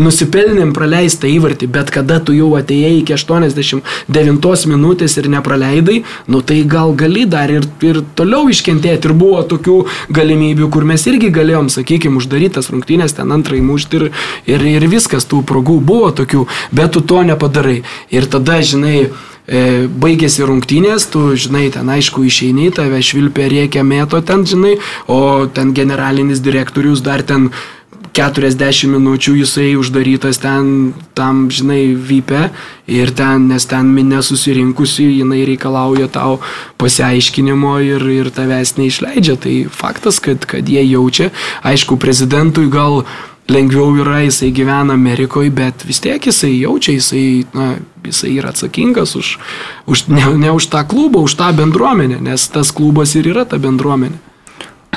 nusipelnėm praleistą įvartį, bet kada tu jau atėjai iki 89 minutės ir nepraleidai, nu tai gal gali dar ir, ir toliau iškentėti. Ir buvo tokių galimybių, kur mes irgi galėjom, sakykime, uždarytas rungtynės, ten antrai mušti ir, ir, ir viskas, tų progų buvo tokių, bet tu to nepadarai. Ir tada, žinai, e, baigėsi rungtynės, tu, žinai, ten aišku išeini, tave švilpė rėkia mėto ten, žinai, o ten generalinis direktorius dar ten 40 minučių jisai uždarytas ten, tam, žinai, vypė ir ten, nes ten minė susirinkusi, jinai reikalauja tau pasiaiškinimo ir, ir tavęs neišleidžia. Tai faktas, kad, kad jie jaučia, aišku, prezidentui gal lengviau yra, jisai gyvena Amerikoje, bet vis tiek jisai jaučia, jisai, na, jisai yra atsakingas už, už ne, ne už tą klubą, už tą bendruomenę, nes tas klubas ir yra ta bendruomenė.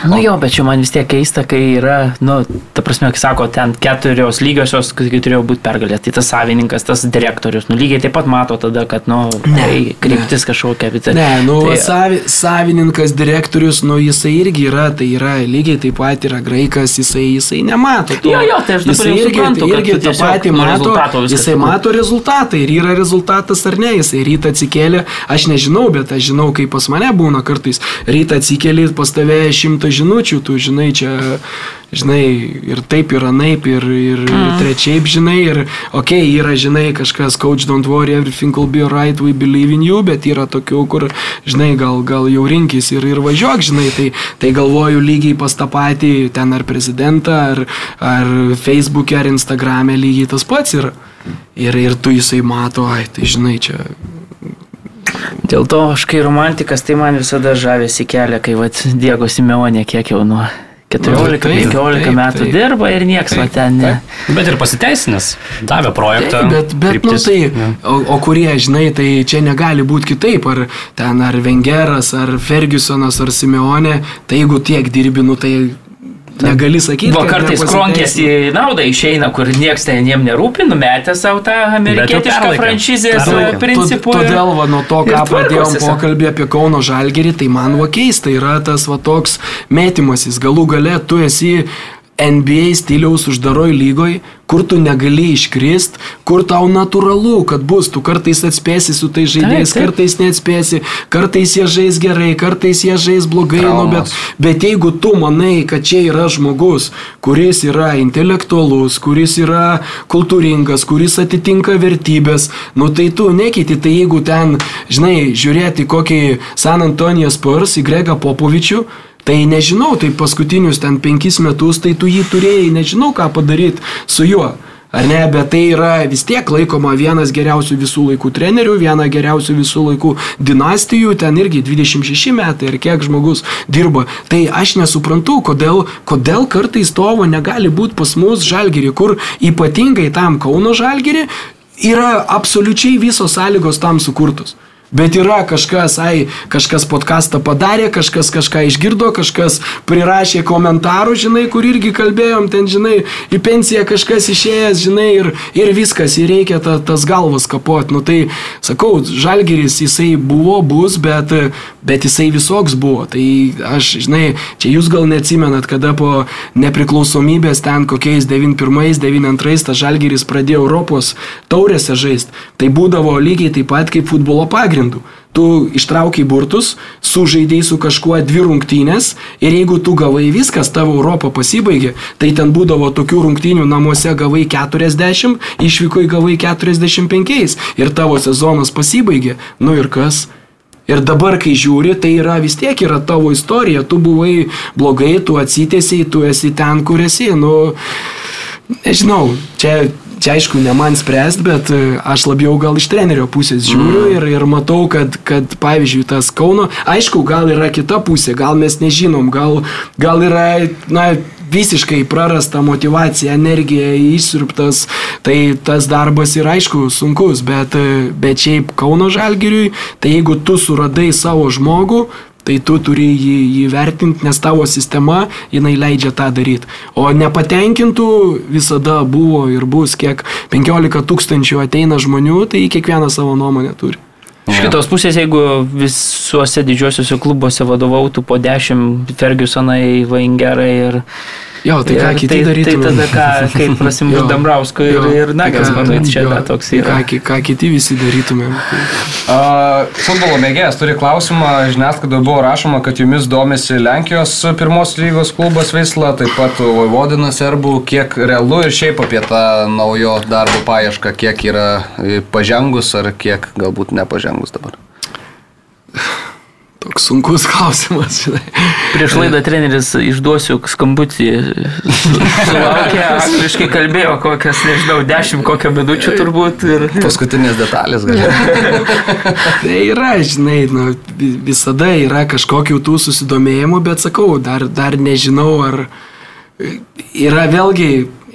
Nu jo, bet čia man vis tiek keista, kai yra, nu, ta prasme, kai sako, ten keturios lygiosios, kai turėjo būti pergalė, tai tas savininkas, tas direktorius, nu lygiai taip pat mato tada, kad, nu, Ne, tai kryptis kažkokia, bet... Ne, nu, tai, tai, savi, savininkas, direktorius, nu, jisai irgi yra, tai yra lygiai taip pat yra graikas, jisai, jisai nemato. To. Jo, jo, tai aš dabar jisai irgi, suprantu, kad irgi tą patį mato, jisai mato rezultatą ir yra rezultatas ar ne, jisai rytą atsikėlė, aš nežinau, bet aš žinau, kaip pas mane būna kartais, rytą atsikėlė pas tave šimtą žinučių, tu žinai, čia, žinai, ir taip, ir anaip, ir, ir mm. trečiaip, žinai, ir, okei, okay, yra, žinai, kažkas, coach, don't worry, everything will be alright, we believe in you, bet yra tokių, kur, žinai, gal, gal jau rinkis ir, ir važiuok, žinai, tai, tai galvoju lygiai pas tą patį, ten ar prezidentą, ar, ar Facebook'e, ar Instagram'e lygiai tas pats yra. Ir, ir tu jisai mato, ai, tai žinai, čia Dėl to aš kai romantikas, tai man visada žavėsi kelia, kai vad Diego Simeonė kiek jau nuo 14-15 taip, taip, metų taip. dirba ir nieks va ten ne. Bet ir pasiteisinęs, davė projektą. Taip, bet, bet nu, kryptis. tai, Jo. o, o kurie, žinai, tai čia negali būti kitaip, ar ten ar Vengeras, ar Fergusonas, ar Simeonė, tai jeigu tiek dirbi, nu tai negali sakyti. Kad kartais kronkės į naudą išeina, kur nieks ten jiem nerūpi, numetė savo tą amerikietišką franšizės. Tod- Todėl, va, nuo to, ką pradėjom pokalbį apie Kauno Žalgerį, tai man va keista yra tas va toks metimasis. Galų gale tu esi NBA stiliaus uždaroj lygoj, kur tu negali iškrist, kur tau natūralu, kad bus, tu kartais atspėsi su tai žaidėjais, kartais neatspėsi, kartais jie žais gerai, kartais jie žais blogai, nu, bet, bet jeigu tu manai, kad čia yra žmogus, kuris yra intelektualus, kuris yra kultūringas, kuris atitinka vertybės, nu tai tu nekeiti, tai jeigu ten, žinai, žiūrėti kokį San Antonijos Spurs į Gregą Popovičių, Tai nežinau, tai paskutinius ten penkis metus, tai tu jį turėjai, nežinau ką padaryti su juo. Ar ne, bet tai yra vis tiek laikoma vienas geriausių visų laikų trenerių, viena geriausių visų laikų dinastijų, ten irgi 26 metai ar kiek žmogus dirba. Tai aš nesuprantu, kodėl, kodėl kartais tovo negali būti pas mus žalgerį, kur ypatingai tam Kauno žalgerį yra absoliučiai visos sąlygos tam sukurtos. Bet yra kažkas, ai, kažkas podcastą padarė, kažkas kažką išgirdo, kažkas prirašė komentarų, žinai, kur irgi kalbėjom, ten, žinai, į pensiją kažkas išėjęs, žinai, ir, ir viskas, ir reikia ta, tas galvas kapot. Nu tai, sakau, žalgeris jisai buvo, bus, bet, bet jisai visoks buvo. Tai aš, žinai, čia jūs gal neatsimenat, kada po nepriklausomybės ten kokiais 91-92 tas žalgeris pradėjo Europos taurėse žaisti. Tai būdavo lygiai taip pat kaip futbolo pagrindų. Tu ištraukiai burtus, sužaidėjai su kažkuo dvi rungtynės ir jeigu tu gavai viskas, tavo Europą pasibaigė, tai ten būdavo tokių rungtynių namuose gavai 40, išvyko į gavai 45 ir tavo sezonas pasibaigė. Nu ir kas? Ir dabar, kai žiūri, tai yra vis tiek yra tavo istorija. Tu buvai blogai, tu atsitėsiai, tu esi ten, kur esi. Nu, nežinau, čia, čia aišku, ne man spręst, bet e, aš labiau gal iš trenerio pusės žiūriu mm. ir, ir matau, kad, kad, pavyzdžiui, tas Kauno, aišku, gal yra kita pusė, gal mes nežinom, gal, gal yra, na, visiškai prarasta motivacija, energija, išsirptas, tai tas darbas yra aišku sunkus, bet, e, bet šiaip Kauno žalgiriui, tai jeigu tu suradai savo žmogų, Tai tu turi jį, jį vertinti, nes tavo sistema, jinai leidžia tą daryti. O nepatenkintų visada buvo ir bus, kiek 15 tūkstančių ateina žmonių, tai kiekvieną savo nuomonę turi. Iš kitos pusės, jeigu visuose didžiuosiuose klubuose vadovautų po 10 Fergusonai, Vaingerai ir... Jo, tai ką ir kiti tai, darytų? Tai tada ką, kaip prasimų Jo, Dambrausko ir, jo, ir Nagas, tai manau, čia jo, toks tai yra. Ką, ką kiti visi darytumėm. Uh, futbolo mėgėjas turi klausimą, žiniasklaidoje buvo rašoma, kad jumis domisi Lenkijos pirmos lygos klubas Veisla, taip pat Vojvodina Serbų, kiek realu ir šiaip apie tą naujo darbo paiešką, kiek yra pažengus ar kiek galbūt nepažengus dabar. Toks sunkus [laughs] klausimas, žinai. Prieš laidą treneris išduosiu skambutį. su- Sulaukė, [laughs] angliškai kalbėjo kokias, nežinau, 10 kokio minučių turbūt. Ir... Paskutinės detalės galbūt. [laughs] Tai yra, žinai, nu, vi- visada yra kažkokių tų susidomėjimų, bet sakau, dar, dar nežinau, ar yra vėlgi,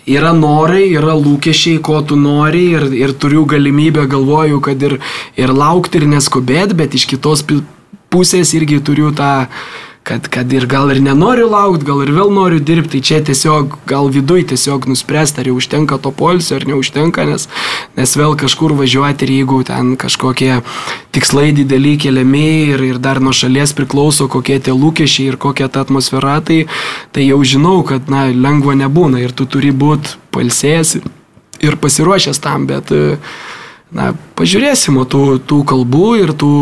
yra norai, yra lūkesčiai, ko tu nori ir, ir turiu galimybę, galvoju, kad ir, ir laukti ir neskubėti, bet iš kitos pusės irgi turiu tą kad, kad ir gal ir nenoriu laukti, gal ir vėl noriu dirbti, tai čia tiesiog gal viduj tiesiog nuspręsti, ar jau užtenka to polsio, ar neužtenka, nes, nes vėl kažkur važiuoti ir jeigu ten kažkokie tikslai dideli keliami ir, ir dar nuo šalies priklauso, kokie tie lūkesčiai ir kokia ta atmosfera, tai, tai jau žinau, kad na, lengva nebūna ir tu turi būti palsėjęs ir pasiruošęs tam, bet e, Na, pažiūrėsim, o tų, tų kalbų ir tų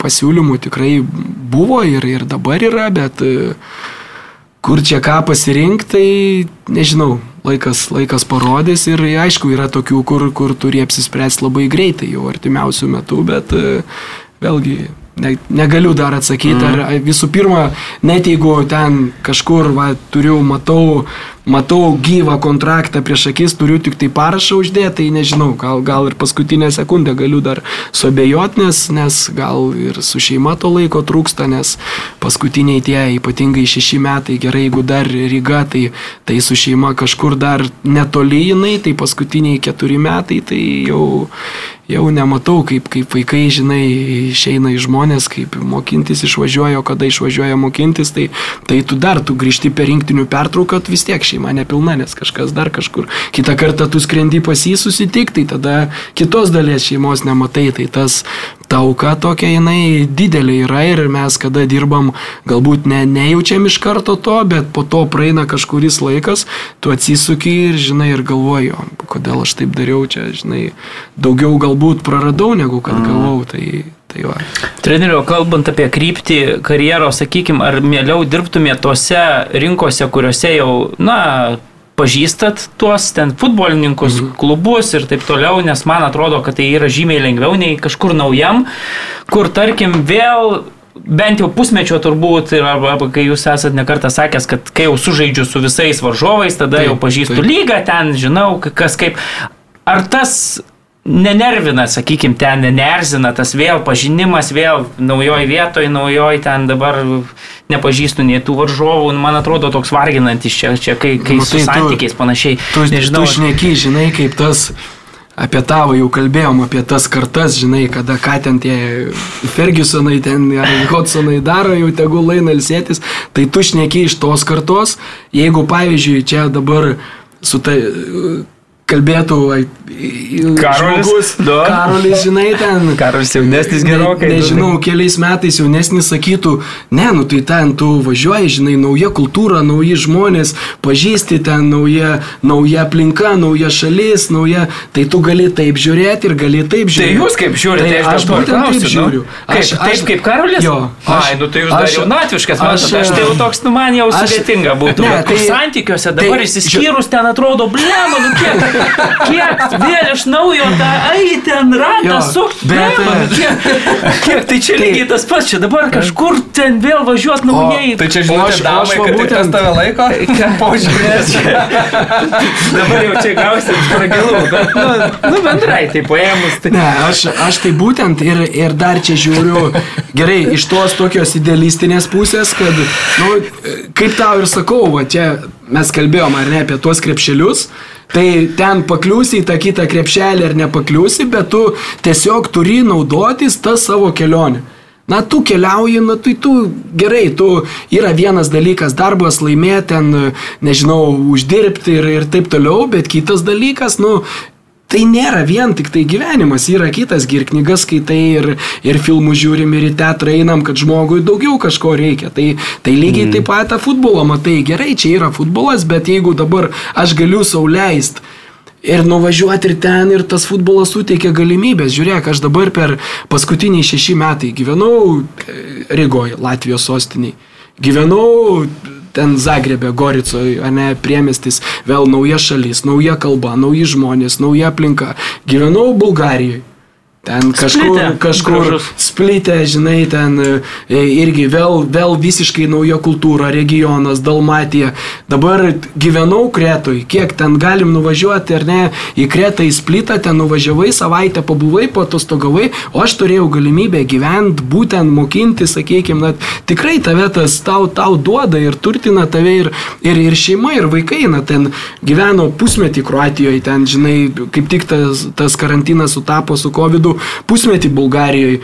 pasiūlymų tikrai buvo ir, ir dabar yra, bet e, kur čia ką pasirinkti, tai nežinau, laikas, laikas parodys ir aišku, yra tokių, kur, kur turi apsispręsti labai greitai, jau artimiausių metų, bet e, vėlgi ne, negaliu dar atsakyti, mm. ar visų pirma, net jeigu ten kažkur va, turiu, matau, matau gyvą kontraktą prieš akis, turiu tik tai parašą uždėti, tai nežinau, gal, gal ir paskutinę sekundę galiu dar suabejoti, nes, nes gal ir su šeima to laiko trūksta, nes paskutiniai tie ypatingai šeši metai, gerai, jeigu dar Ryga, tai, tai su šeima kažkur dar netoli jinai, tai paskutiniai keturi metai, tai jau, jau nematau, kaip, kaip vaikai, žinai, išeina į žmonės, kaip mokintis išvažiuoja, o kada išvažiuoja mokintis, tai, tai tu dar, tu grįžti per rinktinių pertrauką, vis tiek šeima nepilna, nes kažkas dar kažkur. Kita kartą tu skrendi pas jį susitikti, tai tada kitos dalies šeimos nematai, tai tas tauka tokia jinai didelė yra ir mes kada dirbam, galbūt ne, nejaučiam iš karto to, bet po to praeina kažkuris laikas, tu atsisuki ir žinai ir galvoji, o kodėl aš taip dariau čia, žinai, daugiau galbūt praradau negu kad gavau. Tai, tai va. Trenerio, kalbant apie kryptį karjeros, sakykime, ar mieliau dirbtumėte tose rinkose, kuriuose jau, na, pažįstat tuos ten futbolininkus, mhm. klubus ir taip toliau, nes man atrodo, kad tai yra žymiai lengviau nei kažkur naujam, kur tarkim vėl bent jau pusmečio turbūt, ir arba, arba kai jūs esate nekartą sakęs, kad kai jau sužaidžiu su visais varžovais, tada taip, jau pažįstu taip. lygą, ten žinau, kas kaip. Ar tas nenervina, sakykime, ten nenerzina tas vėl pažinimas, vėl naujoj vietoje, naujoj ten dabar nepažįstu nei tų varžovų, man atrodo toks varginantis čia, čia kai, kai nu, tai su santykiais tu, panašiai. Tu, nežinau, tu šneki, žinai, kaip tas apie tavo jau kalbėjom, apie tas kartas, žinai, kada ką ten tie Fergusonai, ten ar Hodsonai daro, jau tegul eina ilsėtis, tai tu šneki iš tos kartos, jeigu pavyzdžiui čia dabar su tai kalbėtų Karolis, žmogus, Karolis, žinai, ten. Karolis jaunesnis gerokai. Ne, nežinau, keliais metais jaunesnis sakytų, ne, nu tai ten tu važiuoji, žinai, nauja kultūra, nauji žmonės, pažįsti ten nauja, nauja aplinka, nauja šalis, nauja, tai tu gali taip žiūrėti ir gali taip žiūrėti. Tai jūs kaip žiūrite, tai aš, aš būtent klausiu, taip žiūriu. Nu? Kaip, aš, aš, taip kaip Karolis? Jo. Aš, Ai, nu tai jūs aš, dar jaunatviškas, aš, aš tai jau toks, nu man jau aš, sudėtinga būtų. Ne, tai, santykiuose dabar tai, įsiskyrus ten atrodo, blema, nu kiek. Kiek vėl iš naujo tą, ai, ten ratą sukti. Bet, kiek, kiek, tai čia lygiai tas pats, čia dabar kažkur ten vėl važiuot naujai. Tai čia žinau, aš, aš va, būtent tave laiko, [laughs] požiūrės. [laughs] dabar jau čia gausit fragilų, bet, nu, nu bendrai, tai paėmus. Tai... Ne, aš, aš tai būtent ir, ir dar čia žiūriu, gerai, iš tos tokios idealistinės pusės, kad, nu, kaip tau ir sakau, va, čia mes kalbėjom ar ne apie tuos krepšelius, Tai ten pakliūsi į tą kitą krepšelį ar nepakliūsi, bet tu tiesiog turi naudotis tą savo kelionę. Na, tu keliauji, na, tai tu gerai, tu yra vienas dalykas darbas laimėti, ten, nežinau, uždirbti ir, ir taip toliau, bet kitas dalykas, nu, Tai nėra vien tik tai gyvenimas, yra kitas ir knygas skaitai, ir, ir filmų žiūrim, ir į teatrą einam, kad žmogui daugiau kažko reikia. Tai, tai lygiai mm. taip pat tą futbolą matai, gerai, čia yra futbolas, bet jeigu dabar aš galiu sauliaist ir nuvažiuoti ir ten, ir tas futbolas suteikia galimybės. Žiūrėk, aš dabar per paskutinį šeši metai gyvenau Rygoje, Latvijos sostiniai. Gyvenau ten Zagrebė, Goricoje, ne, priemestis, vėl nauja šalis, nauja kalba, nauji žmonės, nauja aplinka. Gyvenau Bulgarijoje. Ten kažkur, Splitė, kažkur gražus. splitė, žinai, ten e, irgi vėl, vėl visiškai nauja kultūra, regionas, Dalmatija. Dabar gyvenau Kretoj, kiek ten galim nuvažiuoti ar ne, į Kretą, į splitą, ten nuvažiavai, savaitę pabuvai, patostogavai, o aš turėjau galimybę gyventi, būtent mokinti, sakykime, na, tikrai tave tas tau, tau duoda ir turtina tave ir, ir, ir šeima, ir vaikai, na, ten gyveno pusmetį Kroatijoje, ten, žinai, kaip tik tas, tas karantinas sutapo su COVID, pusmetį Bulgarijoje,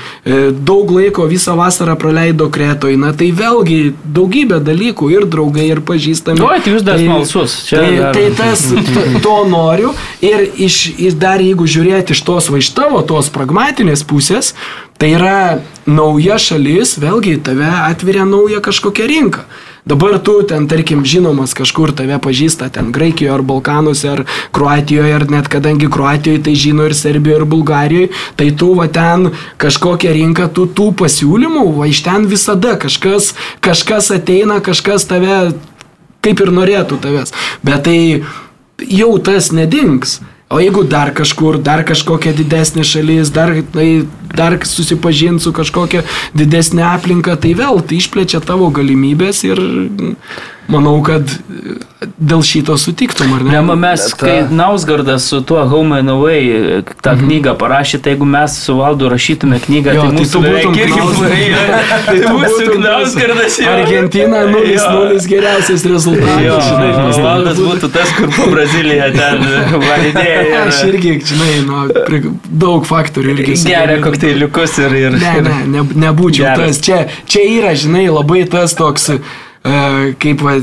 daug laiko visą vasarą praleido Kretoje, na, tai vėlgi daugybė dalykų ir draugai, ir pažįstami. Oi, tai jūs dar smalsus, čia tai, dar- tai tas, to, to noriu ir iš, iš dar jeigu žiūrėti iš tos va iš tavo, tos pragmatinės pusės, tai yra nauja šalis, vėlgi tave atveria naują kažkokią rinką. Dabar tu ten, tarkim, žinomas kažkur tave pažįsta ten Graikijoje ar Balkanuose ar Kroatijoje, ar net kadangi Kroatijoje tai žino ir Serbijoje ir Bulgarijoje, tai tu va ten kažkokią rinką, tu tų pasiūlymų, va iš ten visada kažkas, kažkas ateina, kažkas tave kaip ir norėtų tavęs. Bet tai jau tas nedings. O jeigu dar kažkur, dar kažkokia didesnė šalis, dar, tai, dar susipažinti su kažkokia didesnė aplinka, tai vėl tai išplečia tavo galimybės ir manau, kad e, dėl šito sutiktum, ar ne? Ne, mes, Ta- kai Nausgardas su tuo Home and Away e, tą knygą parašė, tai jeigu mes su Valdu rašytume knygą, Jo, tai tai mūsų tu būtum irgi. [laughs] Tai tu [laughs] mūsų būtum Nausgardas. Argentina 0-0 geriausias rezultatas. Jo, žinai, nes Valdas būtų- tas, kur po Braziliją ten [laughs] validėjo. Aš irgi, žinai, nu, daug faktorių irgi. Geria sudėliota. kokteiliukus ir... ir Ne, ne, ne, nebūčiau Geras. tas. Čia, čia yra, žinai, labai tas toks, kaip va,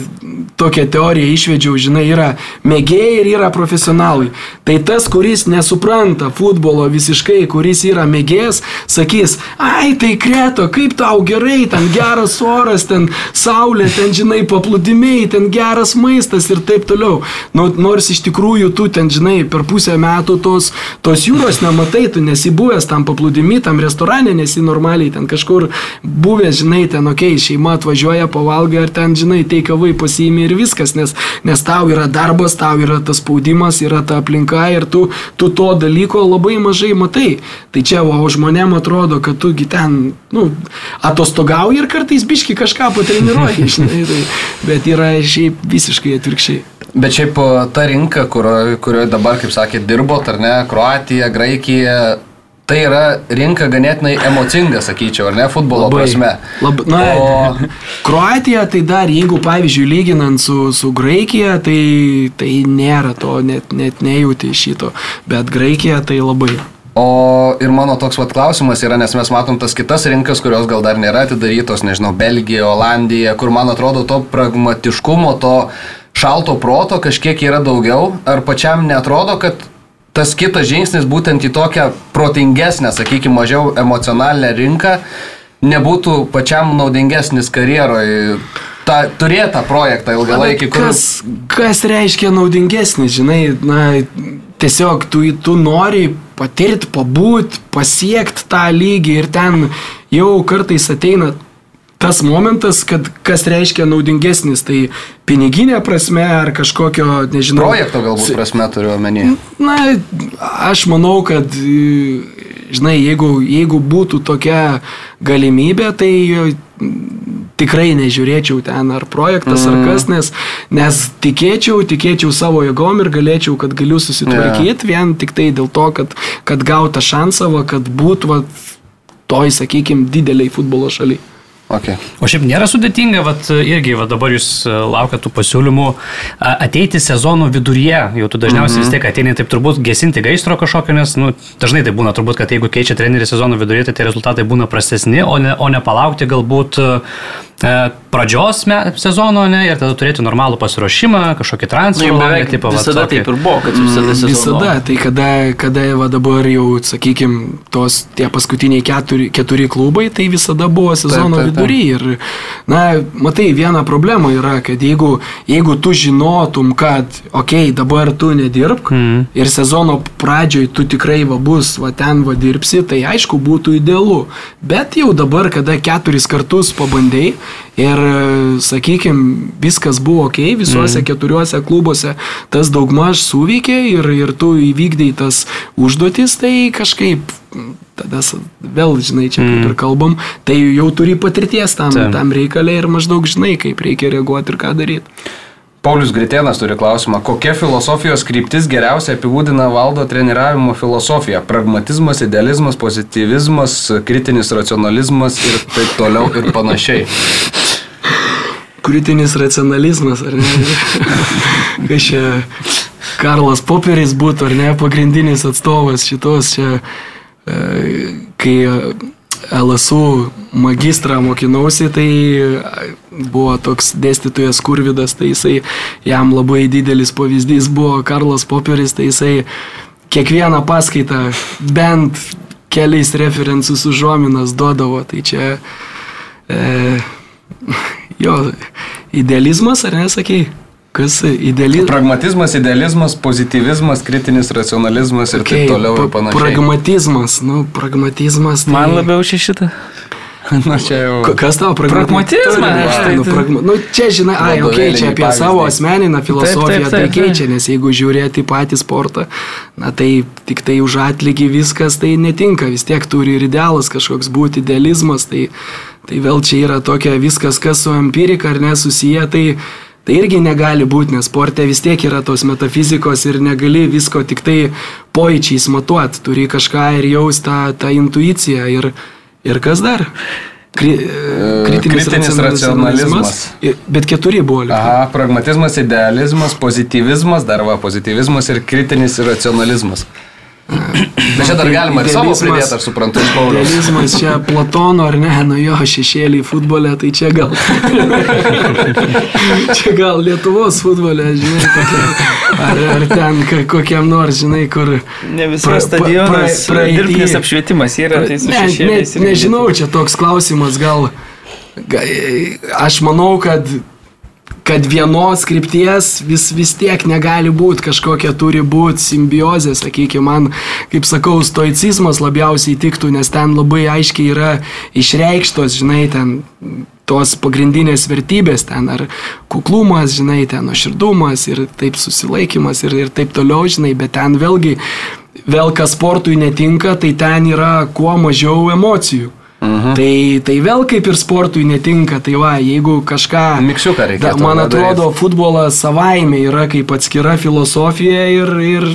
tokią teoriją išvedžiau, žinai, yra mėgėjai ir yra profesionalai. Tai tas, kuris nesupranta futbolo visiškai, kuris yra mėgėjas, sakys, ai, tai kreto, kaip tau gerai, ten geras oras, ten saulė, ten, žinai, paplūdimiai, ten geras maistas ir taip toliau. Nu, nors iš tikrųjų tu ten, žinai, per pusę metų tos, tos jūros nematai, tu nesi buvęs tam paplūdimi, tam restorane, nesi normaliai ten kažkur buvęs, žinai, ten, okei, okay, šeima atvažiuoja, pavalga ir ten, žinai, teikavai pasiimi ir viskas, nes, nes tau yra darbas, tau yra tas spaudimas, yra ta aplinka ir tu, tu to dalyko labai mažai matai. Tai čia, o žmonėm atrodo, kad tugi ten, nu, atostogauji ir kartais biški kažką patreniruoji, [laughs] žinai, tai, bet yra šiaip visiškai atvirkščiai. Bet šiaip ta rinka, kurioje kurio dabar, kaip sakėt, dirbot, ar ne, Kroatija, Graikija, tai yra rinka ganėtinai emocinga, sakyčiau, ar ne, futbolo Labai. prasme. Lab, na, O- [laughs] Kroatija tai dar, jeigu pavyzdžiui lyginant su, su Graikija, tai, tai nėra to, net, net nejauti šito, bet Graikija tai labai. O ir mano toks vat klausimas yra, nes mes matom tas kitas rinkas, kurios gal dar nėra atidarytos, nežinau, Belgija, Olandija, kur man atrodo to pragmatiškumo, to šalto proto kažkiek yra daugiau. Ar pačiam netrodo, kad tas kitas žingsnis būtent į tokią protingesnę, sakykime, mažiau emocionalinę rinką nebūtų pačiam naudingesnis karjeroje? Ta, turėti tą projektą ilgalaikį, kur... Kas, kas reiškia naudingesnis, žinai, na, tiesiog tu, tu nori patirti, pabūt, pasiekti tą lygį ir ten jau kartais ateina tas momentas, kad kas reiškia naudingesnis, tai piniginė prasme ar kažkokio, nežinau. Projekto galbūt prasme turiu omeny. Na, aš manau, kad, žinai, jeigu, jeigu būtų tokia galimybė, tai tikrai nežiūrėčiau ten ar projektas mm. ar kas, nes, nes tikėčiau, tikėčiau savo jėgom ir galėčiau, kad galiu susitvarkyti yeah. vien tik tai dėl to, kad, kad gautą šansą, va, kad būtų va, toj, sakykime, dideliai futbolo šaliai. Okay. O šiaip nėra sudėtinga, vat, irgi vat, dabar jūs e, laukia tų pasiūlymų ateiti sezono viduryje, jau tu dažniausiai mm -hmm. vis tiek ateini taip turbūt gesinti gaisro kažkokio, nes nu, dažnai tai būna turbūt, kad jeigu keičia trenerį sezono viduryje, tai tie rezultatai būna prastesni, o ne, o ne palaukti galbūt e, pradžios me, sezono ne, ir tada turėti normalų pasiruošimą, kažkokį Nu, transferą. jau langą, beveik tipo, vat visada tokį. taip ir buvo, kad visada sezono. Visada, tai kada, kada va dabar jau, sakykime, tos tie paskutiniai keturi, keturi klubai, tai visada buvo sezono taip, taip. Vidury. Ir, na, matai, viena problema yra, kad jeigu, jeigu tu žinotum, kad, okei, okay, dabar tu nedirbk mm. ir sezono pradžioj tu tikrai va bus, va ten va dirbsi, tai aišku būtų idealu. Bet jau dabar, kada keturis kartus pabandėjai ir, sakykime, viskas buvo ok, visuose mm. keturiuose klubuose tas daugmaž suveikė ir, ir tu įvykdai tas užduotis, tai kažkaip tada vėl, žinai, čia kaip ir kalbam, tai jau turi patirties tam, Taip. tam reikalė ir maždaug žinai, kaip reikia reaguoti ir ką daryti. Paulius Gritėnas turi klausimą, kokia filosofijos kryptis geriausiai apibūdina valdo treniravimo filosofiją? Pragmatizmas, idealizmas, pozitivizmas, kritinis racionalizmas ir taip toliau ir panašiai. Kritinis racionalizmas, ar ne? [laughs] Kai čia Karlas Poperis būtų, ar ne, pagrindinis atstovas šitos čia, e, kai LSU magistrą mokinausi, tai e, buvo toks dėstytojas Kurvidas, tai jisai jam labai didelis pavyzdys buvo Karlas Poperis, tai jisai kiekvieną paskaitą bent keliais referensus užuominas duodavo, tai čia e, [laughs] jo idealizmas, ar nesakei? Kas idealizmas? Pragmatizmas, idealizmas, pozitivizmas, kritinis racionalizmas ir taip toliau ir panašiai. Pragmatizmas, nu, pragmatizmas. Tai... Man labiau čia šitą. [laughs] Na čia jau. Kas tavo Pragmatizmas, pragmatizmas? tai- Nu, pragma... nu, čia, žinai, ai, okay, čia apie pavyzdžiai. savo asmeninę filosofiją taip, tai taip, keičia, nes jeigu žiūrėti į patį sportą, na tai tik tai už atlygį viskas tai netinka, vis tiek turi ir idealas kažkoks būti, idealizmas, tai, tai vėl čia yra tokia viskas, kas su empirika ar nesusiję, tai Tai irgi negali būti, nes sporte vis tiek yra tos metafizikos ir negali visko tik tai pojčiais matuoti, turi kažką ir jaus tą, tą intuiciją ir, ir kas dar? Kri, kritinis, kritinis racionalizmas. Ir- Bet keturi buvo. lyg tai. Aha, pragmatizmas, idealizmas, pozitivizmas, dar va, pozitivizmas ir kritinis racionalizmas. Bet čia dar galima ir savo pridėti, aš suprantu, iš Paulius. Idealizmas čia Platono ar ne, nu jo šešėlį futbole, tai čia gal. [laughs] čia gal Lietuvos futbole, žinai, kokia, ar, ar ten kokiam nors, žinai, kur... Ne pra- visas pra- stadionas, pra- praeity- dirbtinis apšvietimas yra, tai su Ne, ne, šešėliais. irgi nežinau, čia toks klausimas, gal... ga- Aš manau, kad kad vienos krypties vis, vis tiek negali būti, kažkokia turi būti simbiozė, sakykime, man, kaip sakau, stoicizmas labiausiai tiktų, nes ten labai aiškiai yra išreikštos, žinai, ten tos pagrindinės vertybės, ten ar kuklumas, žinai, ten nuoširdumas ir taip susilaikimas ir, ir taip toliau, žinai, bet ten vėlgi, vėl kas sportui netinka, tai ten yra kuo mažiau emocijų. Mhm. Tai, tai vėl kaip ir sportui netinka, tai va, jeigu kažką... Miksiuką reikėtų Da, man atrodo, futbolas savaime yra kaip atskira filosofija ir, ir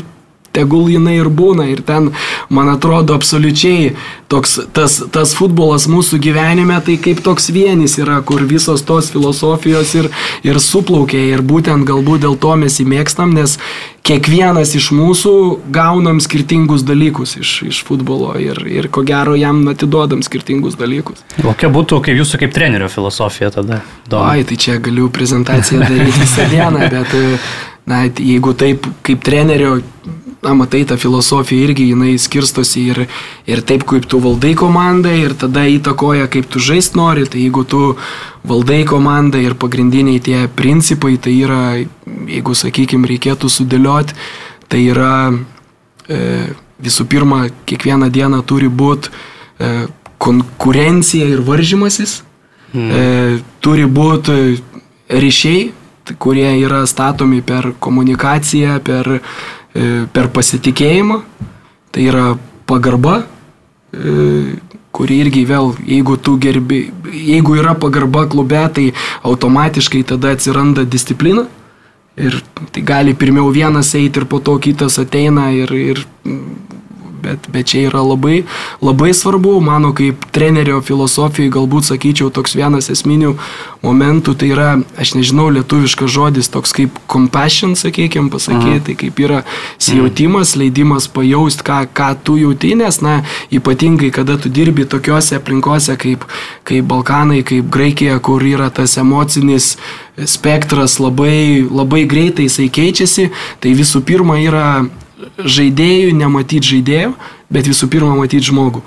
tegul jinai ir būna. Ir ten, man atrodo, absoliučiai toks, tas, tas futbolas mūsų gyvenime tai kaip toks vienis yra, kur visos tos filosofijos ir, ir suplaukia. Ir būtent galbūt dėl to mes įmėgstam, nes kiekvienas iš mūsų gaunam skirtingus dalykus iš, iš futbolo ir, ir ko gero jam atiduodam skirtingus dalykus. Kokia būtų kaip jūsų kaip trenerio filosofija tada? Įdomu. Ai, tai čia galiu prezentaciją daryti visą dieną, bet, na, jeigu taip kaip trenerio, na, matai, ta filosofija irgi jinai skirstosi ir, ir taip, kaip tu valdai komandą ir tada įtakoja, kaip tu žaist nori, tai jeigu tu valdai komandą ir pagrindiniai tie principai, tai yra, jeigu, sakykime, reikėtų sudėlioti, tai yra e, visų pirma, kiekvieną dieną turi būti e, konkurencija ir varžymasis. E, turi būti ryšiai, t- kurie yra statomi per komunikaciją, per, e, per pasitikėjimą. Tai yra pagarba, e, kuri irgi vėl, jeigu tu gerbi, jeigu yra pagarba klube, tai automatiškai tada atsiranda disciplina. Ir tai gali pirmiau vienas eiti ir po to kitas ateina ir, ir bet, bet čia yra labai, labai svarbu, mano kaip trenerio filosofijai, galbūt sakyčiau, toks vienas esminių momentų, tai yra, aš nežinau, lietuviškas žodis, toks kaip compassion, sakykime, pasakyti, tai kaip yra sijautimas, leidimas pajaust, ką, ką tu jauti, nes, na, ypatingai, kada tu dirbi tokiuose aplinkose kaip, kaip Balkanai, kaip Graikija, kur yra tas emocinis spektras labai, labai greitai jisai keičiasi, tai visų pirma yra žaidėjų nematyti žaidėjų, bet visų pirma matyti žmogų.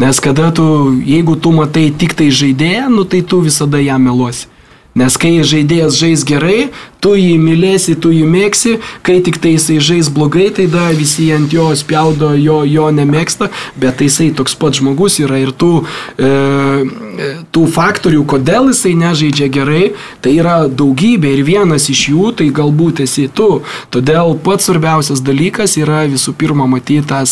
Nes kada tu, jeigu tu matai tik tai žaidėją, nu tai tu visada jam meluosi. Nes kai žaidėjas žais gerai, tu jį mylėsi, tu jį mėgsi, kai tik tai jisai žais blogai, tai da visi ant jo spjaudo, jo, jo nemėgsta, bet tai jisai toks pat žmogus yra ir tų, e, tų faktorių, kodėl jisai nežaidžia gerai, tai yra daugybė ir vienas iš jų tai galbūt esi tu. Todėl pats svarbiausias dalykas yra visų pirma matyti tą,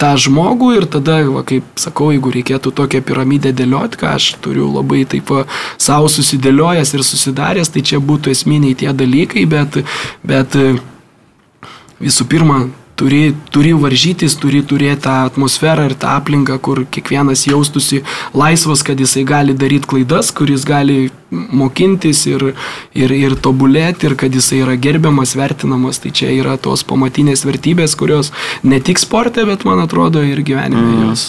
tą žmogų ir tada, va, kaip sakau, jeigu reikėtų tokią piramidę dėlioti, ką aš turiu labai taip savo susidėliojęs ir susidaręs, tai čia būtų esminiai tie dalykai, bet, bet visų pirma, turi, turi varžytis, turi turėti tą atmosferą ir tą aplinką, kur kiekvienas jaustųsi laisvas, kad jisai gali daryti klaidas, kuris gali mokintis ir, ir, ir tobulėti ir kad jisai yra gerbiamas, vertinamas. Tai čia yra tos pamatinės vertybės, kurios ne tik sporte, bet man atrodo ir gyvenime mm. jos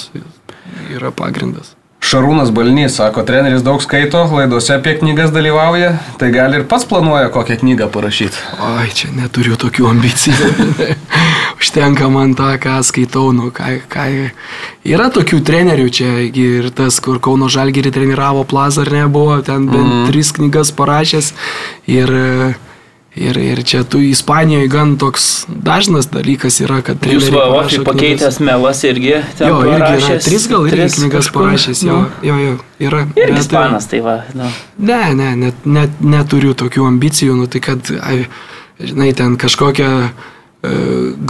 yra pagrindas. Šarūnas Balnys sako, treneris daug skaito, laidose apie knygas dalyvauja, tai gal ir pats planuoja kokią knygą parašyti. Oi, čia neturiu tokių ambicijų. [laughs] Užtenka man tą, ką skaitau, nu, ką, ką. Yra tokių trenerių čia ir tas, kur Kauno Žalgirį treniravo Plaza ar nebuvo, ten bent mm. tris knygas parašęs ir uh, Ir, ir čia tu Ispanijoje gan toks dažnas dalykas yra, kad... Jūs Vavofį pakeitęs melas irgi. Jo, irgi parašęs, yra, tris gal irgi knygas parašęs, jo, nu. jo, jo, yra. Ir bet, ispanas, tai va. Nu. Ne, ne, net, net, neturiu tokių ambicijų, nu tai kad, ai, žinai, ten kažkokią e,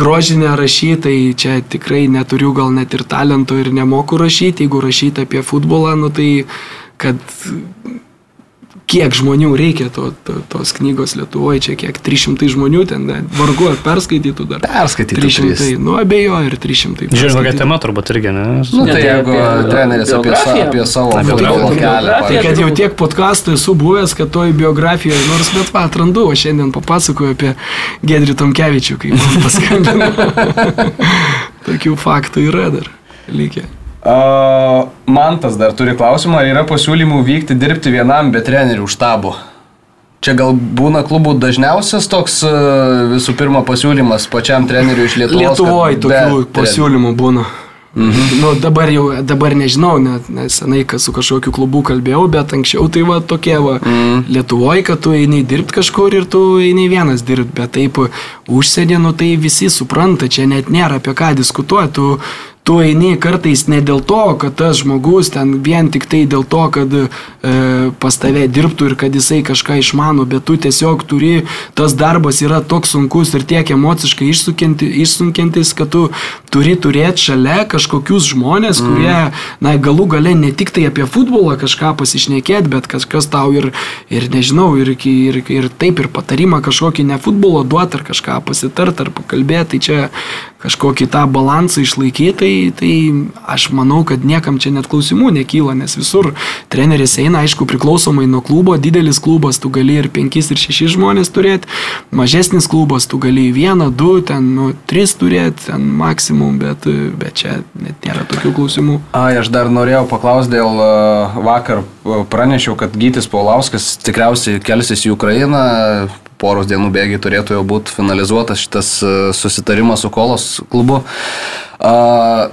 grožinę rašyti, tai čia tikrai neturiu gal net ir talento ir nemoku rašyti, jeigu rašyti apie futbolą, nu tai kad kiek žmonių reikia to, to, tos knygos Lietuvoje, čia kiek 300 žmonių ten, ne, vargu ar perskaitytų dar. Perskaitytų 300, nu abejoju ir 300. Žiūrėjau, kokia tema turbūt irgi, ne? Nu, tai jeigu treneris apie, apie savo futbolo kelią. Tai kad jau tiek podkastų esu buvęs, kad toj biografijoje, nors bet va, atrandu, o šiandien papasakoju apie Gedrį Tomkevičių, kai man paskambino. [laughs] Tokių faktų yra dar likę. Uh, Mantas dar turi klausimą, ar yra pasiūlymų vykti dirbti vienam be trenerių štabo? Čia gal būna klubų dažniausias toks visų pirma pasiūlymas pačiam treneriui iš Lietuvos. Lietuvoje tokių pasiūlymų būna. Mhm. Nu, dabar jau, dabar nežinau, net nesenai, kad su kažkokiu klubu kalbėjau, bet anksčiau tai va tokie va mhm. Lietuvoje, kad tu eini dirbti kažkur ir tu eini vienas dirbti, bet taip užsienį, nu tai visi supranta, čia net nėra apie ką diskutuoti, tu tu eini kartais ne dėl to, kad tas žmogus ten vien tik tai dėl to, kad e, pas tave dirbtų ir kad jisai kažką išmano, bet tu tiesiog turi, tas darbas yra toks sunkus ir tiek emociškai išsunkiantis, kad tu turi turėti šalia kažkokius žmonės, mm. kurie, na, galų gale ne tik tai apie futbolą kažką pasišnekėti, bet kažkas tau ir, ir nežinau, ir, ir, ir taip ir patarimą kažkokį ne futbolo duoti ar kažką pasitart ar pakalbėti, tai čia kažkokį tą balansą išlaikyti, tai, tai aš manau, kad niekam čia net klausimų nekyla, nes visur treneris eina, aišku, priklausomai nuo klubo, didelis klubas tu gali ir penkis, ir šešis žmonės turėti, mažesnis klubas tu gali vieną, du, ten, nu, tris turėti, ten maksimum, bet, bet čia net nėra tokių klausimų. A, aš dar norėjau paklausti dėl vakar pranešiau, kad Gytis Paulauskas tikriausiai kelsis į Ukrainą, poros dienų bėgiai turėtų jau būti finalizuotas šitas e, susitarimas su Kolos klubu.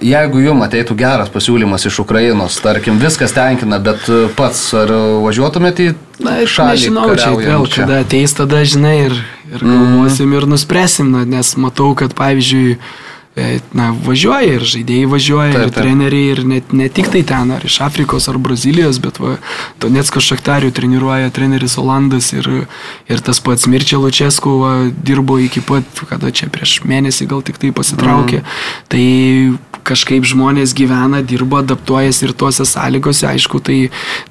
Jeigu jum ateitų geras pasiūlymas iš Ukrainos, tarkim, viskas tenkina, bet pats ar važiuotumėte į Na, aš nežinau, čia vėl, kada ateis, tada žinai ir, ir mhm. galvosim mm. ir nuspręsim, na, nes matau, kad pavyzdžiui, E, na, važiuoja ir žaidėjai važiuoja, taip, taip. ir treneriai, ir net, ne tik tai ten, ar iš Afrikos, ar Brazilijos, bet va, Donetsko Šaktarių treniruoja treneris Olandas ir, ir tas pats Mirčia Lučesku va, dirbo iki pat, kada čia prieš mėnesį gal tik tai pasitraukė. Mm. Tai kažkaip žmonės gyvena, dirba, adaptuojasi ir tuose sąlygose, aišku, tai,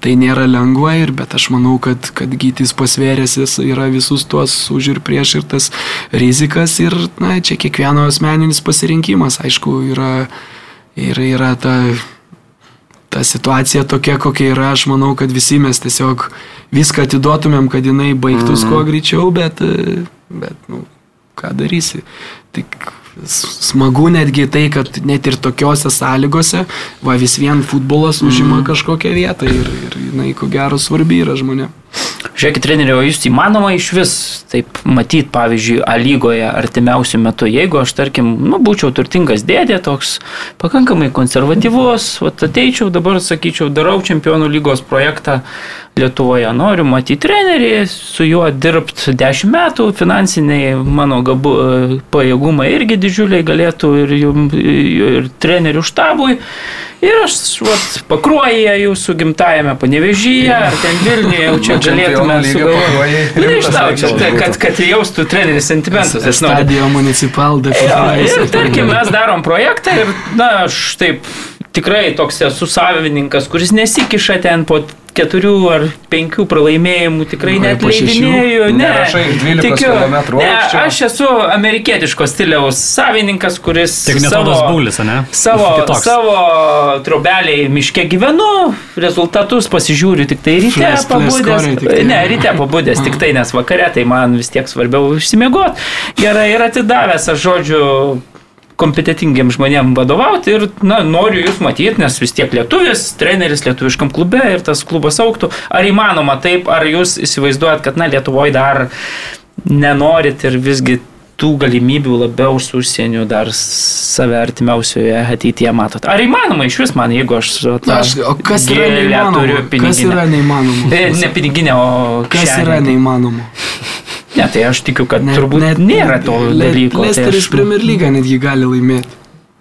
tai nėra lengva, ir, bet aš manau, kad, kad gytis pasvėręs jis yra visus tuos už ir prieš ir tas rizikas ir na, čia kiekvieno asmeninis pasirinkimas, aišku, yra, yra, yra ta ta situacija tokia, kokia yra, aš manau, kad visi mes tiesiog viską atiduotumėm, kad jinai baigtųs mm. kuo greičiau, bet, bet nu, ką darysi. Tik smagu netgi tai, kad net ir tokiuose sąlygose, va vis vien futbolas užima mm. kažkokią vietą ir, ir jinai ko gero svarbi yra žmonė. Žiūrėkit, treneriu, jūs įmanoma iš vis taip matyti, pavyzdžiui, A lygoje artimiausių metų, jeigu aš, tarkim, nu, būčiau turtingas dėdė, toks pakankamai konservatyvus, vat, ateičiau dabar, sakyčiau, darau čempionų lygos projektą, Lietuvoje. Noriu matyti trenerį, su juo dirbti 10 metų, finansiniai mano gabu, pajėgumai irgi didžiuliai galėtų ir, ir trenerių štabui. Ir aš vat, pakruoju jūsų gimtajame panevežyje, ar ten Vilniuje, jau čia galėtume sugalvoti. Nu, Nežinau, čia, tai, kad, kad jaustų treneris sentimentus. aš noriu. Stadio municipal Jo, Ir tarkim, mes darom projektą ir, na, aš taip tikrai toks esu savininkas, kuris nesikiša ten po keturių ar penkių pralaimėjimų, tikrai net leidinėjų. Ne, Nerašai 12 kilometrų ne, aš esu amerikietiško stiliaus savininkas, kuris Tik ne savo, Bulis, ne? Savo, Kitoks. savo trobeliai miške gyvenu, rezultatus pasižiūriu tik tai ryte flash pabudęs. tai. Ne, ryte pabudęs tik tai, nes vakare tai man vis tiek svarbiau išsimiegoti. Gerai ir atidavęs, aš žodžiu, kompetitingiems žmonėms vadovauti ir na, noriu jūs matyti, nes vis tiek lietuvis, treneris lietuviškam klube ir tas klubas auktų. Ar įmanoma taip, ar jūs įsivaizduojat, kad na, Lietuvoje dar nenorit ir visgi tų galimybių labiau su užsieniu dar save artimiausioje ateityje matot. Ar įmanoma iš vis man, jeigu aš ta Aš, o kas yra neįmanoma? Kas yra neįmanoma? E, Ne piniginė, o Kas yra neįmanoma? Ne, tai aš tikiu, kad net, turbūt net, nėra to Le- dalyko. tai Leicesteris aš- Premier League netgi gali laimėti.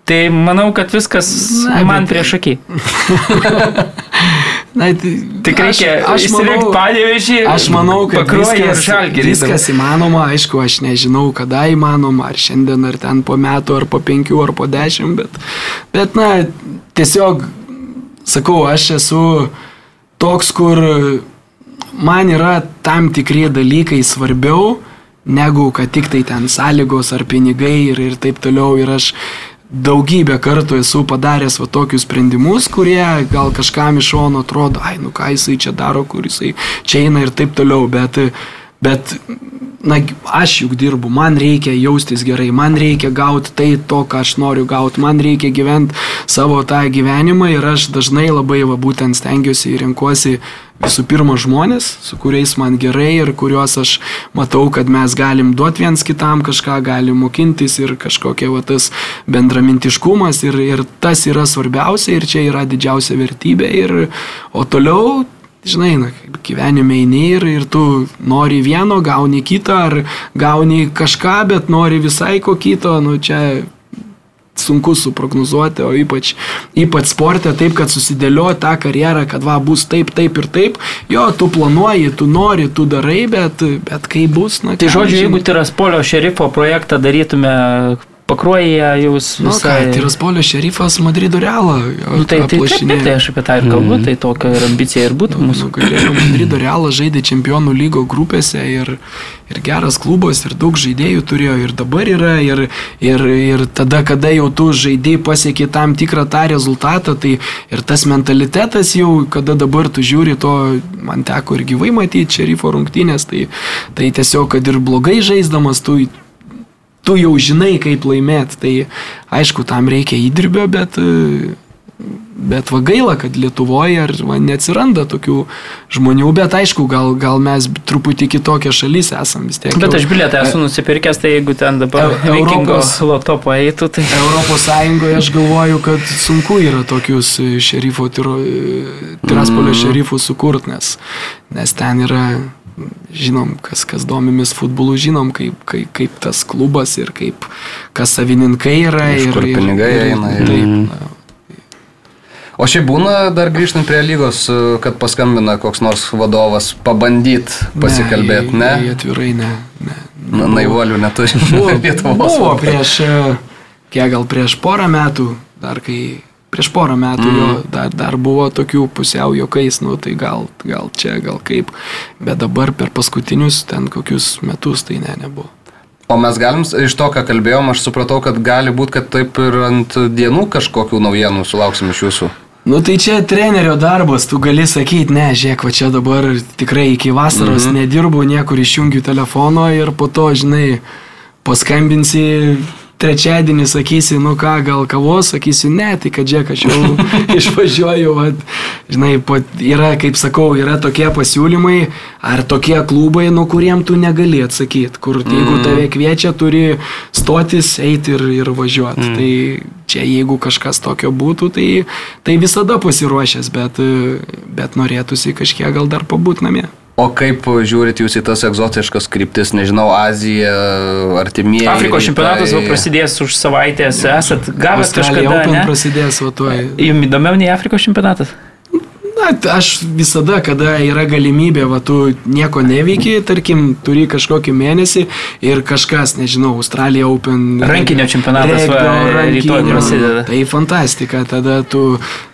Tai manau, kad viskas Na, man bet- prieš akį. [laughs] Na, tai, Tik reikia įsirinkti padėvežį. Aš manau, kad viskas, viskas įmanoma, aišku, aš nežinau, kada įmanoma, ar šiandien, ar ten po metų, ar po penkių, ar po dešimt, bet, bet na, tiesiog, sakau, aš esu toks, kur man yra tam tikrie dalykai svarbiau, negu kad tik tai ten sąlygos ar pinigai ir, ir taip toliau. Ir aš daugybę kartų esu padaręs va tokius sprendimus, kurie gal kažkam iš šono atrodo, ai, nu ką jisai čia daro, kur jisai čia eina ir taip toliau, bet, bet na, aš juk dirbu, man reikia jaustis gerai, man reikia gauti tai to, ką aš noriu gauti, man reikia gyventi savo tą gyvenimą ir aš dažnai labai va būtent stengiuosi ir renkuosi visų pirma žmonės, su kuriais man gerai ir kuriuos aš matau, kad mes galim duoti viens kitam kažką, galim mokintis ir kažkokia va tas bendramintiškumas ir, ir tas yra svarbiausia ir čia yra didžiausia vertybė ir o toliau žinai, na, gyvenime eini ir, ir tu nori vieno, gauni kitą, ar gauni kažką, bet nori visai ko kito, nu čia sunku suprognozuoti, o ypač, ypač sporte taip, kad susidėlioja tą karjerą, kad va bus taip, taip ir taip, jo, tu planuoji, tu nori, tu darai, bet, bet kaip bus, na. Tai žodžiu, jeigu Tiraspolio šerifo projektą darytume pakruoja, jūs Nu, ką, visai... Tiraspolio šerifas Madrido realą. Nu, tai, tai, taip, taip, tai aš apie tą ir kalbu, tai tokia ir ambicija ir būtų mūsų. Nugalėjo Madrido realą, žaidė čempionų lygo grupėse ir, ir geras klubas, ir daug žaidėjų turėjo, ir dabar yra, ir, ir, ir tada, kada jau tu žaidėjai pasiekė tam tikrą tą rezultatą, tai ir tas mentalitetas jau, kada dabar tu žiūri to, man teko ir gyvai matyti šerifo rungtynės, tai, tai tiesiog, kad ir blogai žaisdamas, tu tu jau žinai, kaip laimėti. Tai aišku, tam reikia įdirbio, bet, e, bet va gaila, kad Lietuvoje ar va, neatsiranda tokių žmonių, bet aišku, gal, gal mes truputį kitokia šalis esam vis tiek. Bet jau- aš bilietą esu nusipirkęs, tai jeigu ten dabar Europos- loto paeitų, tai... Europos Sąjungoje aš galvoju, kad sunku yra tokius e, šerifo, tiro, e, Tiraspolio šerifų sukurti, nes, nes ten yra, žinom, kas, kas domimės futbolu, žinom, kaip, kaip, kaip tas klubas ir kaip, kas savininkai yra. Iš ir, kur ir, pinigai ir, eina ir- Taip, na, O šiaip būna dar grįžtant prie lygos, kad paskambina koks nors vadovas pabandyti pasikalbėti, ne? jie Atvirai ne. ne. Na, Naivuolių neturi. Buvo, [laughs] buvo prieš, e, kiek gal prieš porą metų, dar kai prieš porą metų mm. jo, dar, dar buvo tokių pusiau jokais, nu tai gal, gal čia, gal kaip, bet dabar per paskutinius ten kokius metus tai ne, nebuvo. O mes galim, iš to, ką kalbėjom, aš supratau, kad gali būti, kad taip ir ant dienų kažkokių naujienų sulauksim iš jūsų. Nu tai čia trenerio darbas, tu gali sakyti, ne, žiūrėk, va čia dabar tikrai iki vasaros mm -hmm. nedirbu, niekur išjungiu telefono ir po to, žinai, paskambinsi trečiadienį sakysi, nu ką, gal kavos, sakysiu, ne, tai kad džek, aš jau [laughs] išvažiuoju, vat, žinai, yra, kaip sakau, yra tokie pasiūlymai ar tokie klubai, nuo kuriem tu negali atsakyti, kur mm. jeigu tave kviečia, turi stotis, eiti ir, ir važiuoti. Mm. Tai čia jeigu kažkas tokio būtų, tai, tai visada pasiruošęs, bet, bet norėtųsi kažkiek gal dar pabūt namie. O kaip žiūrit jūs į tas egzotiškas kryptis, nežinau, Azija, artimieji. Afrikos čempionatas tai... prasidės už savaitės, esat gavęs Australija kažkada. Open Ne? prasidės, va tuoj. Jums įdomiau nei Afrikos čempionatas? Na, aš visada, kada yra galimybė, va, tu nieko neveiki, tarkim, turi kažkokį mėnesį ir kažkas, nežinau, Australija Open. Rankinio čempionatas, rytoj prasideda. Tai fantastika, tada tu,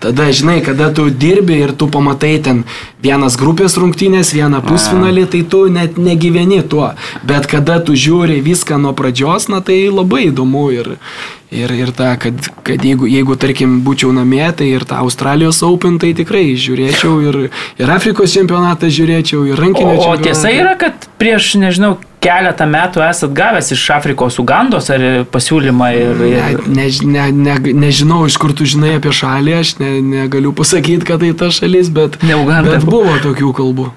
tada žinai, kada tu dirbi ir tu pamatai ten vienas grupės rungtynės, vieną pusfinalį, tai tu net negyveni tuo. Bet kada tu žiūri viską nuo pradžios, na tai labai įdomu ir, ir, ir ta, kad, kad jeigu, jeigu, tarkim, būčiau namie, tai ir tą Australijos Open, tai tikrai žiūrėčiau ir, ir Afrikos čempionatą žiūrėčiau, ir O, rankinio o čempionatą. tiesa yra, kad prieš, nežinau, keletą metų esat gavęs iš Afrikos Ugandos ar pasiūlymą ir... Ne, ir... ne, ne, ne, nežinau, iš kur tu žinai apie šalį, aš ne, negaliu pasakyti, kad tai ta šalis, bet, Ne Uganda. bet buvo tokių kalbų.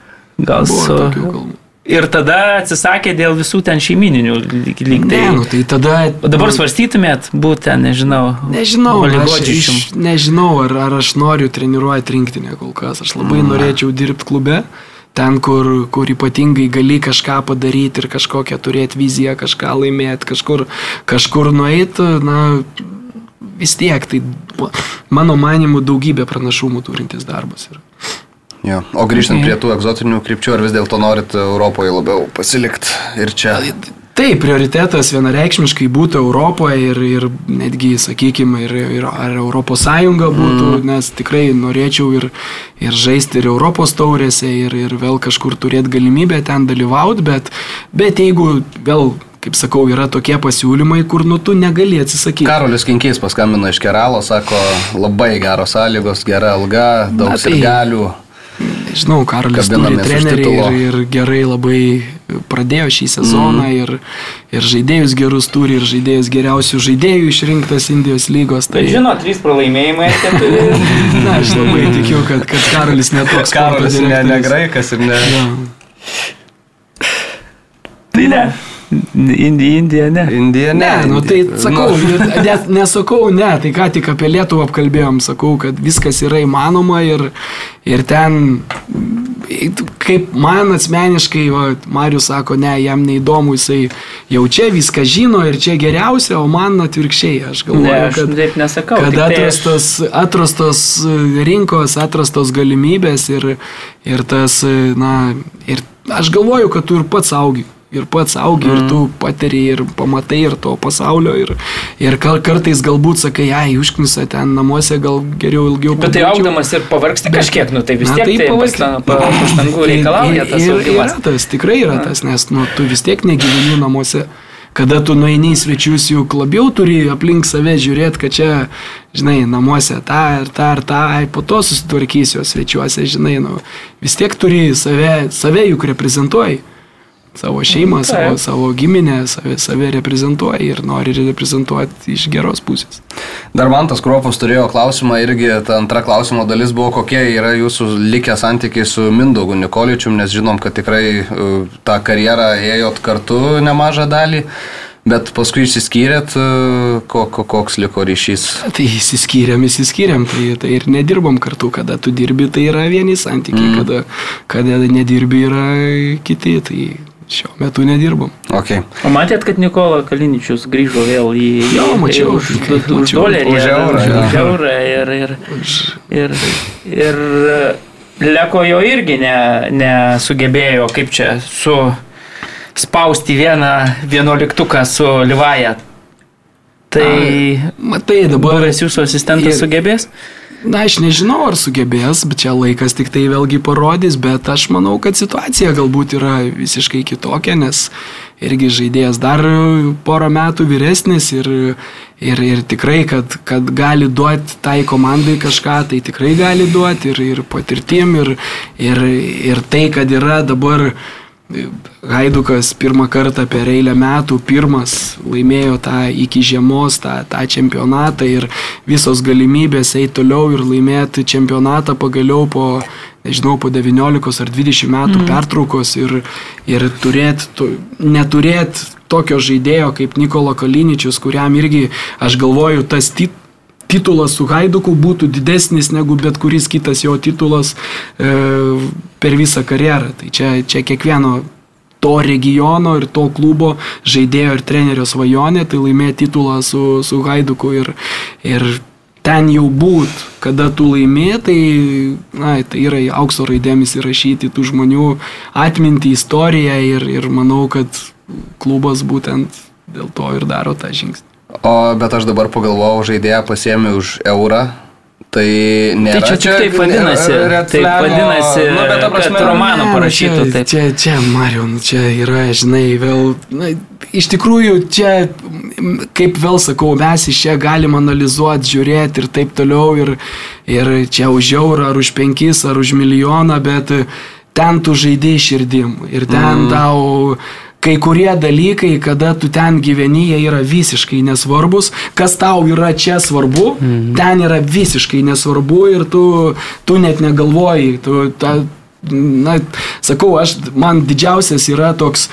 Gal Buvo su... tokių kalbų. Ir tada atsisakė dėl visų ten šeimininių lyg lyg tai. Ne, nu tai tada... O dabar svarstytumėt būti ten, nežinau. Nežinau, aš iš, nežinau ar, ar aš noriu treniruoti rinktinę kol kas. Aš labai mm. norėčiau dirbti klube, ten, kur, kur ypatingai gali kažką padaryti ir kažkokią turėti viziją, kažką laimėti, kažkur, kažkur nueiti. Na, vis tiek, tai mano manimu daugybė pranašumų turintis darbas. Ir... Jo. O grįžtant prie tų egzotinių krypčių, ar vis dėlto norit Europoje labiau pasilikti ir čia? Taip, prioritetas vienareikšmiškai būtų Europoje ir, ir netgi, sakykime, ir, ir ar Europos Sąjunga būtų, mm. nes tikrai norėčiau ir, ir žaisti ir Europos taurėse, ir, ir vėl kažkur turėti galimybę ten dalyvauti, bet, bet jeigu vėl, kaip sakau, yra tokie pasiūlymai, kur nu tu negali atsisakyti. Karolis Kinkys paskambino iš Keralo, sako, labai geros sąlygos, gera alga, daug tai- sirgalių. Žinau, Karolis turi trenerį ir, ir gerai labai pradėjo šį sezoną mm. ir, ir žaidėjus gerus turi, ir žaidėjus geriausių žaidėjų išrinktas Indijos lygos. Tai, žinot, trys pralaimėjimai. [laughs] na, aš labai tikiu, kad, kad Karolis netoks. sporto direktorius. graikas ir ne. Jo. Tai ne. Indija, Indija, ne. Indija, ne. Ne, nu tai sakau, Nu, net nesakau, ne, tai ką tik apie Lietuvą apkalbėjom, sakau, kad viskas yra įmanoma ir, ir ten, kaip man asmeniškai, va, Marius sako, ne, jam neįdomu, jisai jau čia viską žino ir čia geriausia, o man atvirkščiai, aš galvoju, Ne, aš kad... taip nesakau. Kad tai aš- atrastos, atrastos rinkos, atrastos galimybės ir, ir tas, na, ir aš galvoju, kad tu ir pats augi. Ir pats augi, mm. ir tu patiri, ir pamatai, ir to pasaulio, ir, ir kar- kartais galbūt sakai, ai, užknisa ten namuose, gal geriau ilgiau Bet tai pabūčiau." augdamas ir pavargsti kažkiek, nu tai vis Na, tiek tai pastangų reikalauja tas ir, ir, yra tas, tikrai yra tas, nes nu, tu vis tiek negyveni namuose. Kada tu nueini į svečius, juk labiau turi aplink save žiūrėti, kad čia, žinai, namuose tą ir tą ir tą, ai, po to susitvarkysiu svečiuose, žinai, nu, vis tiek turi save, save juk reprezentuoji. Savo šeimą, savo, savo giminę, save, save reprezentuoji ir nori reprezentuoti iš geros pusės. Dar man tas Kruopas turėjo klausimą irgi, ta antra klausimo dalis buvo, kokie yra jūsų likę santykiai su Mindaugu Nikoličium, nes žinom, kad tikrai uh, tą karjerą ėjot kartu nemažą dalį, bet paskui išsiskyrėt, ko, ko, koks liko ryšys. Tai įsiskyrėm, įsiskyrėm, tai, tai ir nedirbom kartu, kada tu dirbi, tai yra vieni santykiai, mm. kada, kada nedirbi yra kiti, tai šiuo metu nedirbom. Okay. O matėt, kad Nikola Kaliničius grįžo vėl į... Jo, mačiau, Už, už, už dolerį. Už ar- eurą. Už eurą ir... ir, ir, ir Leko jo irgi ne, nesugebėjo, kaip čia, su spausti vieną vienuoliktuką su Livaja. Tai Matai, dabar buvęs jūsų asistentas ir- sugebės? Na, aš nežinau, ar sugebės, bet čia laikas tik tai vėlgi parodys, bet aš manau, kad situacija galbūt yra visiškai kitokia, nes irgi žaidėjas dar porą metų vyresnis ir, ir, ir tikrai, kad, kad gali duoti tai komandai kažką, tai tikrai gali duoti ir, ir patirtim, ir, ir, ir tai, kad yra dabar Haidukas pirmą kartą per eilę metų, pirmas laimėjo tą iki žiemos, tą, tą čempionatą ir visos galimybės eiti toliau ir laimėti čempionatą pagaliau po, nežinau, po 19 ar 20 metų mm. pertraukos ir, ir turėti, neturėti tokio žaidėjo kaip Nikola Kaliničius, kuriam irgi, aš galvoju, tas tit, titulas su Haiduku būtų didesnis negu bet kuris kitas jo titulas e, per visą karjerą. Tai čia, čia kiekvieno to regiono ir to klubo žaidėjo ir trenerio svajonė, tai laimėti titulą su, su Haiduku ir, ir ten jau būt, kada tu laimė, tai, na, tai yra aukso raidėmis įrašyti tų žmonių atminti istoriją ir, ir manau, kad klubas būtent dėl to ir daro tą žingsnį. O bet aš dabar pagalvojau, žaidėją pasiemi už eurą, Tai nėra. Tai čia tik taip vadinasi. Taip vadinasi, nu, bet prasme, kad romaną parašytų. Čia, čia, čia Marion, čia yra, žinai, vėl. Na, iš tikrųjų, čia, kaip vėl sakau, mes iš čia galim analizuoti, žiūrėti ir taip toliau. Ir, ir čia už eurą, ar už penkis, ar už milijoną, bet ten tu žaidai širdim. Ir ten mm. tau kai kurie dalykai, kada tu ten gyveni, jie yra visiškai nesvarbus, kas tau yra čia svarbu, mhm. ten yra visiškai nesvarbu ir tu, tu net negalvoji. Tu, ta, na, sakau, aš, man didžiausias yra toks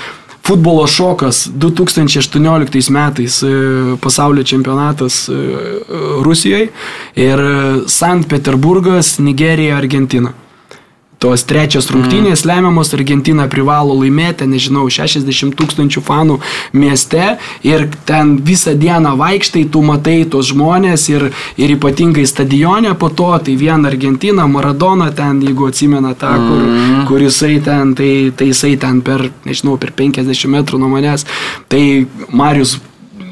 futbolo šokas 2018 metais e, pasaulio čempionatas e, Rusijoje ir Sankt Peterburgas, Nigerija, Argentina tos trečios rungtynės mm. lemiamos, Argentina privalo laimėti, nežinau, 60 tūkstančių fanų mieste ir ten visą dieną vaikštai, tu matai tos žmonės ir, ir ypatingai stadione po to, tai vien Argentina, Maradona ten, jeigu atsimena tą, kur, mm. kur jisai ten, tai, tai jisai ten per, nežinau, per 50 metrų nuo manęs, tai Marius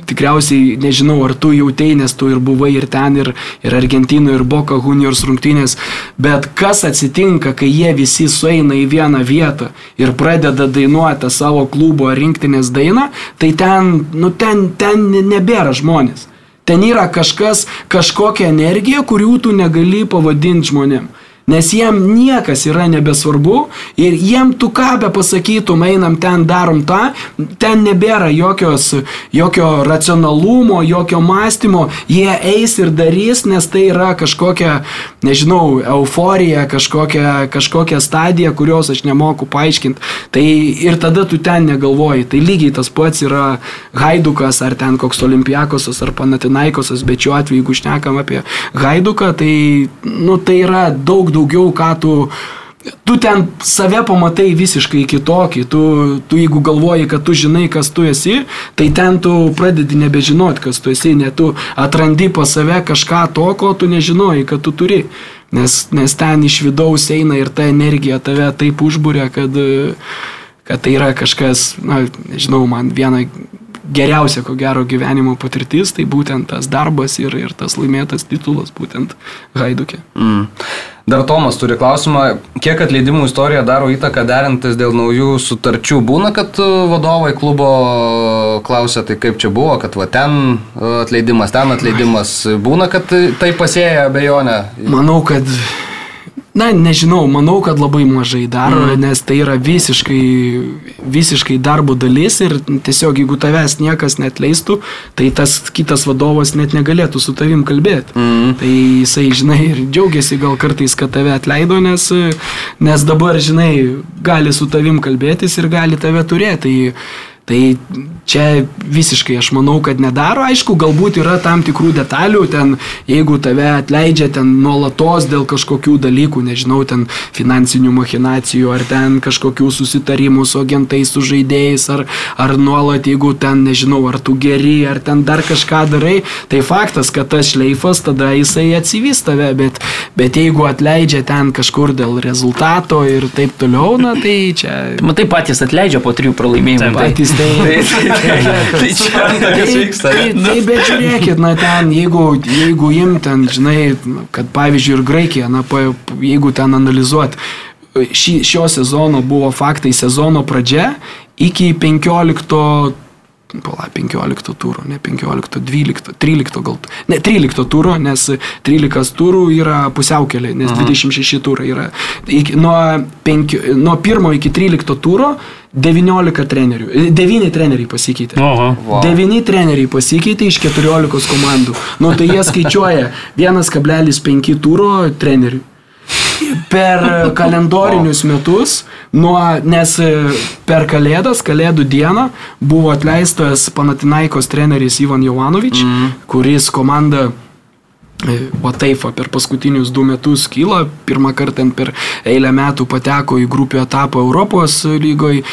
tikriausiai nežinau, ar tu jautei, nes tu ir buvai ir ten, ir, ir Argentinoje, ir Boka Juniors rungtynės, bet kas atsitinka, kai jie visi sueina į vieną vietą ir pradeda dainuoti savo klubo rinktinės dainą, tai ten, nu, ten, ten nebėra žmonės. Ten yra kažkas, kažkokia energija, kurių tu negali pavadinti žmonėm. Nes jiem niekas yra nebesvarbu ir jiem tu ką be pasakytum, einam ten, darom tą, ten nebėra jokios, jokio racionalumo, jokio mąstymo, jie eis ir darys, nes tai yra kažkokia, nežinau, euforija, kažkokia, kažkokia stadija, kurios aš nemoku paaiškinti. Tai ir tada tu ten negalvoji. Tai lygiai tas pats yra Haidukas ar ten koks Olimpiakosas ar Panatinaikosas, bet šiuo atveju, jeigu šnekam apie Haiduką, tai, nu, tai yra daug, daug daugiau, ką tu tu ten save pamatai visiškai kitokį. Tu, tu jeigu galvoji, kad tu žinai, kas tu esi, tai ten tu pradedi nebežinoti, kas tu esi, net tu atrandi pas save kažką to, ko tu nežinojai, kad tu turi. Nes, nes ten iš vidaus eina ir ta energija tave taip užbūrė, kad, kad tai yra kažkas, na, nežinau, man viena geriausia, ko gero, gyvenimo patirtis, tai būtent tas darbas ir, ir tas laimėtas titulas, būtent Haidukė. Mm. Dar Tomas turi klausimą, kiek atleidimų istorija daro įtaką derintis dėl naujų sutarčių. Būna, kad uh, vadovai klubo klausia, tai kaip čia buvo, kad va ten uh, atleidimas, ten atleidimas. Būna, kad tai pasėja abejonę. Manau, kad Na, nežinau, manau, kad labai mažai daro, mm. nes tai yra visiškai, visiškai darbo dalis ir tiesiog jeigu tavęs niekas net leistų, tai tas kitas vadovas net negalėtų su tavim kalbėti. Mm. Tai jisai, žinai, ir džiaugiasi gal kartais, kad tave atleido, nes, nes dabar, žinai, gali su tavim kalbėtis ir gali tave turėti. Tai Tai čia visiškai aš manau, kad nedaro. Aišku, galbūt yra tam tikrų detalių, ten jeigu tave atleidžia ten nuolatos dėl kažkokių dalykų, nežinau, ten finansinių machinacijų, ar ten kažkokių susitarimų su agentais, su žaidėjais, ar, ar nuolat, jeigu ten, nežinau, ar tu geri, ar ten dar kažką darai, tai faktas, kad tas šleifas tada jisai atsivys tave, bet, bet jeigu atleidžia ten kažkur dėl rezultato ir taip toliau, na tai čia... Matai, patys atleidžia po trijų pralaimėjimų. Patys [laughs] Tai, tai, tai čia kas vyksta. Tai, tai, bet žiūrėkit, na ten, jeigu, jeigu im ten, žinai, kad pavyzdžiui ir Graikija, na, pa, jeigu ten analizuot, ši, šio sezono buvo faktai sezono pradžia iki 15 pala, 15 turų, ne 15, 12, 13 gal, ne 13 turų, nes 13 turų yra pusiaukelė, nes Aha. 26 turai yra. Iki, nuo, 5, nuo 1 iki 13 turo 19 trenerių, 9 treneriai pasikeitė. Oho. Wow. 9 treneriai pasikeitė iš 14 komandų. Nu tai jie skaičiuoja [laughs] 1,5 turo trenerių per [laughs] kalendorinius metus, nuo, nes e, per Kalėdas, Kalėdų dieną buvo atleistas Panatinaikos treneris Ivan Jovanovič, mm. kuris komandą Vataifa per paskutinius du metus kyla, pirmą kartą per eilę metų pateko į grupių etapą Europos lygoje,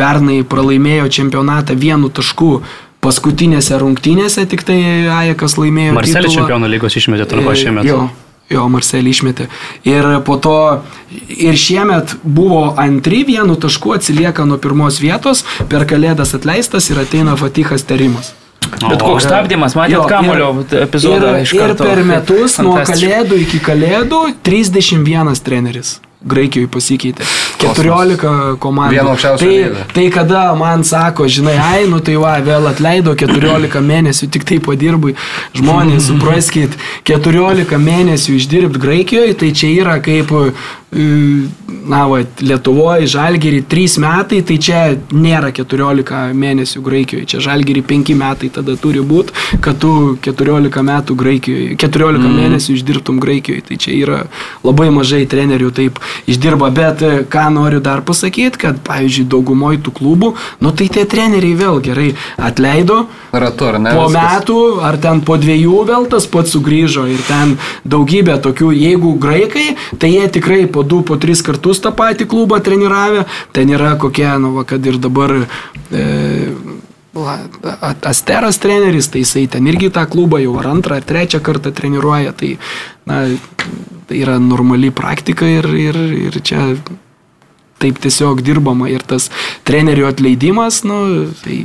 pernai pralaimėjo čempionatą vienu tašku paskutinėse rungtynėse, tik tai Ajakas laimėjo. Marselį čempionų lygos išmetė trumpo šiemet. Jo, Jo, Marselį išmetė. Ir po to, ir šiemet buvo antri vienu tašku atsilieka nuo pirmos vietos, per kalėdas atleistas ir ateina Fatikas Terimas. Bet koks stabdymas, matėt kamulio epizodą ir, iš ir karto. per metus nuo kalėdų iki kalėdų 31 treneris. Graikijoje pasikeitė. 14 komandų. Vieno aukščiausio tai, tai kada man sako, žinai, ai, nu tai va, vėl atleido 14 mėnesių, tik tai padirbai. Žmonės, [laughs] supraskit, 14 mėnesių išdirbti Graikijoje, tai čia yra kaip, na, va, Lietuvoje, Žalgiri 3 metai, tai čia nėra 14 mėnesių Graikijoje. Čia Žalgiri 5 metai tada turi būti, kad tu 14 metų Graikijoje, 14 mm. mėnesių išdirbtum Graikijoje. Tai čia yra labai mažai trenerių taip išdirba. Bet e, ką noriu dar pasakyti, kad, pavyzdžiui, daugumoje tų klubų, nu tai tie treneriai vėl gerai atleido. Ratu, ar ne? Po viskas? metų ar ten po dviejų vėl tas pats sugrįžo ir ten daugybė tokių, jeigu graikai, tai jie tikrai po du, po tris kartus tą patį klubą treniravę, ten yra kokie, nu, va, kad ir dabar e, Asteras treneris, tai jisai ten irgi tą klubą jau ar antrą, ar trečią kartą treniruoja, tai, na, tai yra normali praktika ir, ir, ir čia taip tiesiog dirbama. Ir tas trenerių atleidimas, nu, tai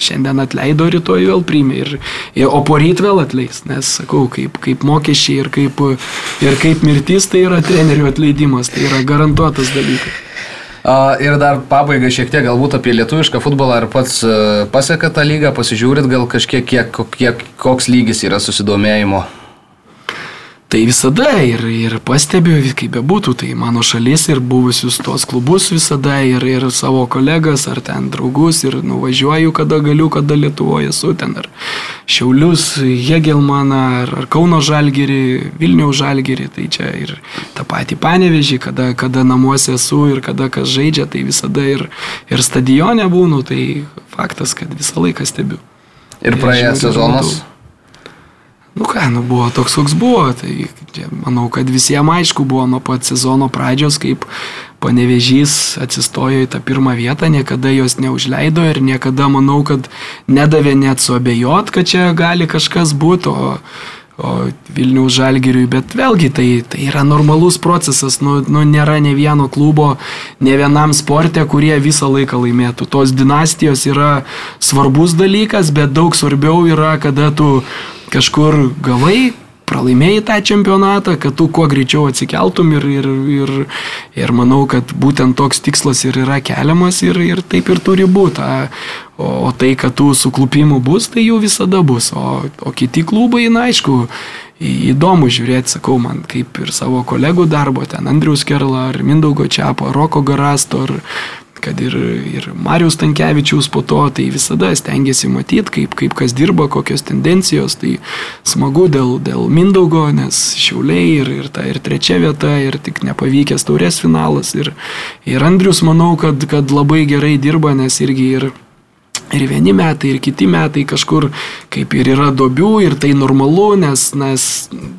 šiandien atleido, rytoj vėl priimė ir, ir o poryt vėl atleis, nes sakau, kaip, kaip mokesčiai ir kaip, ir kaip mirtis, tai yra trenerių atleidimas, tai yra garantuotas dalykas. Ir dar pabaigai šiek tiek galbūt apie lietuvišką futbolą. Ar pats e, pasiekat tą lygą, pasižiūrit gal kažkiek, kiek, kiek, koks lygis yra susidomėjimo? Tai visada ir, ir pastebiu, kaip bebūtų, tai mano šalis ir buvusius tuos klubus visada ir, ir savo kolegas ar ten draugus ir nuvažiuoju, kada galiu, kada Lietuvoje esu ten ar Šiaulius, Hegelmaną ar, ar Kauno Žalgerį, Vilniaus Žalgerį, tai čia ir tą patį panevežį, kada, kada namuose esu ir kada kas žaidžia, tai visada ir, ir stadione būnu, tai faktas, kad visą laiką stebiu. Ir Tai praėjęs sezonas? matau. Nu ką, nu buvo toks, koks buvo. Tai čia, manau, kad visiems aišku buvo nuo pat sezono pradžios, kaip panevežys atsistojo į tą pirmą vietą, niekada jos neužleido ir niekada, manau, kad nedavė net suabejot, kad čia gali kažkas būti, o, o Vilniaus žalgiriui, bet vėlgi tai, tai yra normalus procesas, nu, nu nėra ne vieno klubo, ne vienam sporte, kurie visą laiką laimėtų. Tos dinastijos yra svarbus dalykas, bet daug svarbiau yra, kada tu kažkur gavai, pralaimėjai tą čempionatą, kad tu kuo greičiau atsikeltum ir, ir, ir, ir manau, kad būtent toks tikslas ir yra keliamas ir, ir taip ir turi būti. O, o tai, kad tų suklupimų bus, tai jų visada bus. O, o kiti klubai, na aišku, įdomu žiūrėti, sakau, man kaip ir savo kolegų darbo, ten Andrius Kerla, ar Mindaugo Čiapo, Roko Garasto, ar kad ir, ir Marijus Tankievičius po to, tai visada stengiasi matyti, kaip, kaip kas dirba, kokios tendencijos, tai smagu dėl, dėl Mindaugo, nes šiauliai ir, ir ta ir trečia vieta, ir tik nepavykęs taurės finalas, ir, ir Andrius manau, kad, kad labai gerai dirba, nes irgi ir Ir vieni metai, ir kiti metai kažkur kaip ir yra dobių, ir tai normalu, nes, nes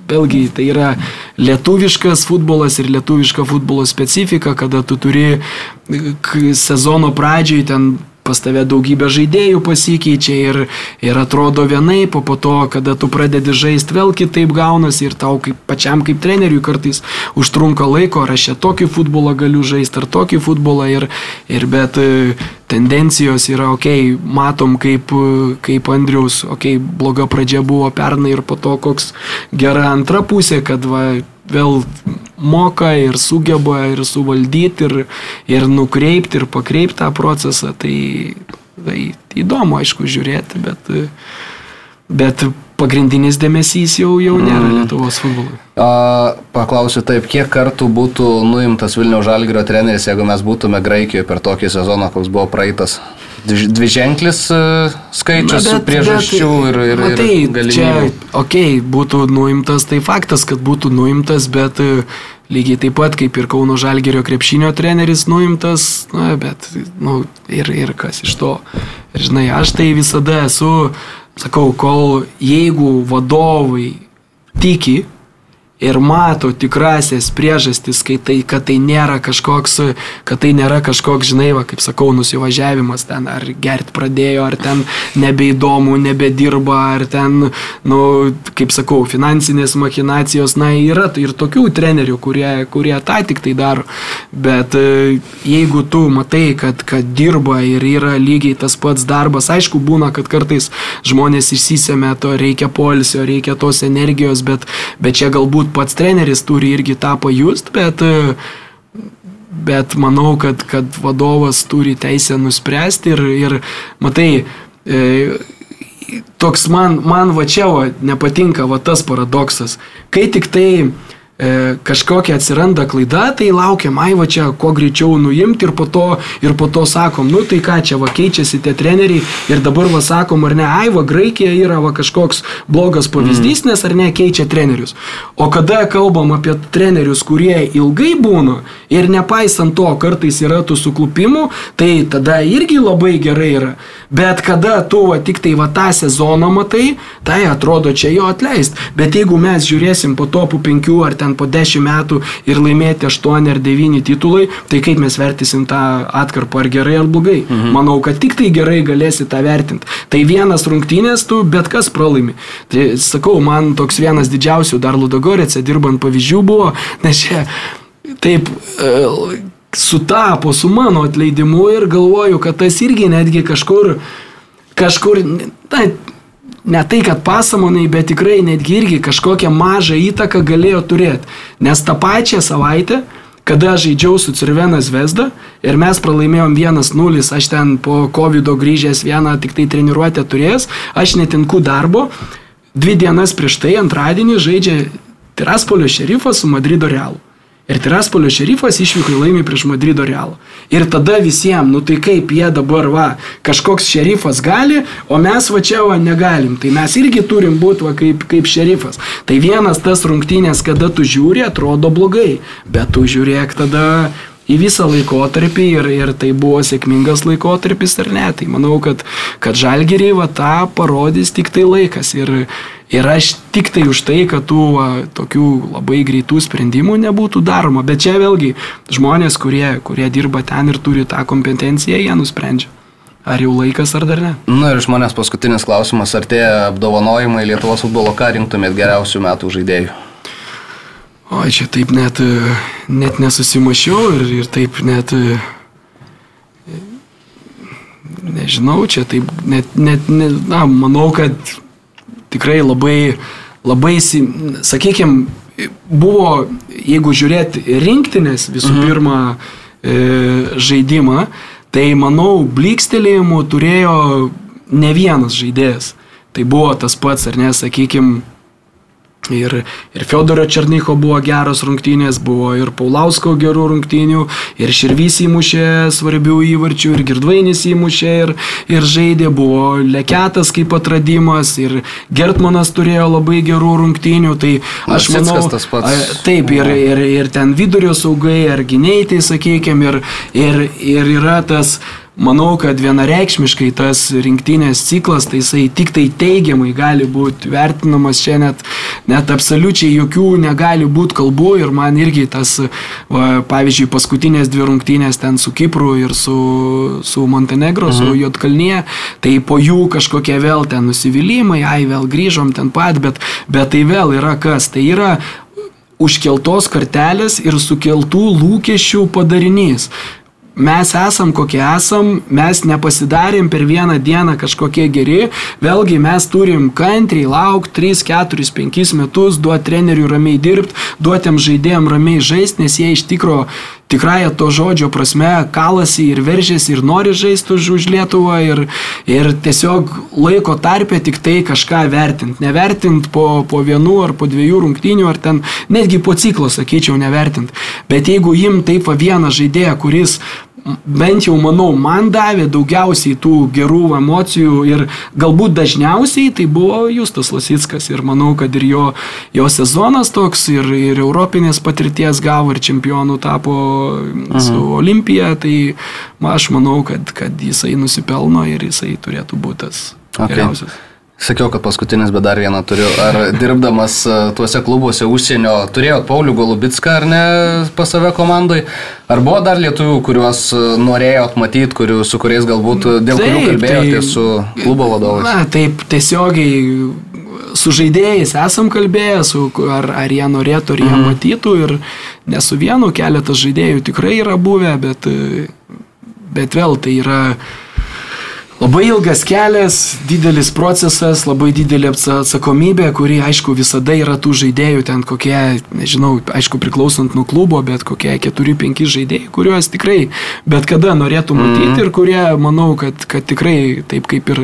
vėlgi tai yra lietuviškas futbolas ir lietuviška futbolo specifika, kada tu turi sezono pradžioj ten pas tave daugybė žaidėjų pasikeičia ir, ir atrodo vienaip, o po to, kada tu pradedi žaisti, vėl kitaip gaunasi ir tau kaip, pačiam kaip treneriui kartais užtrunka laiko, ar aš čia tokį futbolą galiu žaisti, ar tokį futbolą ir, ir bet e, tendencijos yra, okei, okay, matom kaip, e, kaip Andriaus, okei, okay, bloga pradžia buvo pernai ir po to koks gera antra pusė, kad va, vėl moka ir sugeba ir suvaldyti ir, ir nukreipti ir pakreipti tą procesą, tai Tai įdomu, aišku, žiūrėti, bet, bet pagrindinis dėmesys jau, jau nėra Lietuvos futbolui. Paklausiu taip, kiek kartų būtų nuimtas Vilniaus Žalgirio treneris, jeigu mes būtume Graikijoje per tokį sezoną, koks buvo praeitas? Dvi- Dviženklis e, skaičius Na, bet, priežasčių ir, ir, matai, ir galimybių. Čia, okei, okay, būtų nuimtas, tai faktas, kad būtų nuimtas, bet e, lygiai taip pat kaip ir Kauno Žalgerio krepšinio treneris nuimtas, na, bet, nu, ir, ir kas iš to. Ir žinai, aš tai visada esu, sakau, kol jeigu vadovai tiki ir mato tikrasias priežastis, kai tai, kad tai nėra kažkoks, kad tai nėra kažkoks, žinai, va, kaip sakau, nusivažiavimas ten, ar gert pradėjo, ar ten nebeįdomu, nebedirba, ar ten, nu, kaip sakau, finansinės machinacijos, na, yra ir tokių trenerių, kurie, kurie tą tik tai daro, bet e, jeigu tu matai, kad, kad dirba ir yra lygiai tas pats darbas, aišku, būna, kad kartais žmonės išsisėmė to, reikia polisio, reikia tos energijos, bet, bet čia galbūt pats treneris turi irgi tą pajust, bet, e, bet manau, kad, kad vadovas turi teisę nuspręsti ir, ir matai, e, toks man, man va čia va, nepatinka va tas paradoksas. Kai tik tai kažkokia atsiranda klaida, tai laukiam, ai va čia kuo greičiau nuimti ir po to, ir po to sakom, nu tai ką čia va keičiasi tie treneriai ir dabar va sakom, ar ne, ai va Graikija yra va kažkoks blogas pavyzdys, mm. nes ar ne keičia trenerius. O kada kalbam apie trenerius, kurie ilgai būna ir nepaisant to, kartais yra tų suklupimų, tai tada irgi labai gerai yra. Bet kada tu va, tik tai va tą sezoną matai, tai atrodo čia jo atleist. Bet jeigu mes žiūrėsim po to po penkių ar ten po dešimt metų ir laimėti aštuoni ar devyni titulai, tai kaip mes vertysim tą atkarpą, ar gerai ar blogai. Mhm. Manau, kad tik tai gerai galėsi tą vertinti. Tai vienas rungtynės tu bet kas pralaimi. Tai sakau, man toks vienas didžiausių dar Ludogorėse dirbant pavyzdžių buvo, nes čia taip e, sutapo su mano atleidimu ir galvoju, kad tas irgi netgi kažkur, kažkur, na, ne tai, kad pasamonai, bet tikrai netgi irgi kažkokią mažą įtaką galėjo turėti. Nes tą pačią savaitę, kada žaidžiau su Cirvenas Vesda ir mes pralaimėjom 1-0, aš ten po COVID grįžęs vieną tik tai treniruotę turėjęs, aš netinku darbo, dvi dienas prieš tai antradienį žaidžia Tiraspolio šerifas su Madrido Realu. Ir Tiraspolio šerifas išvyko į laimį prieš Madrido Realą. Ir tada visiems, nu tai kaip jie dabar, va, kažkoks šerifas gali, o mes va čia va negalim. Tai mes irgi turim būti va kaip, kaip šerifas. Tai vienas tas rungtynės, kada tu žiūri, atrodo blogai, bet tu žiūrėk tada į visą laikotarpį ir, ir tai buvo sėkmingas laikotarpis ar ne. Tai manau, kad, kad žalgeriai va tą parodys tik tai laikas. Ir, ir aš tik tai už tai, kad tų va, tokių labai greitų sprendimų nebūtų daroma. Bet čia vėlgi žmonės, kurie, kurie dirba ten ir turi tą kompetenciją, jie nusprendžia. Ar jau laikas, ar dar ne? Na ir iš manęs paskutinis klausimas, ar tie apdovanojimai Lietuvos futbolo ką rinktumėt geriausių metų žaidėjų? Oi, čia taip net, e, net nesusimašiau ir, ir taip net, e, nežinau, čia taip net, net, net na, manau, kad tikrai labai, labai, sakykime, buvo, jeigu žiūrėti rinktinės visų mhm. pirma e, žaidimą, tai manau, blikstelėjimų turėjo ne vienas žaidėjas. Tai buvo tas pats, ar ne, sakykime, Ir, ir Fiodoro Černycho buvo geros rungtynės, buvo ir Paulausko gerų rungtynių, ir Širvys įmušė svarbių įvarčių, ir Girdvainis įmušė, ir, ir žaidė, buvo Leketas kaip atradimas, ir Gertmanas turėjo labai gerų rungtynių. Tai aš manau, tas pats. Taip, ir, ir, ir ten vidurio saugai, ar gyniai, tai sakykime, ir, ir, ir yra tas manau, kad vienareikšmiškai tas rinktinės ciklas, tai jisai tik tai teigiamai gali būti vertinamas čia net, net absoliučiai jokių negali būti kalbų ir man irgi tas, va, pavyzdžiui, paskutinės dvi rungtynės ten su Kipru ir su, su Montenegro, mhm. su Jotkalnyje, tai po jų kažkokie vėl ten nusivylimai, ai vėl grįžom ten pat, bet, bet tai vėl yra kas, tai yra užkeltos kartelės ir sukeltų lūkesčių padarinys mes esam kokie esam, mes nepasidarėm per vieną dieną kažkokie geri, vėlgi mes turim kantriai laukti 3, 4, 5 metus, duoti treneriui ramiai dirbti, duotėm žaidėjim ramiai žaisti, nes jie iš tikro tikrąją to žodžio prasme kalasi ir veržėsi ir nori žaisti už, už Lietuvą ir, ir tiesiog laiko tarpę tik tai kažką vertinti. Nevertinti po, po vienų ar po dviejų rungtynių, ar ten netgi po ciklo, sakyčiau, nevertinti. Bet jeigu jim taip va vieną žaidėją, kuris bent jau manau, man davė daugiausiai tų gerų emocijų ir galbūt dažniausiai tai buvo Justas Lasitskas ir manau, kad ir jo, jo sezonas toks ir, ir europinės patirties gavo ir čempionų tapo mhm. su Olimpija, tai aš manau, kad, kad jisai nusipelno ir jisai turėtų būti tas okay. geriausias. Sakiau, kad paskutinis, bet dar vieną turiu. Ar dirbdamas e, tuose klubuose užsienio turėjot Paulių Golubitską ar ne pas save komandai? Ar buvo dar lietuvių, kuriuos e, norėjot matyti, kurių, su kuriais galbūt e, dėl taip, kurių kalbėjote tai, su klubo vadovais? Na, taip, tiesiogiai su žaidėjais esam kalbėję, su, ar, ar jie norėtų, ar jie mm. matytų. Ir ne su vienu, keletas žaidėjų tikrai yra buvę, bet, bet vėl tai yra Labai ilgas kelias, didelis procesas, labai didelė atsakomybė, kuri, aišku, visada yra tų žaidėjų, ten kokie, nežinau, aišku, priklausant nuo klubo, bet kokie 4-5 žaidėjai, kuriuos tikrai bet kada norėtų matyti mm. ir kurie, manau, kad, kad tikrai, taip kaip ir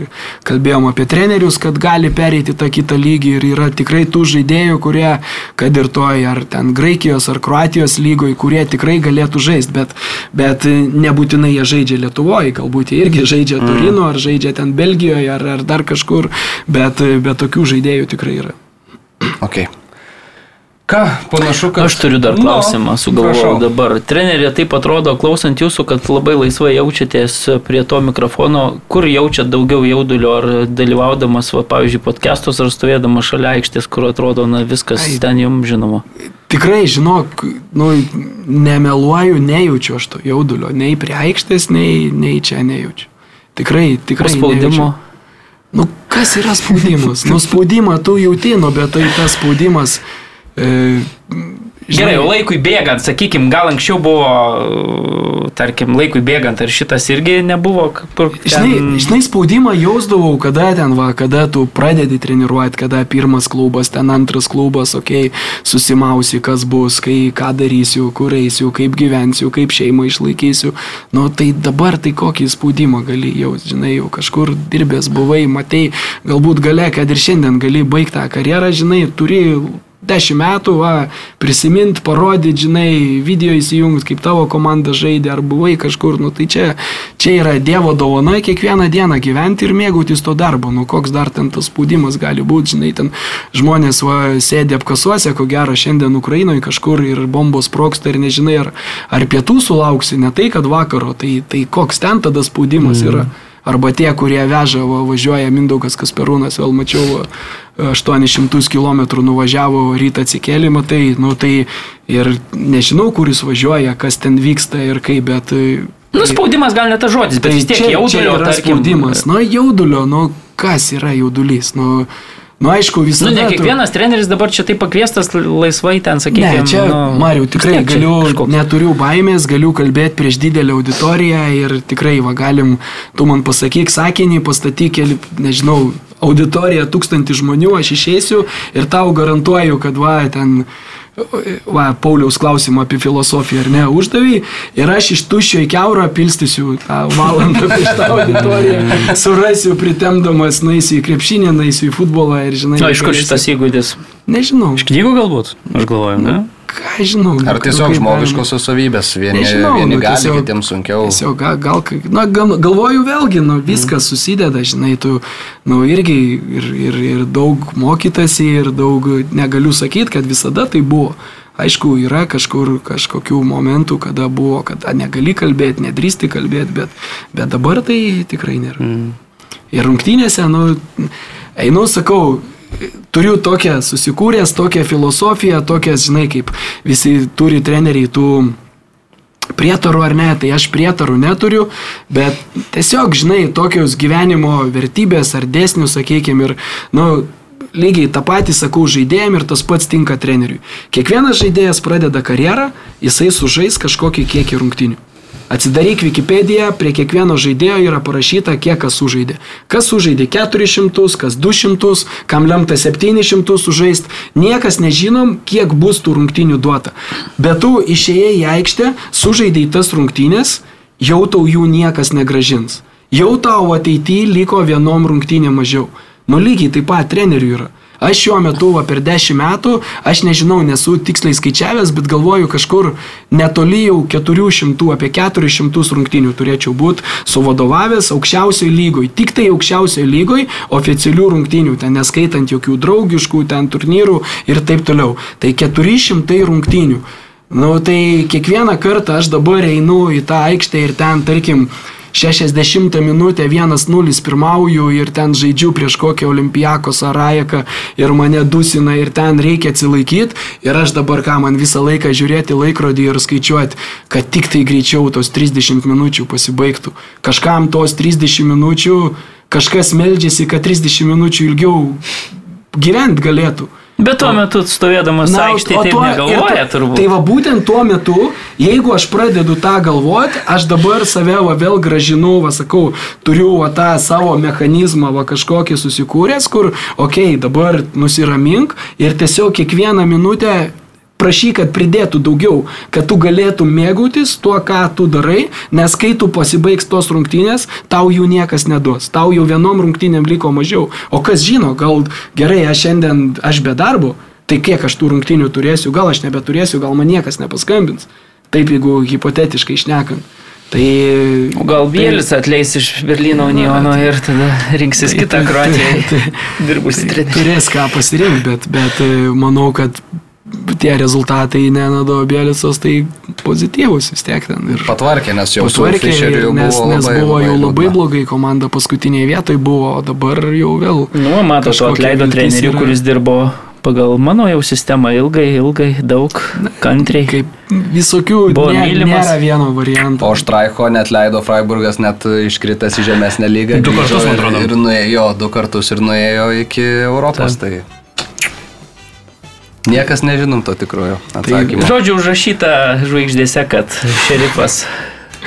kalbėjom apie trenerius, kad gali pereiti tą kitą lygį ir yra tikrai tų žaidėjų, kurie, kad ir toj, ar ten Graikijos, ar Kroatijos lygoje, kurie tikrai galėtų žaisti, bet, bet nebūtinai jie žaidžia Lietuvoje, galbūt jie irgi žaidžia mm. Turino ar žaidžia ten Belgijoje ar, ar dar kažkur, bet, bet tokių žaidėjų tikrai yra. Okay. Ką, panašu, kad... Aš turiu dar klausimą, no, sugalvojau dabar. Trenerė taip atrodo, klausant jūsų, kad labai laisvai jaučiatės prie to mikrofono. Kur jaučiat daugiau jaudulio, ar dalyvaudamas, va, pavyzdžiui, podcastos, ar stovėdamas šalia aikštės, kur atrodo, na, viskas Ai, ten jums žinoma? Tikrai, žinok, nu, nemeluoju, nejaučiu aš to jaudulio, nei prie aikštės, nei, nei čia nejaučiu. Tikrai, tikrai. Spaudimo. Nu, kas yra spaudimas? Nu, spaudimą tu jauti, nu, bet tai tas spaudimas. E, Gerai, laikui bėgant, sakykim, gal anksčiau buvo, tarkim, laikui bėgant, ar šitas irgi nebuvo kur. Ten... Žinai, žinai, spaudimą jausdavau, kada ten va, kada tu pradedi treniruoti, kada pirmas klubas, ten antras klubas, okei, okay, susimausi, kas bus, kai, ką darysiu, kur eisiu, kaip gyvensiu, kaip šeimą išlaikysiu. Nu, tai dabar tai kokį spaudimą gali jausti, žinai, jau kažkur dirbęs buvai, matei, galbūt gale, kad ir šiandien gali baigti tą karjerą, žinai, turi dešimt metų, va, prisimint, parodyti, žinai, video įsijungt, kaip tavo komanda žaidė, ar buvai kažkur, nu tai čia, čia yra Dievo dovana kiekvieną dieną gyventi ir mėgautis to darbo, nu koks dar ten tas spaudimas gali būti, žinai, ten žmonės va, sėdė apkasuose, ko gero šiandien Ukrainoje kažkur ir bombos proksta ir nežinai, ar, ar pietų sulauksi, ne tai, kad vakaro, tai, tai koks ten tada spaudimas mm. yra. Arba tie, kurie veža, va, važiuoja Mindaugas Kasperūnas, vėl mačiau, 800 km nuvažiavo, rytą atsikėlė, matai, nu tai ir nežinau, kur jis važiuoja, kas ten vyksta ir kaip, bet... Nu, spaudimas gal ne tas žodis, bet tai vis tiek čia, jaudulio. Čia tarkim, spaudimas, nu, jaudulio, nu, kas yra jaudulys, nu... Nu, aišku, visada. Nu, ne kiekvienas tu... treneris dabar čia taip pakviestas laisvai ten, sakykime. Ne, čia, nu, Mariu, tikrai tiek, galiu, kažkoks. neturiu baimės, galiu kalbėti prieš didelę auditoriją ir tikrai, va, galim, tu man pasakyk sakinį, pastatyk nežinau, auditoriją tūkstantį žmonių, aš išeisiu ir tau garantuoju, kad, va, ten va, Pauliaus klausimą apie filosofiją ar ne, uždavai ir aš iš tuščio į keurą pilstysiu tą valandą prieš tą auditoriją, surasiu pritemdamas, naisiu į krepšinį, naisiu į futbolą ir žinai. Na, iš kur šitas įgūdis? Nežinau. Iš knygų galbūt, aš galvoju, ne? Ką žinau. Ar tiesiog žmogiškosios savybės, vieni, nežinau, vieni nu, gali, tiesiog, kitiems sunkiau. Tiesiog gal, gal na, gal, galvoju vėlgi, nu, viskas mm. susideda, žinai, tu, nu, irgi ir, ir, ir daug mokytasi, ir daug, negaliu sakyti, kad visada tai buvo. Aišku, yra kažkur kažkokių momentų, kada buvo, kada negali kalbėti, nedrįsti kalbėti, bet, bet dabar tai tikrai nėra. Mm. Ir rungtynėse, nu, einu, sakau, turiu tokią susikūręs, tokią filosofiją, tokias, žinai, kaip visi turi treneriai tų prietarų ar ne, tai aš prietarų neturiu, bet tiesiog, žinai, tokios gyvenimo vertybės ar dėsnių, sakykime, ir, nu, lygiai tą patį sakau žaidėjim ir tas pats tinka treneriui. Kiekvienas žaidėjas pradeda karjerą, jisai sužais kažkokį kiekį rungtinių. Atsidaryk Wikipediją, prie kiekvieno žaidėjo yra parašyta, kiek kas sužaidė. Kas sužaidė 400, kas 200, kam lemta 700 sužaist. Niekas nežinom, kiek bus tų rungtynių duota. Bet tu išėjai į aikštę, sužaidai tas rungtynės, jau tau jų niekas negražins. Jau tau ateityje liko vienom rungtynėm mažiau. Nu lygiai taip pat trenerių yra. Aš šiuo metu va, per 10 metų, aš nežinau, nesu tiksliai skaičiavęs, bet galvoju kažkur netoli jau 400, apie 400 rungtynių turėčiau būti suvadovavęs aukščiausioje lygoje. Tik tai aukščiausioje lygoje oficialių rungtynių, ten neskaitant jokių draugiškų, ten turnyrų ir taip toliau. Tai 400 rungtynių. Nu tai kiekvieną kartą aš dabar einu į tą aikštę ir ten, tarkim, 60 minutę 1-0 pirmauju ir ten žaidžiu prieš kokią olimpijakos ar rajeką ir mane dusina ir ten reikia atsilaikyti ir aš dabar ką man visą laiką žiūrėti laikrodį ir skaičiuoti, kad tik tai greičiau tos 30 minučių pasibaigtų. Kažkam tos 30 minučių, kažkas meldžiasi, kad 30 minučių ilgiau gyventi galėtų. Bet tuo metu stovėdamas aikštėje taip negalvoja tu- turbūt. Tai va būtent tuo metu, jeigu aš pradedu tą galvoti, aš dabar save va vėl gražinu, va sakau, turiu va tą savo mechanizmą va kažkokį susikūręs, kur, okei, okay, dabar nusiramink ir tiesiog kiekvieną minutę prašy, kad pridėtų daugiau, kad tu galėtum mėgautis tuo, ką tu darai, nes kai tu pasibaigs tos rungtynės, tau jų niekas neduos. Tau jau vienom rungtynėm liko mažiau. O kas žino, gal gerai, aš šiandien, aš be darbo, tai kiek aš tų rungtynių turėsiu, gal aš nebeturėsiu, gal man niekas nepaskambins. Taip, jeigu hipotetiškai išnekant. Tai... O gal Bielis atleis iš Berlyno Uniono ir tada rinksis kitą Kroatiją. Dirbusi treneriu. Turės ką pasirinkti, bet, bet e, manau, kad tie rezultatai Nenado Bielicos tai pozityvus vis tiek ten. Ir Patvarkė, nes jau patvarkė, jau nes, buvo nes labai, buvo jau labai liūdna. blogai, komanda paskutinėje vietoje buvo, o dabar jau vėl. Nu, mato, tu kažkokia atleido trenerių, yra. kuris dirbo pagal mano jau sistemą ilgai, ilgai, daug, kantriai. Kaip visokių Buvo ne, mylimas. nėra vieno varianto. O Štraiko net leido Freiburgas net iškritęs į žemesnę lygą. Du kartus, man atrodo. Ir nuėjo, du kartus ir nuėjo iki Europos. Tai niekas nežinom to tikrojo atsakymo. Žodžiu, užrašyta žvaigždėse, kad šerifas,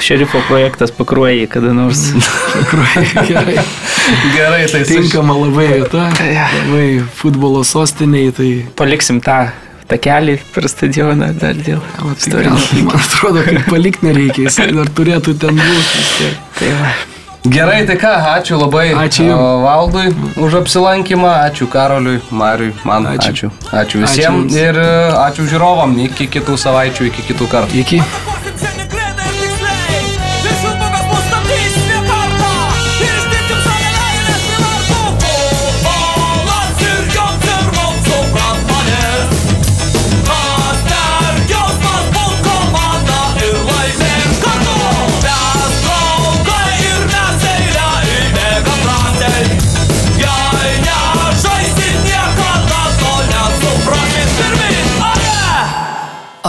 šerifo projektas pakruoja kada nors. [laughs] Gerai. Gerai, tai Tinkama labai vieta, labai futbolo sostiniai, tai Paliksim tą takelį per stadioną dar dėl tai istorijos. man atrodo, kad palikti nereikia, jis dar turėtų ten būti. Tai va. Gerai, tai ką, ačiū labai Ačiū Valdui už apsilankymą, ačiū Karoliui, Mariui, man Ačiū. ačiū. Ačiū, visiems Ačiū ir ačiū žiūrovam, iki kitų savaičių, iki kitų kartų. Iki.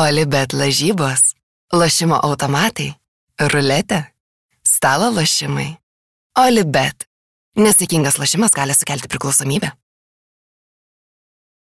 Olibet lažybos, lošimo automatai, ruletė, stalo lošimai. Olibet. Nesėkmingas lošimas gali sukelti priklausomybę.